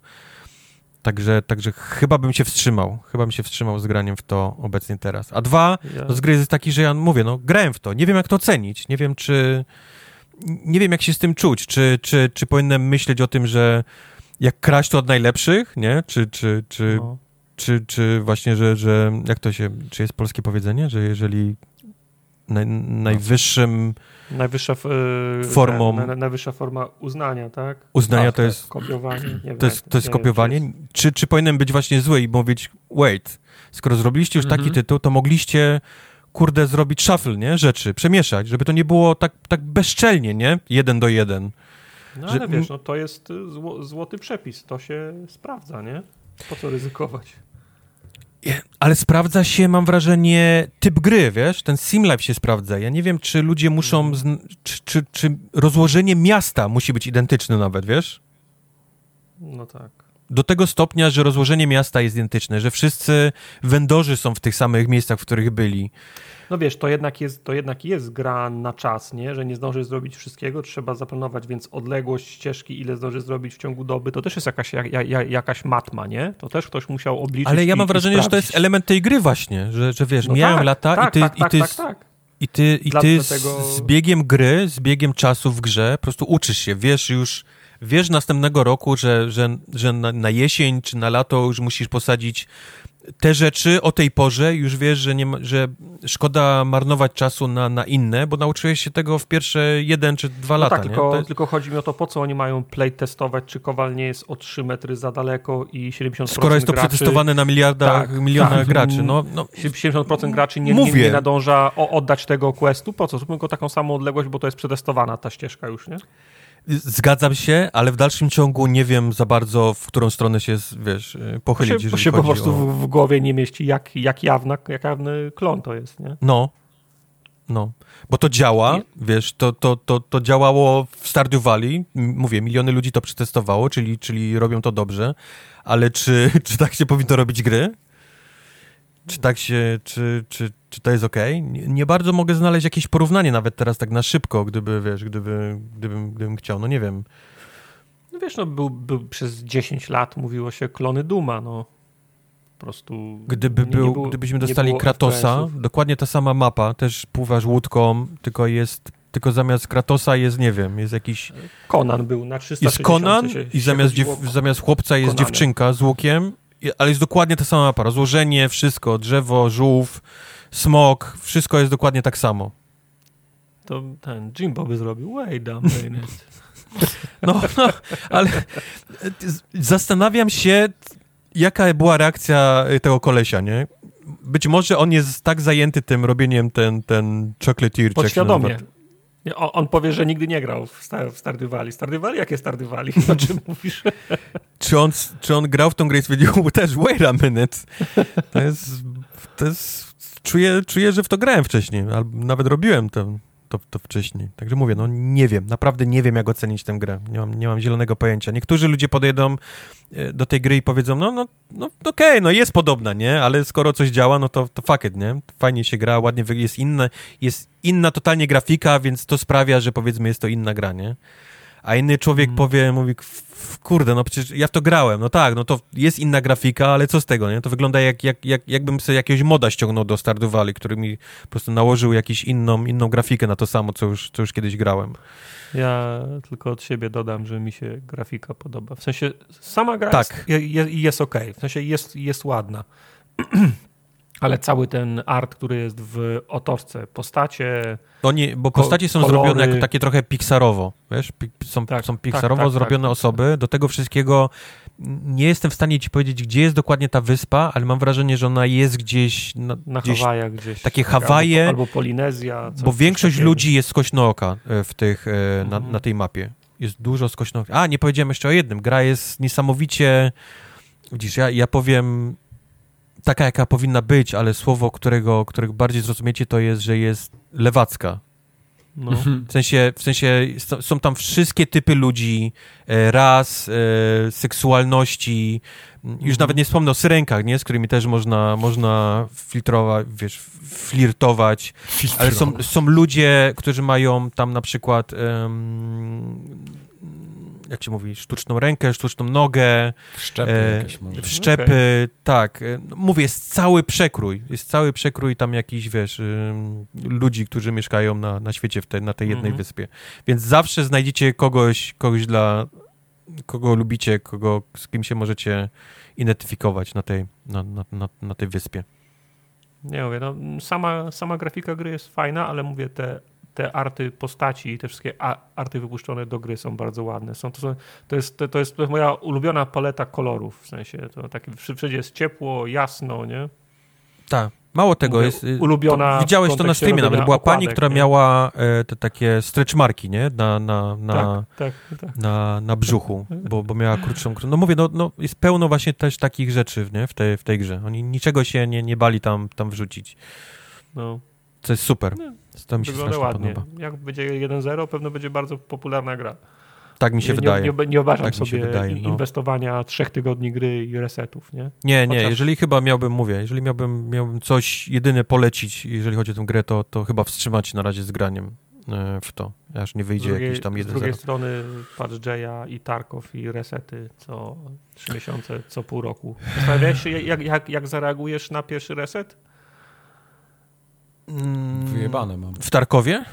Także, także chyba bym się wstrzymał, chyba bym się wstrzymał z graniem w to obecnie teraz. A dwa, Ja, no z gry jest taki, że ja mówię, no grałem w to, nie wiem jak to ocenić, nie wiem czy, nie wiem jak się z tym czuć, czy, czy, czy powinienem myśleć o tym, że jak kraść to od najlepszych, nie, czy, czy, czy, no. czy, czy właśnie, że, że jak to się, czy jest polskie powiedzenie, że jeżeli naj, najwyższym Najwyższa, f- y, Formą- na, najwyższa forma uznania, tak? uznania Ach, to jest, Kopiowanie. Wiem, to jest, to jest kopiowanie, czy jest- czy, czy powinien być właśnie zły i mówić, wait, skoro zrobiliście już taki Mhm. tytuł, to mogliście kurde zrobić shuffle, nie, rzeczy, przemieszać, żeby to nie było tak, tak bezczelnie, nie, jeden do jeden. No że- ale wiesz, no to jest zło, złoty przepis, to się sprawdza, nie? Po co ryzykować? Ale sprawdza się, mam wrażenie, typ gry, wiesz? Ten sim life się sprawdza. Ja nie wiem, czy ludzie muszą. Zn- czy, czy, czy rozłożenie miasta musi być identyczne nawet, wiesz? No tak. Do tego stopnia, że rozłożenie miasta jest identyczne, że wszyscy wendorzy są w tych samych miejscach, w których byli. No wiesz, to jednak jest, to jednak jest gra na czas, nie? Że nie zdążysz zrobić wszystkiego, trzeba zaplanować, więc odległość ścieżki, ile zdążysz zrobić w ciągu doby, to też jest jakaś, jak, jak, jakaś matma, nie? To też ktoś musiał obliczyć Ale ja i- mam i wrażenie, że to jest element tej gry właśnie, że, że wiesz, No mijają tak, lata tak, i ty, tak, i tak, ty tak, tak. I ty, i ty dlatego- z biegiem gry, z biegiem czasu w grze, po prostu uczysz się, wiesz już, wiesz następnego roku, że, że, że na, na jesień czy na lato już musisz posadzić te rzeczy o tej porze, już wiesz, że, nie ma, że szkoda marnować czasu na, na inne, bo nauczyłeś się tego w pierwsze jeden czy dwa No lata, tak, tylko, jest, tylko chodzi mi o to, po co oni mają play testować, czy Kowal nie jest o 3 metry za daleko i 70% skoro jest to graczy, przetestowane na miliardach, Tak, milionach tak. graczy, no, no 70% graczy nie, nie, nie nadąża o, oddać tego questu. Po co? Zróbmy go taką samą odległość, bo to jest przetestowana ta ścieżka już, nie? Zgadzam się, ale w dalszym ciągu nie wiem za bardzo, w którą stronę się, wiesz, Bo pochylić, się, bo jeżeli się po prostu o... w, w głowie nie mieści, jak, jak, jawna, jak jawny klon to jest, nie? No, no, bo to działa, wiesz, to, to, to, to działało w Stardew Valley, mówię, miliony ludzi to przetestowało, czyli, czyli robią to dobrze, ale czy, czy tak się powinno robić gry? Czy tak się, czy, czy, czy to jest okej? Nie, nie bardzo mogę znaleźć jakieś porównanie nawet teraz tak na szybko, gdyby, wiesz, gdyby, gdybym, gdybym chciał, no nie wiem. No wiesz, no był, był przez 10 lat mówiło się klony Duma, no. Po prostu... Gdyby nie- nie był, było- gdybyśmy nie dostali Kratosa, dokładnie ta sama mapa, też pływasz łódką, tylko jest, tylko zamiast Kratosa jest, nie wiem, jest jakiś Conan był na 360. Jest Conan się, i zamiast, dziew, zamiast chłopca jest dziewczynka z łukiem, ale jest dokładnie ta sama mapa. Rozłożenie, wszystko, drzewo, żółw, smok, wszystko jest dokładnie tak samo. To ten Jimbo by zrobił. Wait a minute. No, no ale e, zastanawiam się, jaka była reakcja e, tego kolesia, nie? Być może on jest tak zajęty tym robieniem ten, ten chocolatier. czy jak on, powie, że nigdy nie grał w, Star, w. Stardew Valley? Jakie Stardew Valley? O czym mówisz? Czy on, czy on grał w tą grę i stwierdził też, wait a minute, to jest, to jest czuję, czuję, że w to grałem wcześniej, albo nawet robiłem to, to, to wcześniej. Także mówię, no nie wiem, naprawdę nie wiem, jak ocenić tę grę. Nie mam, nie mam zielonego pojęcia. Niektórzy ludzie podejdą e, do tej gry i powiedzą, no, no, no okej, no jest podobna, nie? Ale skoro coś działa, no to, to fuck it, nie? Fajnie się gra, ładnie jest inne, jest inna totalnie grafika, więc to sprawia, że powiedzmy jest to inna gra, nie? A inny człowiek Mhm. powie, mówi, "F- kurde, no przecież ja w to grałem, no tak, no to jest inna grafika, ale co z tego, nie? To wygląda jak, jak, jak, jakbym sobie jakiegoś moda ściągnął do Stardew Valley, który mi po prostu nałożył jakąś inną, inną grafikę na to samo, co już, co już kiedyś grałem. Ja tylko od siebie dodam, że mi się grafika podoba. W sensie sama gra Tak. jest, je, jest ok. W sensie jest, jest ładna. Ale cały ten art, który jest w otoczce, postacie, bo postacie są kolory. zrobione jako takie trochę pixarowo, wiesz? Są, Tak, są tak, pixarowo tak, zrobione tak. osoby. Do tego wszystkiego nie jestem w stanie ci powiedzieć, gdzie jest dokładnie ta wyspa, ale mam wrażenie, że ona jest gdzieś... Na, na gdzieś Hawajach gdzieś. takie tak, Hawaje, Albo, albo Polinezja. Coś, bo coś większość takiego. ludzi jest skośnooka e, w tych, e, na, Mhm. na tej mapie. Jest dużo skośnooka. A, nie powiedziałem jeszcze o jednym. Gra jest niesamowicie... Widzisz, ja, ja powiem taka, jaka powinna być, ale słowo, którego, którego bardziej zrozumiecie, to jest, że jest lewacka. No. W sensie, w sensie są tam wszystkie typy ludzi, e, ras, e, seksualności. M, Już Mhm. nawet nie wspomnę o syrenkach, nie? z którymi też można, można filtrować, wiesz, flirtować. Ale są, są ludzie, którzy mają tam na przykład, em, jak się mówi, sztuczną rękę, sztuczną nogę, Wszczepy e, jakieś może. wszczepy, tak. e, no, Mówię, jest cały przekrój. Jest cały przekrój tam jakichś, wiesz, ym, ludzi, którzy mieszkają na, na świecie, w te, na tej jednej Mhm. wyspie. Więc zawsze znajdziecie kogoś, kogoś dla, kogo lubicie, kogo, z kim się możecie identyfikować na tej, na, na, na, na tej wyspie. Nie mówię, no, sama, sama grafika gry jest fajna, ale mówię, te, te arty postaci i te wszystkie arty wypuszczone do gry są bardzo ładne. Są, to, są, to, jest, to, to, jest, moja ulubiona paleta kolorów, w sensie to takie, wszędzie jest ciepło, jasno, nie? Tak. Mało tego Mówię, jest. y, ulubiona To, widziałeś to na streamie nawet. Była pani, okładek, która nie? miała e, te takie stretch marki, nie? Na, na, na, Tak, tak, tak. na, na brzuchu, bo, bo miała krótszą. kró- No mówię, no, no jest pełno właśnie też takich rzeczy nie? W, tej, w tej grze. Oni niczego się nie, nie bali tam, tam wrzucić. No, Co jest super. Nie, To mi się wygląda ładnie. podoba. Jak będzie 1-0, pewno będzie bardzo popularna gra. Tak mi się nie, wydaje. Nie, nie, nie obaczam Tak sobie wydaje, no. inwestowania trzech tygodni gry i resetów, nie? Nie, nie, Chociaż- jeżeli chyba miałbym, mówię, jeżeli miałbym, miałbym coś jedyne polecić, jeżeli chodzi o tę grę, to, to chyba wstrzymać się na razie z graniem e, w to, aż nie Z wyjdzie drugiej, jakiś tam z jeden drugiej zero. strony Patch Jaya i Tarkov i resety co trzy miesiące, co pół roku. Zastanawiałeś się, jak, jak, jak zareagujesz na pierwszy reset? Mm, wyjebane mam. W Tarkowie?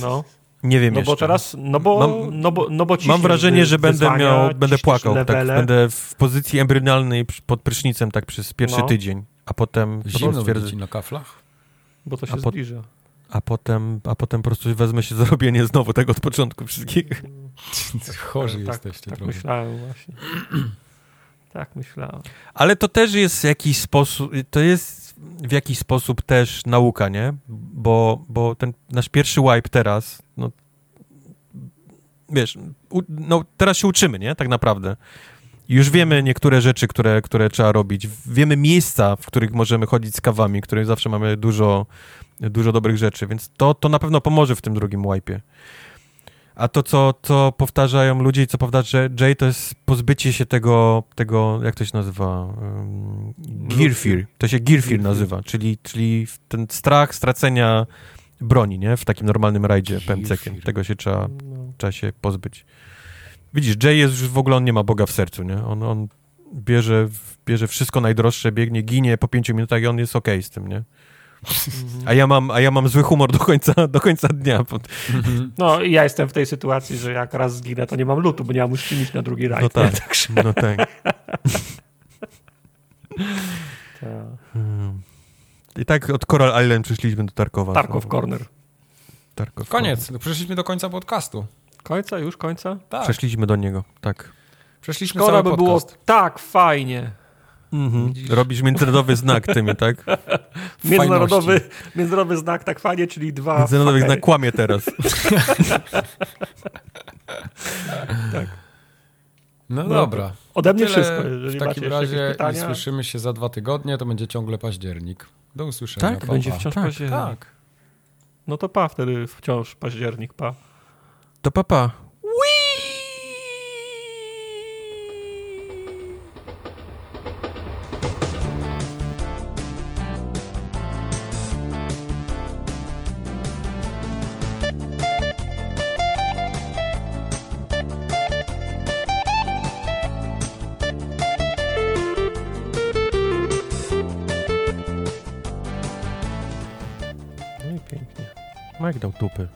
No, Nie wiem no jeszcze. bo teraz, no bo, Mam- no bo, no bo Mam wrażenie, że będę wyzwania, miał, będę płakał, tak, będę w pozycji embrionalnej pod prysznicem tak przez pierwszy No. tydzień, a potem, Zimno stwierdzę, na kaflach? Bo to się A po- zbliża. a potem, a potem po prostu wezmę się za robienie znowu tego od początku wszystkiego. Chorzy tak, jesteście tak trochę. myślałem właśnie. tak myślałem. Ale to też jest w jakiś sposób, to jest w jakiś sposób też nauka, nie? Bo, bo ten nasz pierwszy wipe teraz, no wiesz, u, no teraz się uczymy, nie? Tak naprawdę. Już wiemy niektóre rzeczy, które, które trzeba robić. Wiemy miejsca, w których możemy chodzić z kawami, w których zawsze mamy dużo, dużo dobrych rzeczy, więc to, to na pewno pomoże w tym drugim wipe'ie. A to, co, co powtarzają ludzie i co powtarza Jay, to jest pozbycie się tego, tego jak to się nazywa? Um, gear fear. To się gear fear nazywa, czyli, czyli ten strach stracenia broni, nie? W takim normalnym rajdzie fear. Tego się trzeba, No. trzeba się pozbyć. Widzisz, Jay jest już w ogóle, on nie ma Boga w sercu, nie? On, on bierze, bierze wszystko najdroższe, biegnie, ginie po pięciu minutach i on jest okej z tym, nie? A ja mam, a ja mam zły humor do końca, do końca dnia. No i ja jestem w tej sytuacji, że jak raz zginę, to nie mam lutu, bo nie mam uszczynić na drugi rajd. No tak. Także, No tak. Hmm. I tak od Coral Island przyszliśmy do Tarkowa. Tarkow. Corner. Tarkow Koniec, no, przeszliśmy do końca podcastu. Końca? Już końca? Tak, Przeszliśmy do niego, tak. przeszliśmy Szkoda cały by było podcast. tak fajnie. Mhm. Robisz międzynarodowy znak tymi, tak? Międzynarodowy, międzynarodowy znak tak fajnie, czyli dwa Międzynarodowy fakery. znak kłamie teraz. No Dobra. dobra. Ode mnie Tyle wszystko. Jeżeli w takim razie i słyszymy się za dwa tygodnie, to będzie ciągle październik. Do usłyszenia. Tak? pa, będzie pa. wciąż Tak, październik. Tak. No to pa, wtedy wciąż październik, pa. To papa. No Mike dał tupy.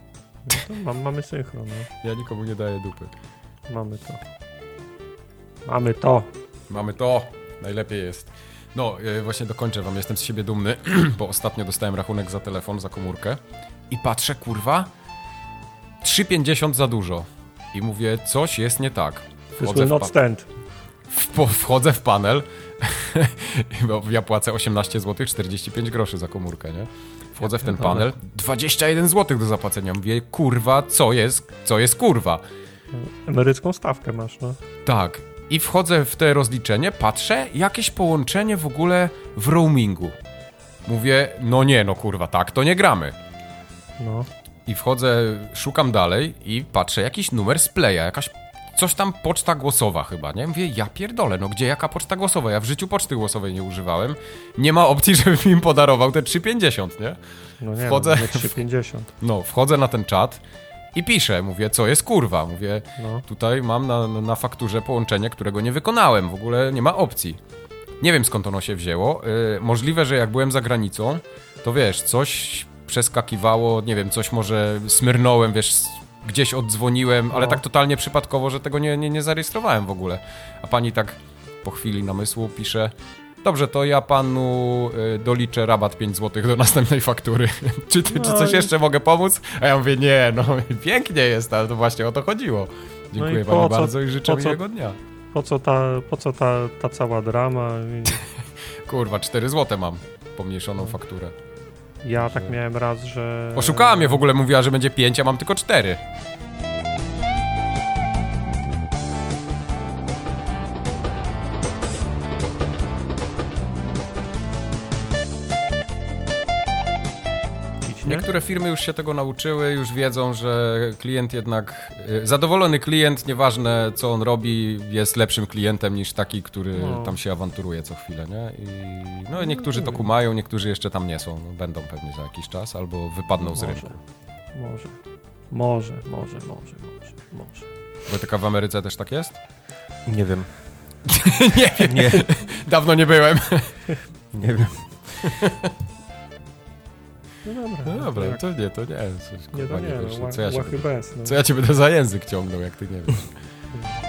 No to mam, mamy synchron, no. Ja nikomu nie daję dupy. Mamy to. Mamy to. Mamy to. Najlepiej jest. No, e, właśnie dokończę wam. Jestem z siebie dumny, bo ostatnio dostałem rachunek za telefon, za komórkę i patrzę, kurwa, 3,50 za dużo. I mówię, coś jest nie tak. Wchodzę not stand. w, wchodzę w panel, bo ja płacę 18 zł 45 groszy za komórkę, nie? Wchodzę w ten panel, 21 zł do zapłacenia. Mówię, kurwa, co jest, co jest kurwa? Emerycką stawkę masz, no. Tak. I wchodzę w te rozliczenie, patrzę, jakieś połączenie w ogóle w roamingu. Mówię, no nie, no kurwa, tak to nie gramy. No. I wchodzę, szukam dalej i patrzę, jakiś numer z playa, jakaś coś tam poczta głosowa chyba, nie? Mówię, ja pierdolę, no gdzie jaka poczta głosowa? Ja w życiu poczty głosowej nie używałem. Nie ma opcji, żebym im podarował te 3,50, nie? No nie, Wchodzę- no, nie 3,50. No, wchodzę na ten czat i piszę, mówię, co jest kurwa? Mówię, No. Tutaj mam na, na fakturze połączenie, którego nie wykonałem. W ogóle nie ma opcji. Nie wiem skąd ono się wzięło. Yy, możliwe, że jak byłem za granicą, to wiesz, coś przeskakiwało, nie wiem, coś może smyrnąłem, wiesz, gdzieś oddzwoniłem, ale No. tak totalnie przypadkowo, że tego nie, nie, nie zarejestrowałem w ogóle. A pani tak po chwili namysłu pisze. Dobrze, to ja panu y, doliczę rabat 5 zł do następnej faktury. czy, ty, czy No coś i- jeszcze mogę pomóc? A ja mówię, nie, no pięknie jest, ale to właśnie o to chodziło. Dziękuję No po co- bardzo i życzę co- miłego dnia. Po co ta, po co ta, ta cała drama? Kurwa, 4 zł mam pomniejszoną fakturę. Ja tak miałem raz, że... Oszukała mnie w ogóle, mówiła, że będzie 5, a mam tylko 4. Niektóre firmy już się tego nauczyły, już wiedzą, że klient jednak, y, zadowolony klient, nieważne co on robi, jest lepszym klientem niż taki, który No. tam się awanturuje co chwilę, nie? I no i niektórzy to kumają, niektórzy jeszcze tam nie są, no, będą pewnie za jakiś czas, albo wypadną z Może. rynku. Może. Może, może, może, może, może. Wojtyka w Ameryce też tak jest? Nie wiem. nie wiem, Nie, dawno nie byłem. nie wiem. No dobra. No dobra, to, to nie, to nie. Coś, nie, to nie, wiesz, no, co, ja się będę, bez. No. co ja cię będę za język ciągnął, jak ty nie wiesz.